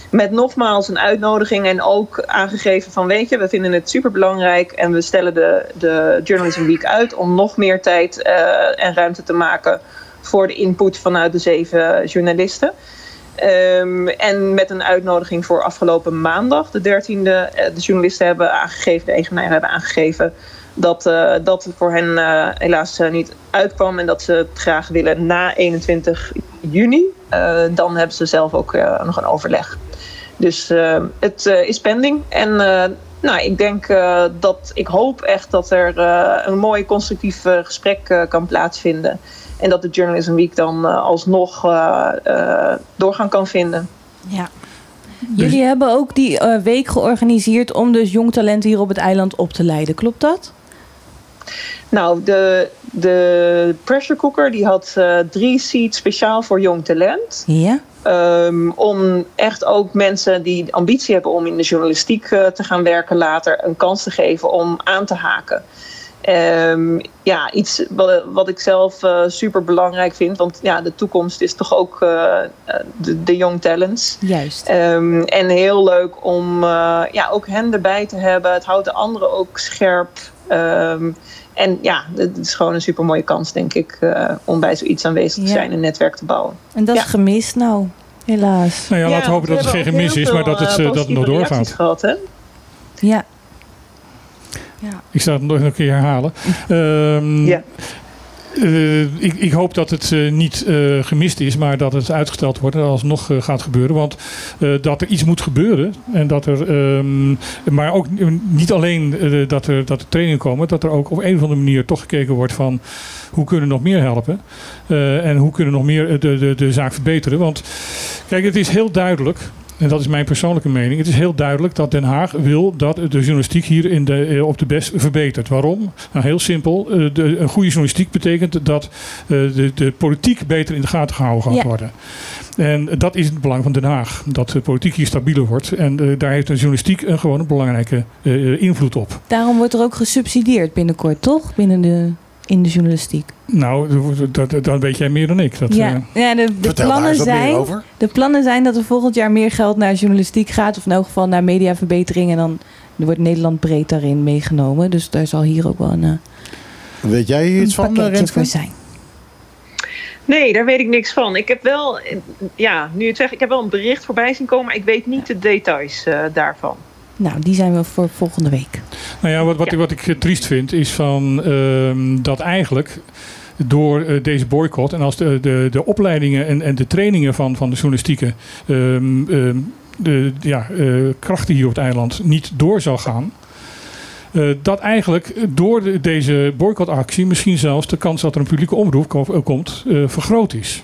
Speaker 7: Met nogmaals een uitnodiging en ook aangegeven van weet je, we vinden het super belangrijk en we stellen de, de Journalism Week uit om nog meer tijd eh, en ruimte te maken voor de input vanuit de zeven journalisten. Ehm, en met een uitnodiging voor afgelopen maandag, de 13e. eh, de journalisten hebben aangegeven, de eigenaren hebben aangegeven dat eh, dat voor hen helaas niet uitkwam en dat ze het graag willen na 21 juni. Dan hebben ze zelf ook nog een overleg. Dus eh, het eh, is pending. En eh, nou, ik denk eh, dat ik hoop echt dat er eh, een mooi constructief gesprek eh, kan plaatsvinden. En dat de Journalism Week dan alsnog eh, eh, doorgang kan vinden.
Speaker 3: Ja. Jullie hebben ook die week georganiseerd om dus jong talent hier op het eiland op te leiden. Klopt dat?
Speaker 7: Nou, de, de pressure cooker die had eh, drie seats speciaal voor jong talent.
Speaker 3: Ja.
Speaker 7: Ehm, om echt ook mensen die ambitie hebben om in de journalistiek eh, te gaan werken later een kans te geven om aan te haken. Ehm, ja, iets wat, wat ik zelf eh, super belangrijk vind, want ja, de toekomst is toch ook de, de young talents.
Speaker 3: Juist.
Speaker 7: Ehm, en heel leuk om ja, ook hen erbij te hebben. Het houdt de anderen ook scherp. Ehm, en ja, het is gewoon een super mooie kans, denk ik, eh, om bij zoiets aanwezig te
Speaker 3: Ja.
Speaker 7: zijn en een netwerk te bouwen.
Speaker 3: En dat is
Speaker 7: Ja.
Speaker 3: gemist nou, helaas.
Speaker 1: Nou ja, laten we hopen dat het geen gemis is, maar dat het, eh,
Speaker 7: eh,
Speaker 1: dat het nog doorgaat.
Speaker 7: Gehad, hè?
Speaker 3: Ja.
Speaker 1: Ik zal het nog een keer herhalen. Ehm,
Speaker 7: Ja.
Speaker 1: Eh, ik, ik hoop dat het eh, niet eh, gemist is, maar dat het uitgesteld wordt en alsnog gaat gebeuren. Want dat er iets moet gebeuren. En dat er, um, maar ook niet alleen dat, er, dat er trainingen komen, dat er ook op een of andere manier toch gekeken wordt van hoe kunnen we nog meer helpen. En hoe kunnen we nog meer de, de, de zaak verbeteren. Want kijk, het is heel duidelijk. En dat is mijn persoonlijke mening. Het is heel duidelijk dat Den Haag wil dat de journalistiek hier in de, op de best verbetert. Waarom? Nou, heel simpel. De, een goede journalistiek betekent dat de, de politiek beter in de gaten gehouden gaat ja. worden. En dat is het belang van Den Haag. Dat de politiek hier stabieler wordt. En uh, daar heeft de journalistiek een gewoon een belangrijke uh, invloed op.
Speaker 3: Daarom wordt er ook gesubsidieerd binnenkort, toch? Binnen de, in de journalistiek.
Speaker 1: Nou, dat, dat, dat weet jij meer dan ik. Dat,
Speaker 3: ja, uh, ja de, de plannen zijn, de plannen zijn dat er volgend jaar meer geld naar journalistiek gaat. Of in elk geval naar mediaverbetering. En dan wordt Nederland breed daarin meegenomen. Dus daar zal hier ook wel een, uh,
Speaker 2: weet jij iets van,
Speaker 3: pakketje voor zijn.
Speaker 7: Nee, daar weet ik niks van. Ik heb wel, ja, nu het zeg, ik heb wel een bericht voorbij zien komen, maar ik weet niet de details uh, daarvan.
Speaker 3: Nou, die zijn we voor volgende week.
Speaker 1: Nou ja, wat, wat, wat ik triest vind is van uh, dat eigenlijk door uh, deze boycott en als de, de, de opleidingen en, en de trainingen van, van de journalistieke um, um, de ja, uh, krachten hier op het eiland niet door zal gaan. Uh, dat eigenlijk door de, deze boycottactie misschien zelfs de kans dat er een publieke omroep ko komt uh, vergroot is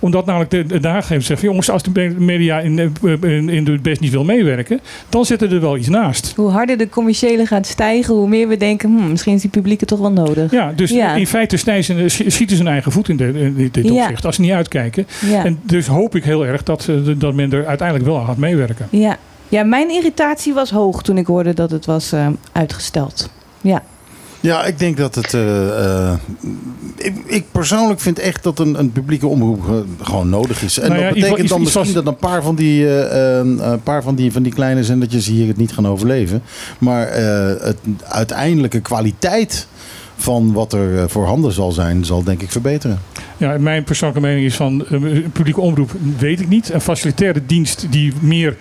Speaker 1: omdat namelijk de, de gezegd: jongens, als de media in, in, in de best niet wil meewerken, dan zitten er wel iets naast.
Speaker 3: Hoe harder de commerciële gaat stijgen, hoe meer we denken: hm, misschien is die publieke toch wel nodig.
Speaker 1: Ja, dus ja. in feite snijden, schieten ze hun eigen voet in, de, in dit ja. opzicht, als ze niet uitkijken. Ja. En dus hoop ik heel erg dat, dat men er uiteindelijk wel aan gaat meewerken.
Speaker 3: Ja. ja, mijn irritatie was hoog toen ik hoorde dat het was uh, uitgesteld. Ja.
Speaker 2: Ja, ik denk dat het. Uh, uh, ik, ik, persoonlijk vind echt dat een, een publieke omroep uh, gewoon nodig is. En nou ja, dat betekent iets, dan iets, misschien dat een paar van die, een paar van die, van die kleine zendertjes hier het niet gaan overleven. Maar het uiteindelijke kwaliteit van wat er voorhanden zal zijn, zal denk ik verbeteren.
Speaker 1: Ja, mijn persoonlijke mening is van een publieke omroep weet ik niet. Een facilitaire dienst die meer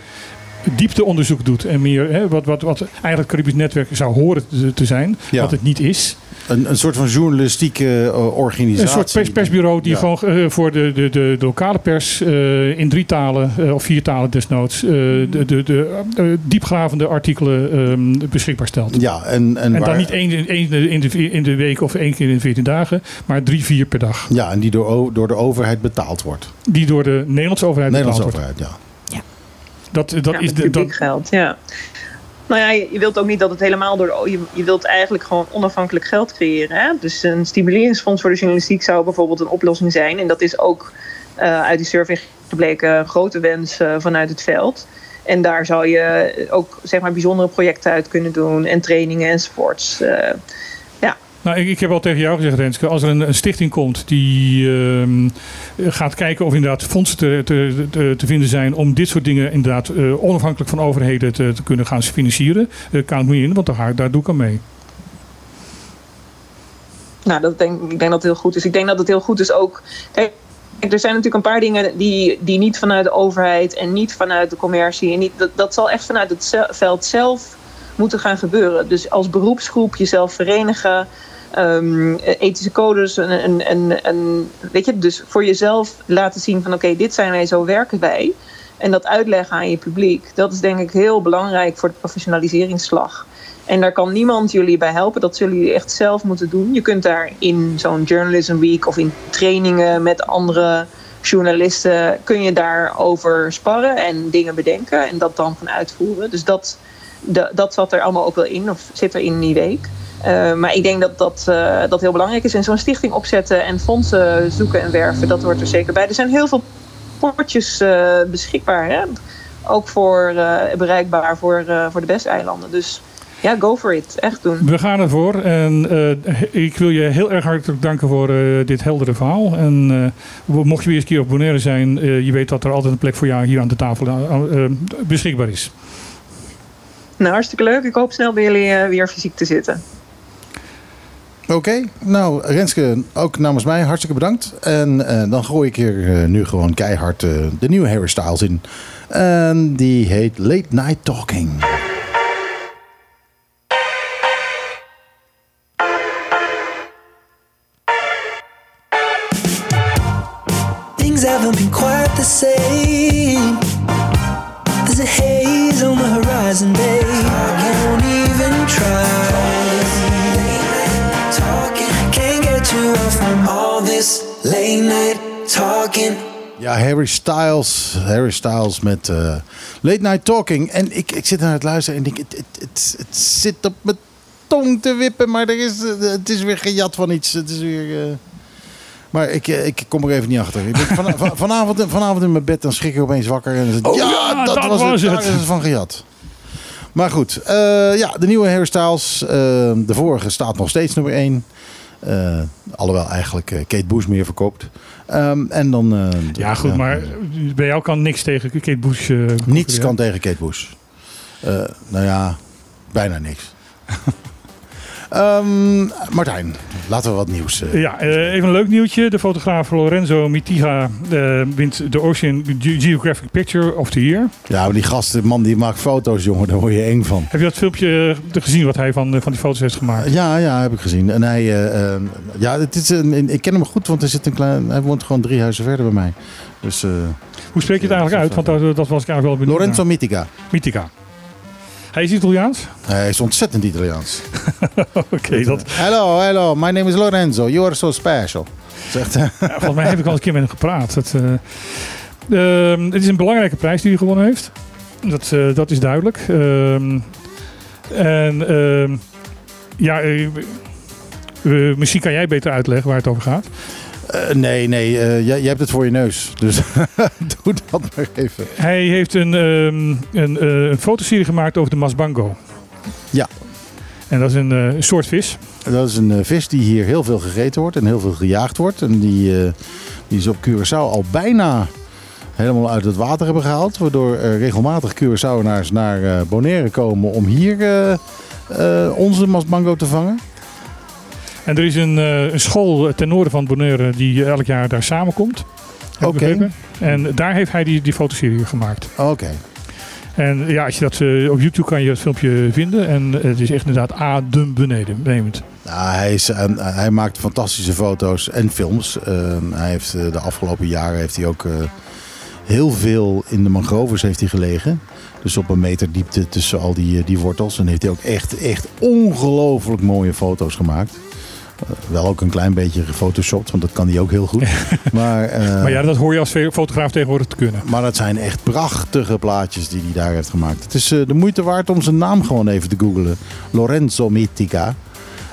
Speaker 1: diepteonderzoek doet en meer hè, wat, wat, wat eigenlijk Caribisch Netwerk zou horen te, te zijn, ja. wat het niet is.
Speaker 2: Een, een soort van journalistieke uh, organisatie.
Speaker 1: Een soort pers, persbureau die ja. gewoon uh, voor de, de, de, de lokale pers uh, in drie talen of vier talen desnoods de, de, de diepgravende artikelen um, beschikbaar stelt.
Speaker 2: Ja, en, en,
Speaker 1: en
Speaker 2: waar...
Speaker 1: dan niet één, één in, de, in de week of één keer in de veertien dagen, maar drie, vier per dag.
Speaker 2: Ja, en die door, door de overheid betaald wordt.
Speaker 1: Die door de Nederlandse overheid
Speaker 2: Nederlandse
Speaker 1: betaald
Speaker 2: overheid,
Speaker 1: wordt.
Speaker 2: ja.
Speaker 1: Dat, dat
Speaker 7: ja,
Speaker 1: is de,
Speaker 7: publiek
Speaker 1: dat,
Speaker 7: geld, ja. Nou ja, je, je wilt ook niet dat het helemaal door de... Je, je wilt eigenlijk gewoon onafhankelijk geld creëren. Hè? Dus een stimuleringsfonds voor de journalistiek zou bijvoorbeeld een oplossing zijn. En dat is ook eh, uit die survey gebleken een grote wens eh, vanuit het veld. En daar zou je ook zeg maar, bijzondere projecten uit kunnen doen. En trainingen enzovoorts. Eh
Speaker 1: Nou, ik, ik heb al tegen jou gezegd, Renske, als er een, stichting komt die ehm, gaat kijken of inderdaad fondsen te, te, te, vinden zijn om dit soort dingen inderdaad eh, onafhankelijk van overheden te, kunnen gaan financieren, uh, count me in, want daar, doe ik aan mee.
Speaker 7: Nou, dat denk, ik denk dat het heel goed is. Ik denk dat het heel goed is ook. Kijk, er zijn natuurlijk een paar dingen die, die niet vanuit de overheid en niet vanuit de commercie. En niet, dat, zal echt vanuit het veld zelf moeten gaan gebeuren. Dus als beroepsgroep jezelf verenigen. Ehm, ethische codes weet je, dus voor jezelf laten zien van oké, dit zijn wij, zo werken wij. En dat uitleggen aan je publiek, dat is denk ik heel belangrijk voor de professionaliseringsslag. En daar kan niemand jullie bij helpen. Dat zullen jullie echt zelf moeten doen. Je kunt daar in zo'n Journalism Week of in trainingen met andere journalisten... kun je daarover sparren en dingen bedenken en dat dan gaan uitvoeren. Dus dat, dat zat er allemaal ook wel in, of zit er in die week. Uh, maar ik denk dat dat, uh, dat heel belangrijk is. En zo'n stichting opzetten en fondsen zoeken en werven, dat hoort er zeker bij. Er zijn heel veel potjes uh, beschikbaar. Hè? Ook voor, bereikbaar voor, voor de beste eilanden. Dus ja, go for it. Echt doen.
Speaker 1: We gaan ervoor. En ik wil je heel erg hartelijk danken voor dit heldere verhaal. En mocht je weer eens een keer op Bonaire zijn, je weet dat er altijd een plek voor jou hier aan de tafel beschikbaar is.
Speaker 7: Nou, hartstikke leuk. Ik hoop snel bij jullie weer fysiek te zitten.
Speaker 2: Oké, nou Renske, ook namens mij hartstikke bedankt. En dan gooi ik hier nu gewoon keihard de nieuwe Harry Styles in. En die heet Late Night Talking.
Speaker 8: haven't been quite the. Talking.
Speaker 2: Ja, Harry Styles. Harry Styles met uh, Late Night Talking. En ik, ik zit naar het luisteren en denk, het, het, het, zit op mijn tong te wippen, maar er is, het is weer gejat van iets. Het is weer... Uh... Maar ik, ik kom er even niet achter. Ik ben van, van, vanavond, vanavond in mijn bed, dan schrik ik opeens wakker. En dan,
Speaker 1: oh,
Speaker 2: ja,
Speaker 1: ja,
Speaker 2: dat,
Speaker 1: dat
Speaker 2: was,
Speaker 1: was
Speaker 2: het. Daar is het van gejat. Maar goed, uh, ja, de nieuwe hairstyles. Uh, de vorige staat nog steeds nummer 1. Uh, alhoewel eigenlijk Kate Bush meer verkoopt. Um, en dan,
Speaker 1: ja, goed, maar bij jou kan niks tegen Kate Bush.
Speaker 2: niets kan tegen Kate Bush. nou ja, bijna niks. Um, Martijn, laten we wat nieuws. Uh,
Speaker 1: ja, uh, even een leuk nieuwtje. De fotograaf Lorenzo Mitiga uh, wint de Ocean Ge Geographic Picture of the Year.
Speaker 2: Ja, maar die gast, de man die maakt foto's, jongen, daar word je eng van.
Speaker 1: Heb je dat filmpje gezien wat hij van, van die foto's heeft gemaakt?
Speaker 2: Ja, ja, heb ik gezien. En hij, ja, het is een, ik ken hem goed, want hij, zit een klein, hij woont gewoon drie huizen verder bij mij. Dus,
Speaker 1: Hoe spreek je het eigenlijk uit? Want dat, dat was ik eigenlijk wel benieuwd.
Speaker 2: Lorenzo. Mitiga.
Speaker 1: Mitiga. Hij is Italiaans?
Speaker 2: Hij is ontzettend Italiaans.
Speaker 1: Oké, okay, dat...
Speaker 2: Hello, hello, my name is Lorenzo. You are so special. Zegt
Speaker 1: ja, volgens mij heb ik al een keer met hem gepraat. Het, uh, uh, het is een belangrijke prijs die hij gewonnen heeft. Dat, uh, dat is duidelijk. Ehm, en ehm, ja, eh, misschien kan jij beter uitleggen waar het over gaat.
Speaker 2: Uh, nee, nee, uh, jij, jij, hebt het voor je neus. Dus doe dat maar even.
Speaker 1: Hij heeft een, um, een, uh, een fotoserie gemaakt over de masbango.
Speaker 2: Ja.
Speaker 1: En dat is een, soort vis.
Speaker 2: Dat is een vis die hier heel veel gegeten wordt en heel veel gejaagd wordt. En die, die is op Curaçao al bijna helemaal uit het water hebben gehaald. Waardoor regelmatig Curaçaoënaars naar Bonaire komen om hier onze masbango te vangen.
Speaker 1: En er is een, uh, een school ten noorden van Bonaire die elk jaar daar samenkomt.
Speaker 2: Oké. Okay.
Speaker 1: En daar heeft hij die, die fotoserie gemaakt.
Speaker 2: Oké. Okay.
Speaker 1: En ja, als je dat uh, op YouTube kan je dat filmpje vinden. En het is echt inderdaad adem beneden. Nemend.
Speaker 2: Nou, hij, is, uh, hij maakt fantastische foto's en films. hij heeft, de afgelopen jaren heeft hij ook heel veel in de mangroves heeft hij gelegen. Dus op een meter diepte tussen al die, die wortels. En heeft hij ook echt, echt ongelooflijk mooie foto's gemaakt. Wel ook een klein beetje gefotoshopt, want dat kan hij ook heel goed. maar, eh,
Speaker 1: Maar ja, dat hoor je als fotograaf tegenwoordig te kunnen.
Speaker 2: maar dat zijn echt prachtige plaatjes die hij daar heeft gemaakt. Het is eh, de moeite waard om zijn naam gewoon even te googlen. Lorenzo Mitica.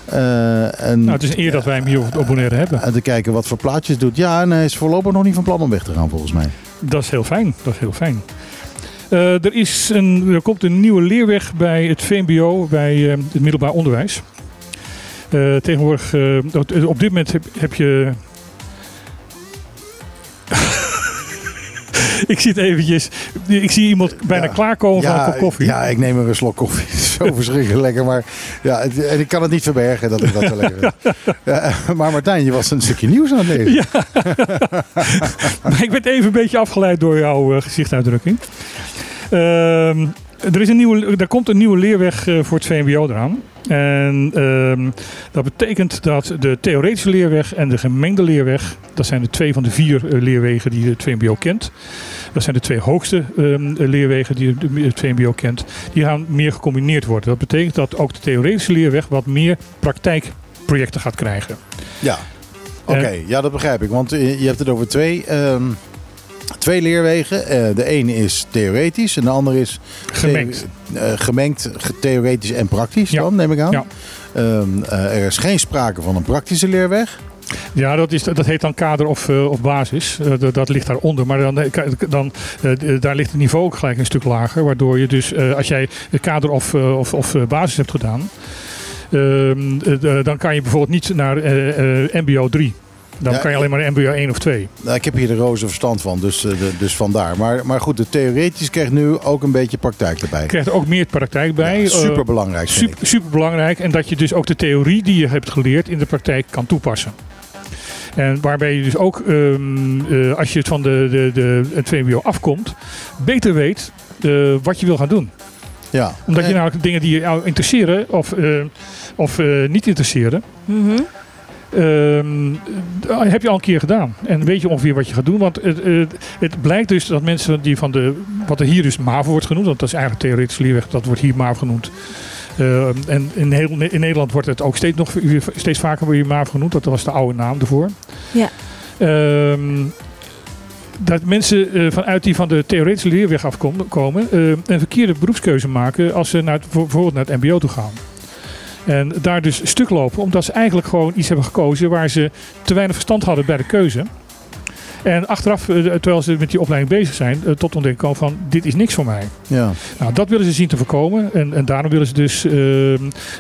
Speaker 2: Eh, en,
Speaker 1: Nou, het is een eer dat wij hem hier op Bonaire hebben.
Speaker 2: en te kijken wat voor plaatjes doet. Ja, en hij is voorlopig nog niet van plan om weg te gaan volgens mij.
Speaker 1: Dat is heel fijn. Dat is heel fijn. Er, is een, er komt een nieuwe leerweg bij het VMBO, bij het middelbaar onderwijs. Eh, tegenwoordig, eh, op- op dit moment heb, heb je. ik zie het eventjes. Ik zie iemand bijna
Speaker 2: Ja.
Speaker 1: klaarkomen van een kop koffie.
Speaker 2: Ja, ik neem er een slok koffie. Het is Zo verschrikkelijk lekker. Maar ja, het- en ik kan het niet verbergen dat ik dat lekker. Ja, maar Martijn, je was een stukje nieuws aan het lezen.
Speaker 1: Ja. maar ik werd even een beetje afgeleid door jouw eh, gezichtsuitdrukking. Ehm, er, is een nieuwe, er komt een nieuwe leerweg eh, voor het VMBO eraan. En ehm, dat betekent dat de theoretische leerweg en de gemengde leerweg, dat zijn de twee van de vier eh, leerwegen die het VMBO kent. Dat zijn de twee hoogste ehm, leerwegen die het VMBO kent. Die gaan meer gecombineerd worden. Dat betekent dat ook de theoretische leerweg wat meer praktijkprojecten gaat krijgen.
Speaker 2: Ja, oké. ja, dat begrijp ik. Want eh, je hebt het over twee, ehm, twee leerwegen. Eh, de ene is theoretisch en de andere is
Speaker 1: Gemengd.
Speaker 2: the- eh, gemengd, ge- theoretisch en praktisch
Speaker 1: Ja.
Speaker 2: dan, neem ik aan.
Speaker 1: Ja.
Speaker 2: Ehm, eh, er is geen sprake van een praktische leerweg.
Speaker 1: Ja, dat, is, dat heet dan kader of, of basis. Dat, dat ligt daaronder. Maar dan, dan, daar ligt het niveau ook gelijk een stuk lager. Waardoor je dus, als jij de kader of, of, of basis hebt gedaan... ehm, eh, eh, dan kan je bijvoorbeeld niet naar MBO 3. Dan
Speaker 2: Ja,
Speaker 1: kan je alleen maar MBO 1 of 2.
Speaker 2: Nou, ik heb hier de roze verstand van, dus, eh, de- dus vandaar. Maar, maar goed, de theoretisch krijgt nu ook een beetje praktijk erbij.
Speaker 1: Je krijgt er ook meer praktijk bij.
Speaker 2: Super belangrijk.
Speaker 1: Eh, super, super belangrijk. En dat je dus ook de theorie die je hebt geleerd in de praktijk kan toepassen. En waarbij je dus ook, ehm, eh, als je het van de, de, de, het VMBO afkomt, beter weet eh, wat je wil gaan doen.
Speaker 2: Ja.
Speaker 1: Omdat je namelijk dingen die jou interesseren of, eh, of eh, niet interesseren,
Speaker 3: Mhm.
Speaker 1: Eh, heb je al een keer gedaan. En weet je ongeveer wat je gaat doen. Want het, het, het blijkt dus dat mensen die van de, wat er hier dus MAVO wordt genoemd, want dat is eigenlijk theoretisch leerweg, dat wordt hier MAVO genoemd. Ehm, en in, heel, in Nederland wordt het ook steeds, nog, steeds vaker weer MAVO genoemd. Dat was de oude naam ervoor.
Speaker 3: Ja.
Speaker 1: Ehm, dat mensen eh, vanuit die van de theoretische leerweg afkomen komen, eh, een verkeerde beroepskeuze maken als ze naar het, bijvoorbeeld naar het MBO toe gaan. En daar dus stuk lopen, omdat ze eigenlijk gewoon iets hebben gekozen waar ze te weinig verstand hadden bij de keuze. En achteraf, eh, terwijl ze met die opleiding bezig zijn, eh, tot ontdekking komen van dit is niks voor mij.
Speaker 2: Ja.
Speaker 1: Nou, dat willen ze zien te voorkomen. En, en daarom willen ze dus ehm,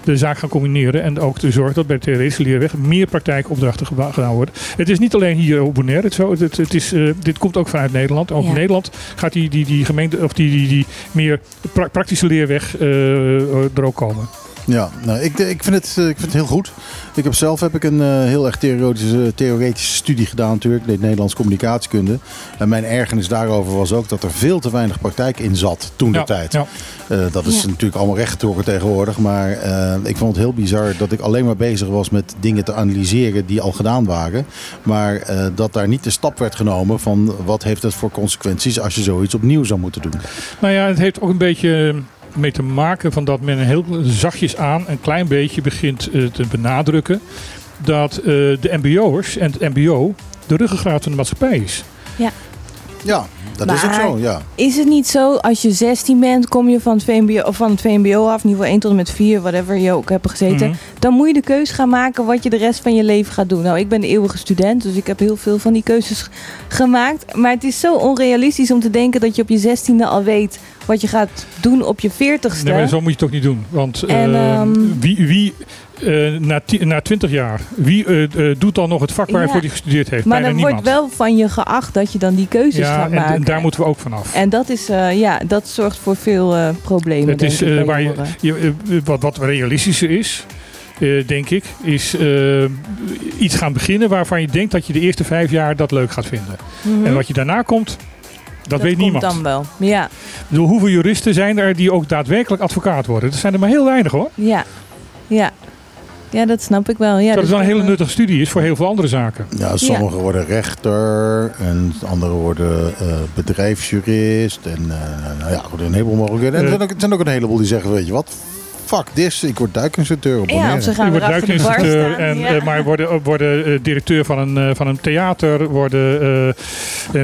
Speaker 1: de zaak gaan combineren. En ook te zorgen dat bij de theoretische leerweg meer praktijkopdrachten gedaan worden. Het is niet alleen hier op Bonaire het zo. Het, het, is, eh, dit komt ook vanuit Nederland. Ook
Speaker 3: Ja.
Speaker 1: in Nederland gaat die, die, die gemeente, of die, die, die meer pra- praktische leerweg eh, er ook komen.
Speaker 2: Ja, nou, ik, ik, vind het, eh, ik vind het heel goed. Ik heb zelf heb ik een eh, heel erg theoretische, theoretische studie gedaan natuurlijk. Ik deed Nederlands communicatiekunde. En mijn ergernis daarover was ook dat er veel te weinig praktijk in zat toen de
Speaker 1: Ja,
Speaker 2: tijd.
Speaker 1: ja.
Speaker 2: Eh, dat is
Speaker 3: Ja.
Speaker 2: natuurlijk allemaal rechtgetrokken tegenwoordig. Maar eh, ik vond het heel bizar dat ik alleen maar bezig was met dingen te analyseren die al gedaan waren. Maar eh, dat daar niet de stap werd genomen van wat heeft het voor consequenties als je zoiets opnieuw zou moeten doen.
Speaker 1: Nou ja, het heeft ook een beetje mee te maken van dat men heel zachtjes aan een klein beetje begint eh, te benadrukken dat eh, de MBO'ers en het MBO de ruggengraat van de maatschappij is.
Speaker 2: Ja, dat is ook zo. Ja.
Speaker 3: Is het niet zo, als je 16 bent, kom je van het VMBO, of van het VMBO af, niveau 1 tot en met 4, whatever je ook hebt gezeten.
Speaker 1: Mhm.
Speaker 3: Dan moet je de keuze gaan maken wat je de rest van je leven gaat doen. Nou, ik ben de eeuwige student, dus ik heb heel veel van die keuzes gemaakt. Maar het is zo onrealistisch om te denken dat je op je 16e al weet wat je gaat doen op je 40ste.
Speaker 1: Nee, maar zo moet je het ook niet doen. Want eh,
Speaker 3: En, ehm,
Speaker 1: wie, wie eh, na, ti- na 20 jaar, wie eh, eh, doet dan nog het vak waarvoor
Speaker 3: Ja.
Speaker 1: hij gestudeerd heeft?
Speaker 3: maar dan wordt wel van je geacht dat je dan die keuzes
Speaker 1: ja,
Speaker 3: gaat
Speaker 1: en,
Speaker 3: maken.
Speaker 1: en daar moeten we ook vanaf.
Speaker 3: En dat, is, ja, dat zorgt voor veel problemen.
Speaker 1: Het is
Speaker 3: ik,
Speaker 1: waar je, wat, wat realistischer is, denk ik, is iets gaan beginnen waarvan je denkt dat je de eerste vijf jaar dat leuk gaat vinden.
Speaker 3: Mhm.
Speaker 1: En wat je daarna komt, dat, weet
Speaker 3: komt
Speaker 1: niemand.
Speaker 3: dan wel. Ja,
Speaker 1: bedoel, hoeveel juristen zijn er die ook daadwerkelijk advocaat worden? Er zijn er maar heel weinig hoor.
Speaker 3: ja, ja. Ja, dat snap ik wel. Ja,
Speaker 1: dat het wel een hele nuttige studie is voor heel veel andere zaken.
Speaker 2: Ja, sommigen worden rechter en anderen worden eh, bedrijfsjurist. En eh, nou ja, goed, een heleboel mogelijkheden. En er
Speaker 1: Eh.
Speaker 2: zijn, ook, er zijn ook een heleboel die zeggen, weet je wat, fuck this, ik word duikinstructeur op
Speaker 3: Ja, ze gaan de bar
Speaker 1: duikinstructeur en,
Speaker 3: ja.
Speaker 1: eh, maar worden, worden eh, directeur van een, eh, van een theater, worden, eh, eh,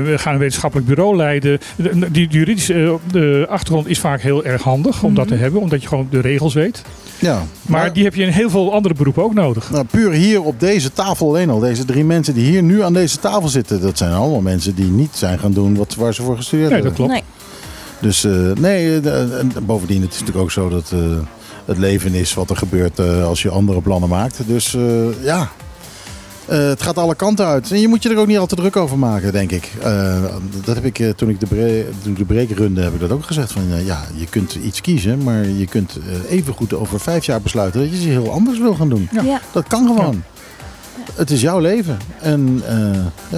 Speaker 1: we gaan een wetenschappelijk bureau leiden. De- Die juridische eh, de achtergrond is vaak heel erg handig om dat
Speaker 3: Mhm.
Speaker 1: te hebben, omdat je gewoon de regels weet.
Speaker 2: Ja,
Speaker 1: Maar die heb je in heel veel andere beroepen ook nodig.
Speaker 2: Nou, puur hier op deze tafel alleen al. Deze drie mensen die hier nu aan deze tafel zitten. Dat zijn allemaal mensen die niet zijn gaan doen wat, waar ze voor gestudeerd
Speaker 1: Nee, dat
Speaker 2: hebben.
Speaker 1: klopt.
Speaker 3: Nee.
Speaker 2: Dus eh, nee, eh, de- en bovendien het is natuurlijk ook zo dat eh, het leven is wat er gebeurt eh, als je andere plannen maakt. Dus eh, ja, Eh, het gaat alle kanten uit. En je moet je er ook niet al te druk over maken, denk ik. Eh, dat heb ik eh, toen ik de, bre toen ik de break runde, heb ik dat ook gezegd. Van, eh, ja, je kunt iets kiezen, maar je kunt eh, even goed over vijf jaar besluiten dat je iets heel anders wil gaan doen.
Speaker 3: Ja. Ja.
Speaker 2: Dat kan gewoon. Het is jouw leven. En eh,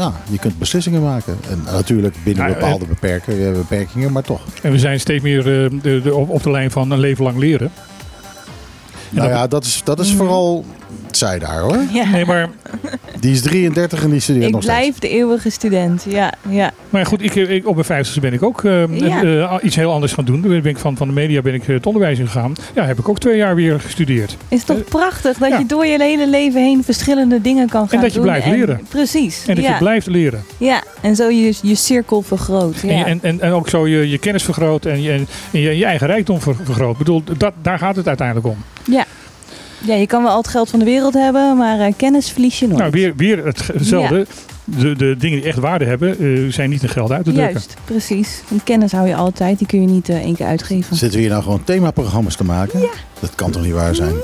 Speaker 2: ja, je kunt beslissingen maken. En natuurlijk binnen bepaalde eh, beperkingen, maar toch.
Speaker 1: En we zijn steeds meer eh, de, de- op, op de lijn van een leven lang leren.
Speaker 2: Nou ja, dat is, dat is vooral zij daar hoor.
Speaker 3: Ja.
Speaker 1: Nee, maar,
Speaker 2: Die is 33 en die studeert
Speaker 3: Ik
Speaker 2: nog steeds.
Speaker 3: blijf de eeuwige student. Ja, ja.
Speaker 1: maar goed, ik, ik, op mijn vijftigste ben ik ook eh,
Speaker 3: Ja.
Speaker 1: eh, iets heel anders gaan doen. Ben ik van, van de media ben ik eh, het onderwijs ingegaan. Ja, heb ik ook twee jaar weer gestudeerd.
Speaker 3: Is toch
Speaker 1: Eh,
Speaker 3: prachtig dat
Speaker 1: ja.
Speaker 3: je door je hele leven heen verschillende dingen kan gaan doen.
Speaker 1: dat je blijft leren.
Speaker 3: Precies.
Speaker 1: En dat
Speaker 3: ja.
Speaker 1: je blijft leren.
Speaker 3: Ja, en zo je, je cirkel vergroot. Ja.
Speaker 1: En, je- en, en, en ook zo je, je kennis vergroot en je, en je, je eigen rijkdom ver- vergroot. Ik bedoel, dat, daar gaat het uiteindelijk om.
Speaker 3: ja. Ja, je kan wel al het geld van de wereld hebben, maar eh, kennis verlies je nooit.
Speaker 1: Nou, weer, weer het- hetzelfde. De, de dingen die echt waarde hebben, eh, zijn niet in geld uit te drukken.
Speaker 3: Juist, precies. Want kennis hou je altijd, die kun je niet eh, één keer uitgeven.
Speaker 2: Zitten we hier nou gewoon themaprogramma's te maken? Dat kan toch niet waar zijn?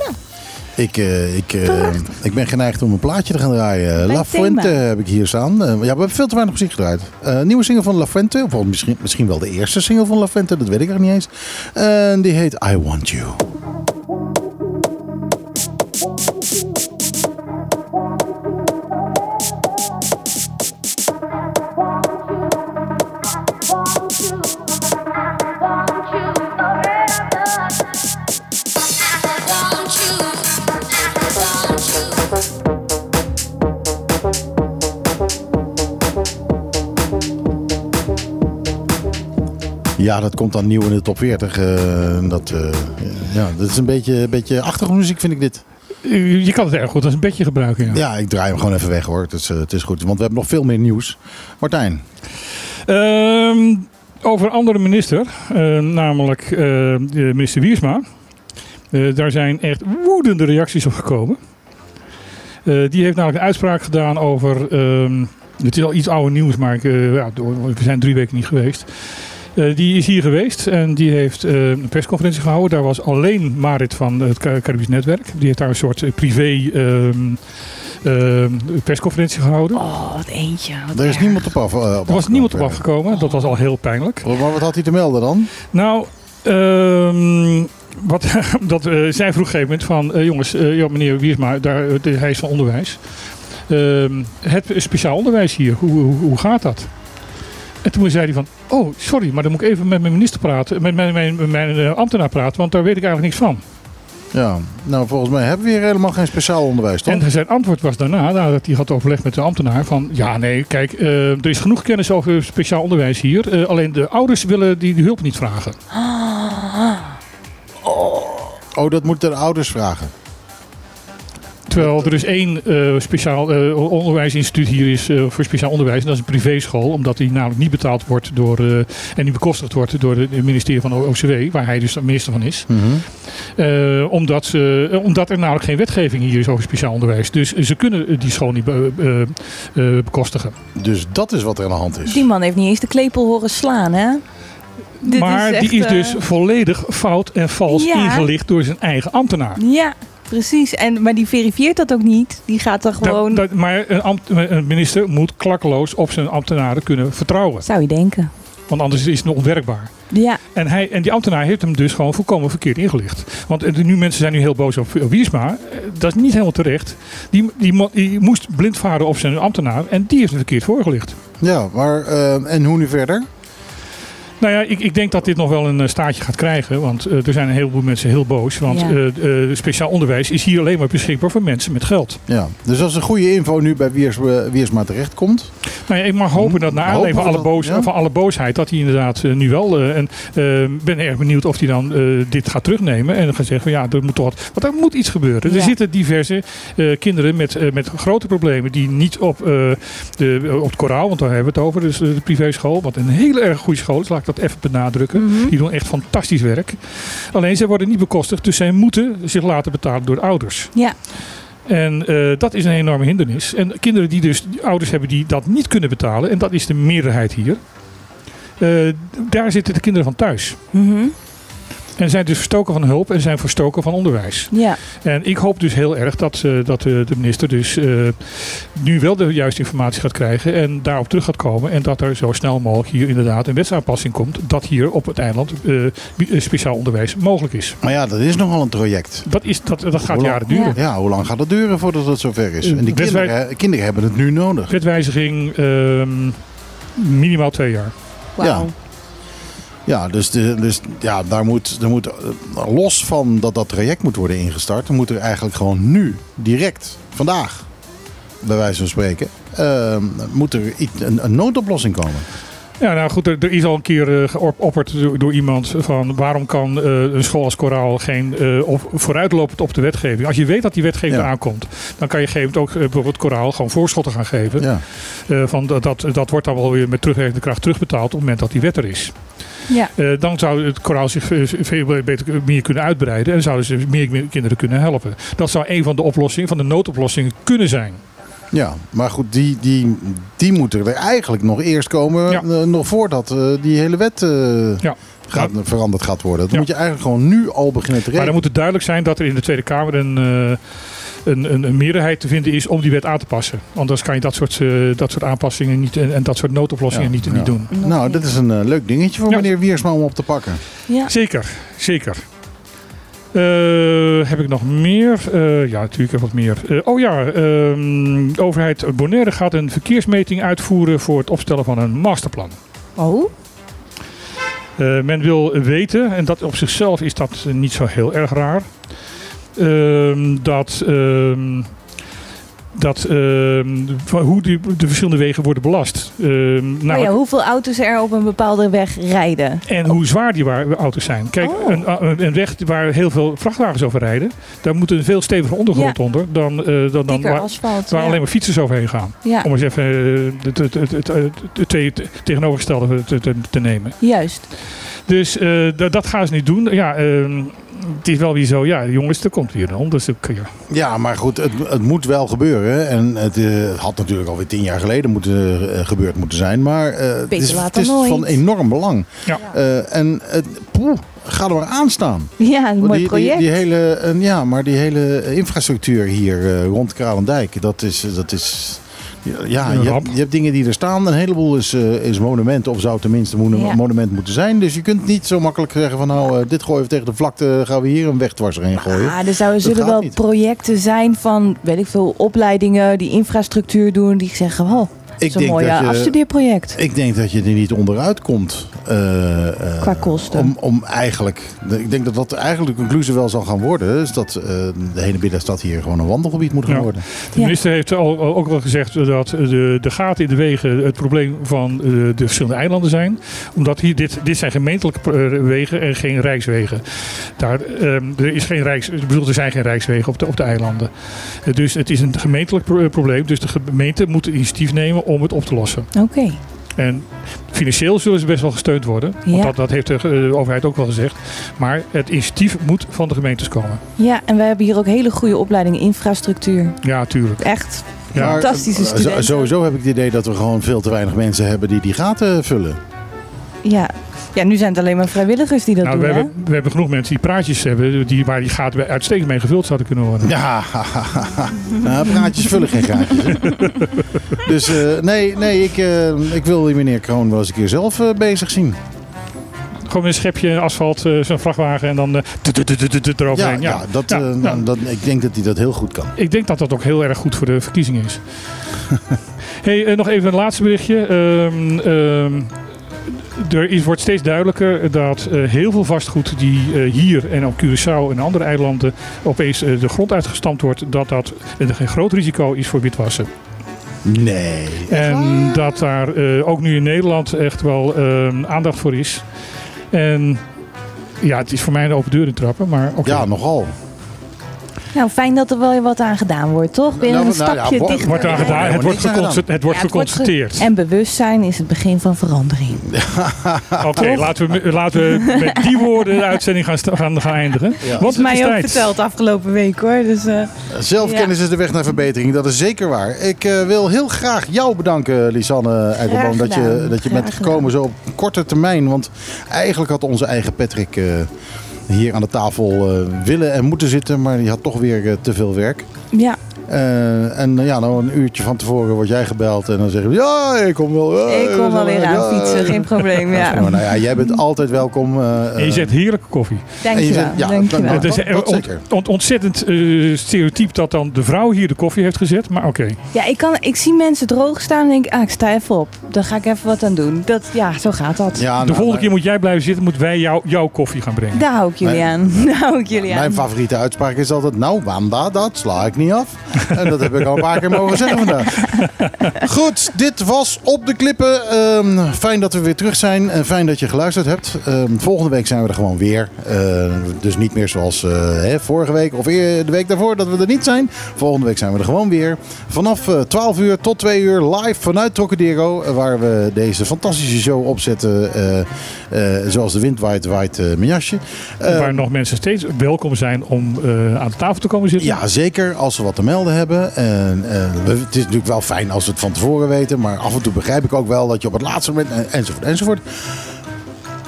Speaker 2: Ik, eh, ik, eh, ik ben geneigd om een plaatje te gaan draaien. La
Speaker 3: thema.
Speaker 2: Fuente heb ik hier staan. Ja, we hebben veel te weinig muziek gedraaid. Eh, nieuwe single van La Fuente. Of misschien, misschien wel de eerste single van La Fuente. Dat weet ik nog niet eens. En die heet I Want You. Ja, dat komt dan nieuw in de top 40. eh, dat, eh, ja, dat is een beetje, een beetje achtergrondmuziek vind ik dit.
Speaker 1: Je kan het erg goed als een bedje gebruiken. Ja.
Speaker 2: Ja, ik draai hem gewoon even weg hoor. Het is, eh, het is goed. Want we hebben nog veel meer nieuws. Martijn.
Speaker 1: Ehm, over een andere minister, namelijk minister Wiersma. Daar zijn echt woedende reacties op gekomen. Die heeft namelijk een uitspraak gedaan over. ehm, het is al iets ouder nieuws, maar ik, ja, we zijn drie weken niet geweest. Eh, die is hier geweest en die heeft eh, een persconferentie gehouden. Daar was alleen Marit van het Ca- Caribisch Netwerk. Die heeft daar een soort eh, privé ehm, ehm, persconferentie gehouden.
Speaker 3: Oh, wat eentje. Wat
Speaker 2: Er is
Speaker 3: erg.
Speaker 2: niemand op af. op
Speaker 1: er was niemand op afgekomen. Dat was al heel pijnlijk.
Speaker 2: Maar wat had hij te melden dan?
Speaker 1: Nou, ehm, wat, dat, eh, zij vroeg op een gegeven moment van... eh, jongens, eh, ja, meneer Wiersma, daar, de- hij is van onderwijs. Ehm, het speciaal onderwijs hier, hoe, hoe, hoe gaat dat? En toen zei hij van... Oh, sorry, maar dan moet ik even met mijn minister praten... met mijn, mijn, mijn eh, ambtenaar praten, want daar weet ik eigenlijk niks van.
Speaker 2: Ja, nou volgens mij hebben we hier helemaal geen speciaal onderwijs, toch?
Speaker 1: En zijn antwoord was daarna, nadat hij had overlegd met de ambtenaar... van ja, nee, kijk, eh, er is genoeg kennis over speciaal onderwijs hier. eh, alleen de ouders willen die, die hulp niet vragen.
Speaker 2: Oh, dat moeten de ouders vragen.
Speaker 1: Terwijl er is één eh, speciaal eh, onderwijsinstituut hier is eh, voor speciaal onderwijs. En dat is een privéschool. Omdat die namelijk niet betaald wordt door, eh, en niet bekostigd wordt door het ministerie van de OCW. Waar hij dus de minister van is.
Speaker 2: Mhm.
Speaker 1: Eh, omdat, ze, eh, omdat er namelijk geen wetgeving hier is over speciaal onderwijs. Dus ze kunnen die school niet be- eh, eh, bekostigen.
Speaker 2: Dus dat is wat er aan de hand is.
Speaker 3: Die man heeft niet eens de klepel horen slaan, hè? Dit
Speaker 1: maar
Speaker 3: echt,
Speaker 1: die is dus volledig fout en vals
Speaker 3: Ja.
Speaker 1: ingelicht door zijn eigen ambtenaar.
Speaker 3: Ja, precies. En, maar die verifieert dat ook niet. Die gaat dan gewoon...
Speaker 1: dat- maar een, ambt- een minister moet klakkeloos op zijn ambtenaren kunnen vertrouwen.
Speaker 3: Zou je denken.
Speaker 1: Want anders is het onwerkbaar.
Speaker 3: Ja,
Speaker 1: En, hij, en die ambtenaar heeft hem dus gewoon volkomen verkeerd ingelicht. Want eh, nu mensen zijn nu heel boos op, Wiersma. Eh, Dat is niet helemaal terecht. Die, die, die moest blind varen op zijn ambtenaar. En die heeft hem verkeerd voorgelicht.
Speaker 2: Ja, maar eh, en hoe nu verder?
Speaker 1: Nou ja, ik, ik denk dat dit nog wel een eh, staartje gaat krijgen. Want eh, er zijn een heleboel mensen heel boos. Want
Speaker 3: Ja.
Speaker 1: eh, eh, speciaal onderwijs is hier alleen maar beschikbaar voor mensen met geld.
Speaker 2: Ja, dus als een goede info nu bij Wiers, Wiersma terechtkomt,
Speaker 1: Nou ja, ik mag hopen dat naar aanleiding van alle,
Speaker 2: we
Speaker 1: boos,
Speaker 2: dat, ja?
Speaker 1: van alle boosheid, dat hij inderdaad nu wel. eh, en eh, ben erg benieuwd of hij dan eh, dit gaat terugnemen. En dan gaat zeggen van ja, er moet toch wat. Want er moet iets gebeuren.
Speaker 3: Ja.
Speaker 1: Er zitten diverse eh, kinderen met, eh, met grote problemen die niet op, eh, de, op het koraal, want daar hebben we het over, dus de privéschool, wat een hele erg goede school is, laat dat even benadrukken.
Speaker 3: Mhm.
Speaker 1: Die doen echt fantastisch werk. Alleen ze worden niet bekostigd, dus zij moeten zich laten betalen door de ouders.
Speaker 3: Ja.
Speaker 1: En eh, dat is een enorme hindernis. En kinderen die dus die ouders hebben die dat niet kunnen betalen, en dat is de meerderheid hier, eh, daar zitten de kinderen van thuis.
Speaker 3: Mhm.
Speaker 1: En zijn dus verstoken van hulp en zijn verstoken van onderwijs.
Speaker 3: Ja.
Speaker 1: En ik hoop dus heel erg dat, eh, dat eh, de minister dus eh, nu wel de juiste informatie gaat krijgen en daarop terug gaat komen. En dat er zo snel mogelijk hier inderdaad een wetsaanpassing komt. Dat hier op het eiland speciaal onderwijs mogelijk is.
Speaker 2: Maar ja, dat is nogal een traject.
Speaker 1: Dat, is, dat, dat gaat
Speaker 2: lang-
Speaker 1: jaren duren.
Speaker 2: Ja, hoe lang gaat het duren voordat het zover is? En die kinderen, kinderen hebben het nu nodig.
Speaker 1: Wetwijziging ehm, minimaal twee jaar.
Speaker 3: Wauw.
Speaker 2: Ja, dus, de, dus ja, daar moet, er moet, eh, los van dat dat traject moet worden ingestart, moet er eigenlijk gewoon nu, direct, vandaag, bij wijze van spreken, eh, moet er iets- een, een noodoplossing komen.
Speaker 1: Ja, nou goed, er, er is al een keer eh, geopperd door, door iemand van waarom kan eh, een school als Koraal geen eh, op, vooruitlopend op de wetgeving. Als je weet dat die wetgeving
Speaker 2: Ja.
Speaker 1: aankomt, dan kan je gegeven ook bijvoorbeeld Koraal gewoon voorschotten gaan geven.
Speaker 2: Ja.
Speaker 1: Eh, van dat, dat, dat wordt dan wel weer met terugwerkende kracht terugbetaald op het moment dat die wet er is.
Speaker 3: Ja.
Speaker 1: Eh, dan zou het koraal zich veel beter meer kunnen uitbreiden en zouden ze meer meer kinderen kunnen helpen. Dat zou een van de oplossingen, van de noodoplossingen kunnen zijn.
Speaker 2: Ja, maar goed, die, die, die moeten er eigenlijk nog eerst komen,
Speaker 1: Ja.
Speaker 2: eh, nog voordat eh, die hele wet eh,
Speaker 1: Ja.
Speaker 2: gaat, veranderd gaat worden. Dan
Speaker 1: Ja.
Speaker 2: moet je eigenlijk gewoon nu al beginnen te
Speaker 1: Maar dan
Speaker 2: regelen.
Speaker 1: moet het duidelijk zijn dat er in de Tweede Kamer een, eh, een, een, een meerderheid te vinden is om die wet aan te passen. Anders kan je dat soort, eh, dat soort aanpassingen niet, en, en dat soort noodoplossingen
Speaker 2: Ja,
Speaker 1: niet,
Speaker 2: ja.
Speaker 1: niet doen.
Speaker 2: Nou, dat is een leuk dingetje voor
Speaker 1: Ja.
Speaker 2: meneer Wiersma om op te pakken.
Speaker 3: Ja.
Speaker 1: Zeker, zeker. Eh, heb ik nog meer? Eh, ja, natuurlijk heb ik wat meer. Eh, oh ja, ehm, de overheid Bonaire gaat een verkeersmeting uitvoeren voor het opstellen van een masterplan.
Speaker 3: Oh.
Speaker 1: Men wil weten, en dat op zichzelf is dat niet zo heel erg raar, ehm, dat, ehm, dat van hoe die, de verschillende wegen worden belast. Ehm,
Speaker 3: ja, hoeveel auto's er op een bepaalde weg rijden.
Speaker 1: en hoe zwaar die auto's zijn. Kijk,
Speaker 3: Oh.
Speaker 1: een, een, weg waar heel veel vrachtwagens over rijden, daar moet een veel steviger ondergrond
Speaker 3: Ja.
Speaker 1: onder dan, eh, dan, dan waar,
Speaker 3: asfalt.
Speaker 1: waar
Speaker 3: ja.
Speaker 1: alleen maar fietsers overheen gaan.
Speaker 3: Ja,
Speaker 1: Om eens even eh, het, het, tegenovergestelde te, te, te nemen.
Speaker 3: juist.
Speaker 1: Dus eh, dat, dat gaan ze niet doen. Ja, ehm, het is wel weer zo, ja jongens, er komt weer een onderzoek. Ja.
Speaker 2: Ja, maar goed, het, het moet wel gebeuren. En het eh, had natuurlijk alweer tien jaar geleden moeten, eh, gebeurd moeten zijn. Maar eh, het is, het is van enorm belang.
Speaker 1: Ja.
Speaker 2: Eh, en het, poeh, ga er maar aan staan.
Speaker 3: Ja, een mooi
Speaker 2: die, die,
Speaker 3: project.
Speaker 2: die hele, ja, maar die hele infrastructuur hier eh, rond Kralendijk, dat is... Dat is ja, je hebt, je hebt dingen die er staan. Een heleboel is, eh, is monument of zou tenminste een
Speaker 3: Ja.
Speaker 2: monument moeten zijn. Dus je kunt niet zo makkelijk zeggen van nou, eh, dit gooien we tegen de vlakte, gaan we hier een weg dwars heen gooien.
Speaker 3: Ah, er zouden, zullen wel
Speaker 2: niet.
Speaker 3: projecten zijn van, weet ik veel, opleidingen die infrastructuur doen. Die zeggen, oh, dat is een
Speaker 2: denk
Speaker 3: mooi
Speaker 2: dat je-
Speaker 3: afstudeerproject.
Speaker 2: Ik denk dat je er niet onderuit komt. eh, eh,
Speaker 3: Qua kosten.
Speaker 2: Om, om eigenlijk, ik denk dat dat eigenlijk de conclusie wel zal gaan worden. Is dat eh, de hele binnenstad hier gewoon een wandelgebied moet gaan
Speaker 1: Ja.
Speaker 2: worden.
Speaker 1: De
Speaker 3: Ja.
Speaker 1: minister heeft al, al- ook wel gezegd dat de, de gaten in de wegen het probleem van de verschillende eilanden zijn. Omdat hier, dit, dit zijn gemeentelijke wegen en geen rijkswegen. Daar, ehm, er, is geen rijks, ik bedoel, er zijn geen rijkswegen op de, op de eilanden. Dus het is een gemeentelijk pro- probleem. Dus de gemeente moet het initiatief nemen om het op te lossen.
Speaker 3: Oké.
Speaker 1: En financieel zullen ze best wel gesteund worden. Want
Speaker 3: Ja.
Speaker 1: dat, dat heeft de, eh, de overheid ook wel gezegd. Maar het initiatief moet van de gemeentes komen.
Speaker 3: Ja, en wij hebben hier ook hele goede opleidingen infrastructuur.
Speaker 1: Ja, tuurlijk.
Speaker 3: Echt.
Speaker 1: Ja.
Speaker 3: Fantastische studenten.
Speaker 2: Sowieso heb ik het idee dat we gewoon veel te weinig mensen hebben die die gaten vullen.
Speaker 3: Ja. Ja, nu zijn het alleen maar vrijwilligers die dat
Speaker 1: Nou,
Speaker 3: doen,
Speaker 1: we, hebben, we hebben genoeg mensen die praatjes hebben, die, waar die gaten uitstekend mee gevuld zouden kunnen worden.
Speaker 2: Ja, nou, praatjes vullen geen gaatjes. dus eh, nee, nee ik, eh, ik wil die meneer Kroon wel eens een keer zelf eh, bezig zien.
Speaker 1: Gewoon een schepje asfalt, eh, zo'n vrachtwagen en dan eh, eroverheen.
Speaker 2: ja, dat,
Speaker 1: Ja,
Speaker 2: eh,
Speaker 1: ja.
Speaker 2: dat, ik denk dat hij dat heel goed kan.
Speaker 1: Ik denk dat dat ook heel erg goed voor de verkiezingen is. hey, nog even een laatste berichtje. Er is, wordt steeds duidelijker dat eh, heel veel vastgoed die eh, hier en op Curaçao en andere eilanden opeens eh, de grond uitgestampt wordt, dat dat een, een groot risico is voor witwassen.
Speaker 2: Nee.
Speaker 1: En dat daar eh, ook nu in Nederland echt wel aandacht voor is. En ja, het is voor mij een open deur in trappen, maar oké.
Speaker 2: Ja, nogal.
Speaker 3: Nou, fijn dat er wel weer wat aan gedaan wordt, toch? Weer
Speaker 2: Nou,
Speaker 3: een
Speaker 2: nou ja,
Speaker 3: stapje
Speaker 2: wo-
Speaker 3: dichter.
Speaker 1: wordt daar gedaan. Het wordt, geconstateerd. het wordt
Speaker 3: Ja, het wordt ge-
Speaker 1: geconstateerd.
Speaker 3: En bewustzijn is het begin van verandering.
Speaker 1: Oké, laten, we, laten we met die woorden de uitzending gaan, gaan, gaan eindigen.
Speaker 2: Ja.
Speaker 3: Dat is
Speaker 1: het is
Speaker 3: mij ook verteld afgelopen week hoor. Dus, eh,
Speaker 2: Zelfkennis is de weg naar verbetering, dat is zeker waar. Ik eh, wil heel graag jou bedanken, Lisanne Eikelboom, dat je, dat je bent gekomen zo op korte termijn. Want eigenlijk had onze eigen Patrick eh, hier aan de tafel eh, willen en moeten zitten, maar die had toch weer eh, te veel werk.
Speaker 3: ja,
Speaker 2: Eh, en eh, ja, nou een uurtje van tevoren word jij gebeld en dan zeggen we, ja, ik kom wel. eh,
Speaker 3: ik kom wel weer
Speaker 2: ja,
Speaker 3: aan fietsen, geen probleem.
Speaker 2: Maar
Speaker 3: Ja.
Speaker 2: nou ja, jij bent altijd welkom. eh,
Speaker 1: En je zet heerlijke koffie.
Speaker 2: en je zegt- ja,
Speaker 3: dankjewel.
Speaker 2: dat-
Speaker 1: Het is ont- ontzettend eh, stereotyp dat dan de vrouw hier de koffie heeft gezet. Maar oké.
Speaker 3: Ja, ik, kan, ik zie mensen droog staan en denk, ah, ik sta even op. Daar ga ik even wat aan doen. Dat, ja, zo gaat dat.
Speaker 2: ja,
Speaker 1: de
Speaker 2: nou,
Speaker 1: volgende keer moet jij blijven zitten. Moeten wij jou, jouw koffie gaan brengen.
Speaker 3: Daar hou ik jullie aan. Daar hou ik jullie aan.
Speaker 2: Mijn favoriete uitspraak is altijd, nou Wanda, dat sla ik niet af. En dat heb ik al een paar keer mogen zeggen vandaag. Goed, dit was Op de Klippen. Ehm, fijn dat we weer terug zijn en fijn dat je geluisterd hebt. Ehm, volgende week zijn we er gewoon weer. Ehm, dus niet meer zoals eh, hè, vorige week of eer- de week daarvoor dat we er niet zijn. Volgende week zijn we er gewoon weer. Vanaf eh, 12 uur tot 2 uur live vanuit Trocadero. eh, Waar we deze fantastische show opzetten. eh, eh, zoals de wind waait, waait eh, mijn jasje.
Speaker 1: Waar nog mensen steeds welkom zijn om eh, aan de tafel te komen zitten.
Speaker 2: Ja, zeker als ze wat te melden hebben. En, we- het is natuurlijk wel fijn als we het van tevoren weten. Maar af en toe begrijp ik ook wel dat je op het laatste moment... en- enzovoort, enzovoort.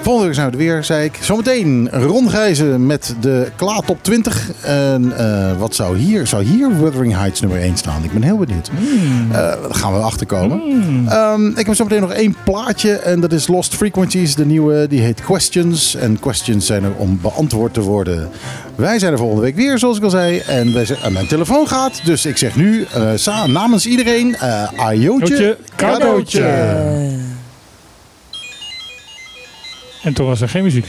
Speaker 2: Volgende week zijn we er weer, zei ik. Zometeen Ron Gijzen met de Kla Top 20. En eh, wat zou hier? Zou hier Wuthering Heights nummer 1 staan? Ik ben heel benieuwd. Eh, daar gaan we achterkomen. Ehm, ik heb zometeen nog één plaatje. En dat is Lost Frequencies. De nieuwe, die heet Questions. En questions zijn er om beantwoord te worden. Wij zijn er volgende week weer, zoals ik al zei. En, wij zijn, en mijn telefoon gaat. Dus ik zeg nu eh, namens iedereen... eh ajootje,
Speaker 1: Cadeautje,
Speaker 2: cadeautje.
Speaker 1: En toen was er geen muziek.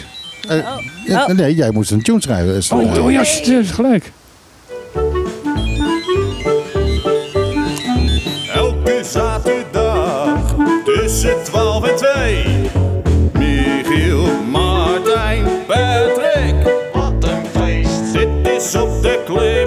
Speaker 2: Eh, ja, Nee, jij moest een tune schrijven. Is-
Speaker 1: Oh,
Speaker 2: eh,
Speaker 1: oh ja, st- gelijk.
Speaker 4: Elke zaterdag tussen 12 en 2. Michiel, Martijn, Patrick. Wat een feest. Dit is op de klippen.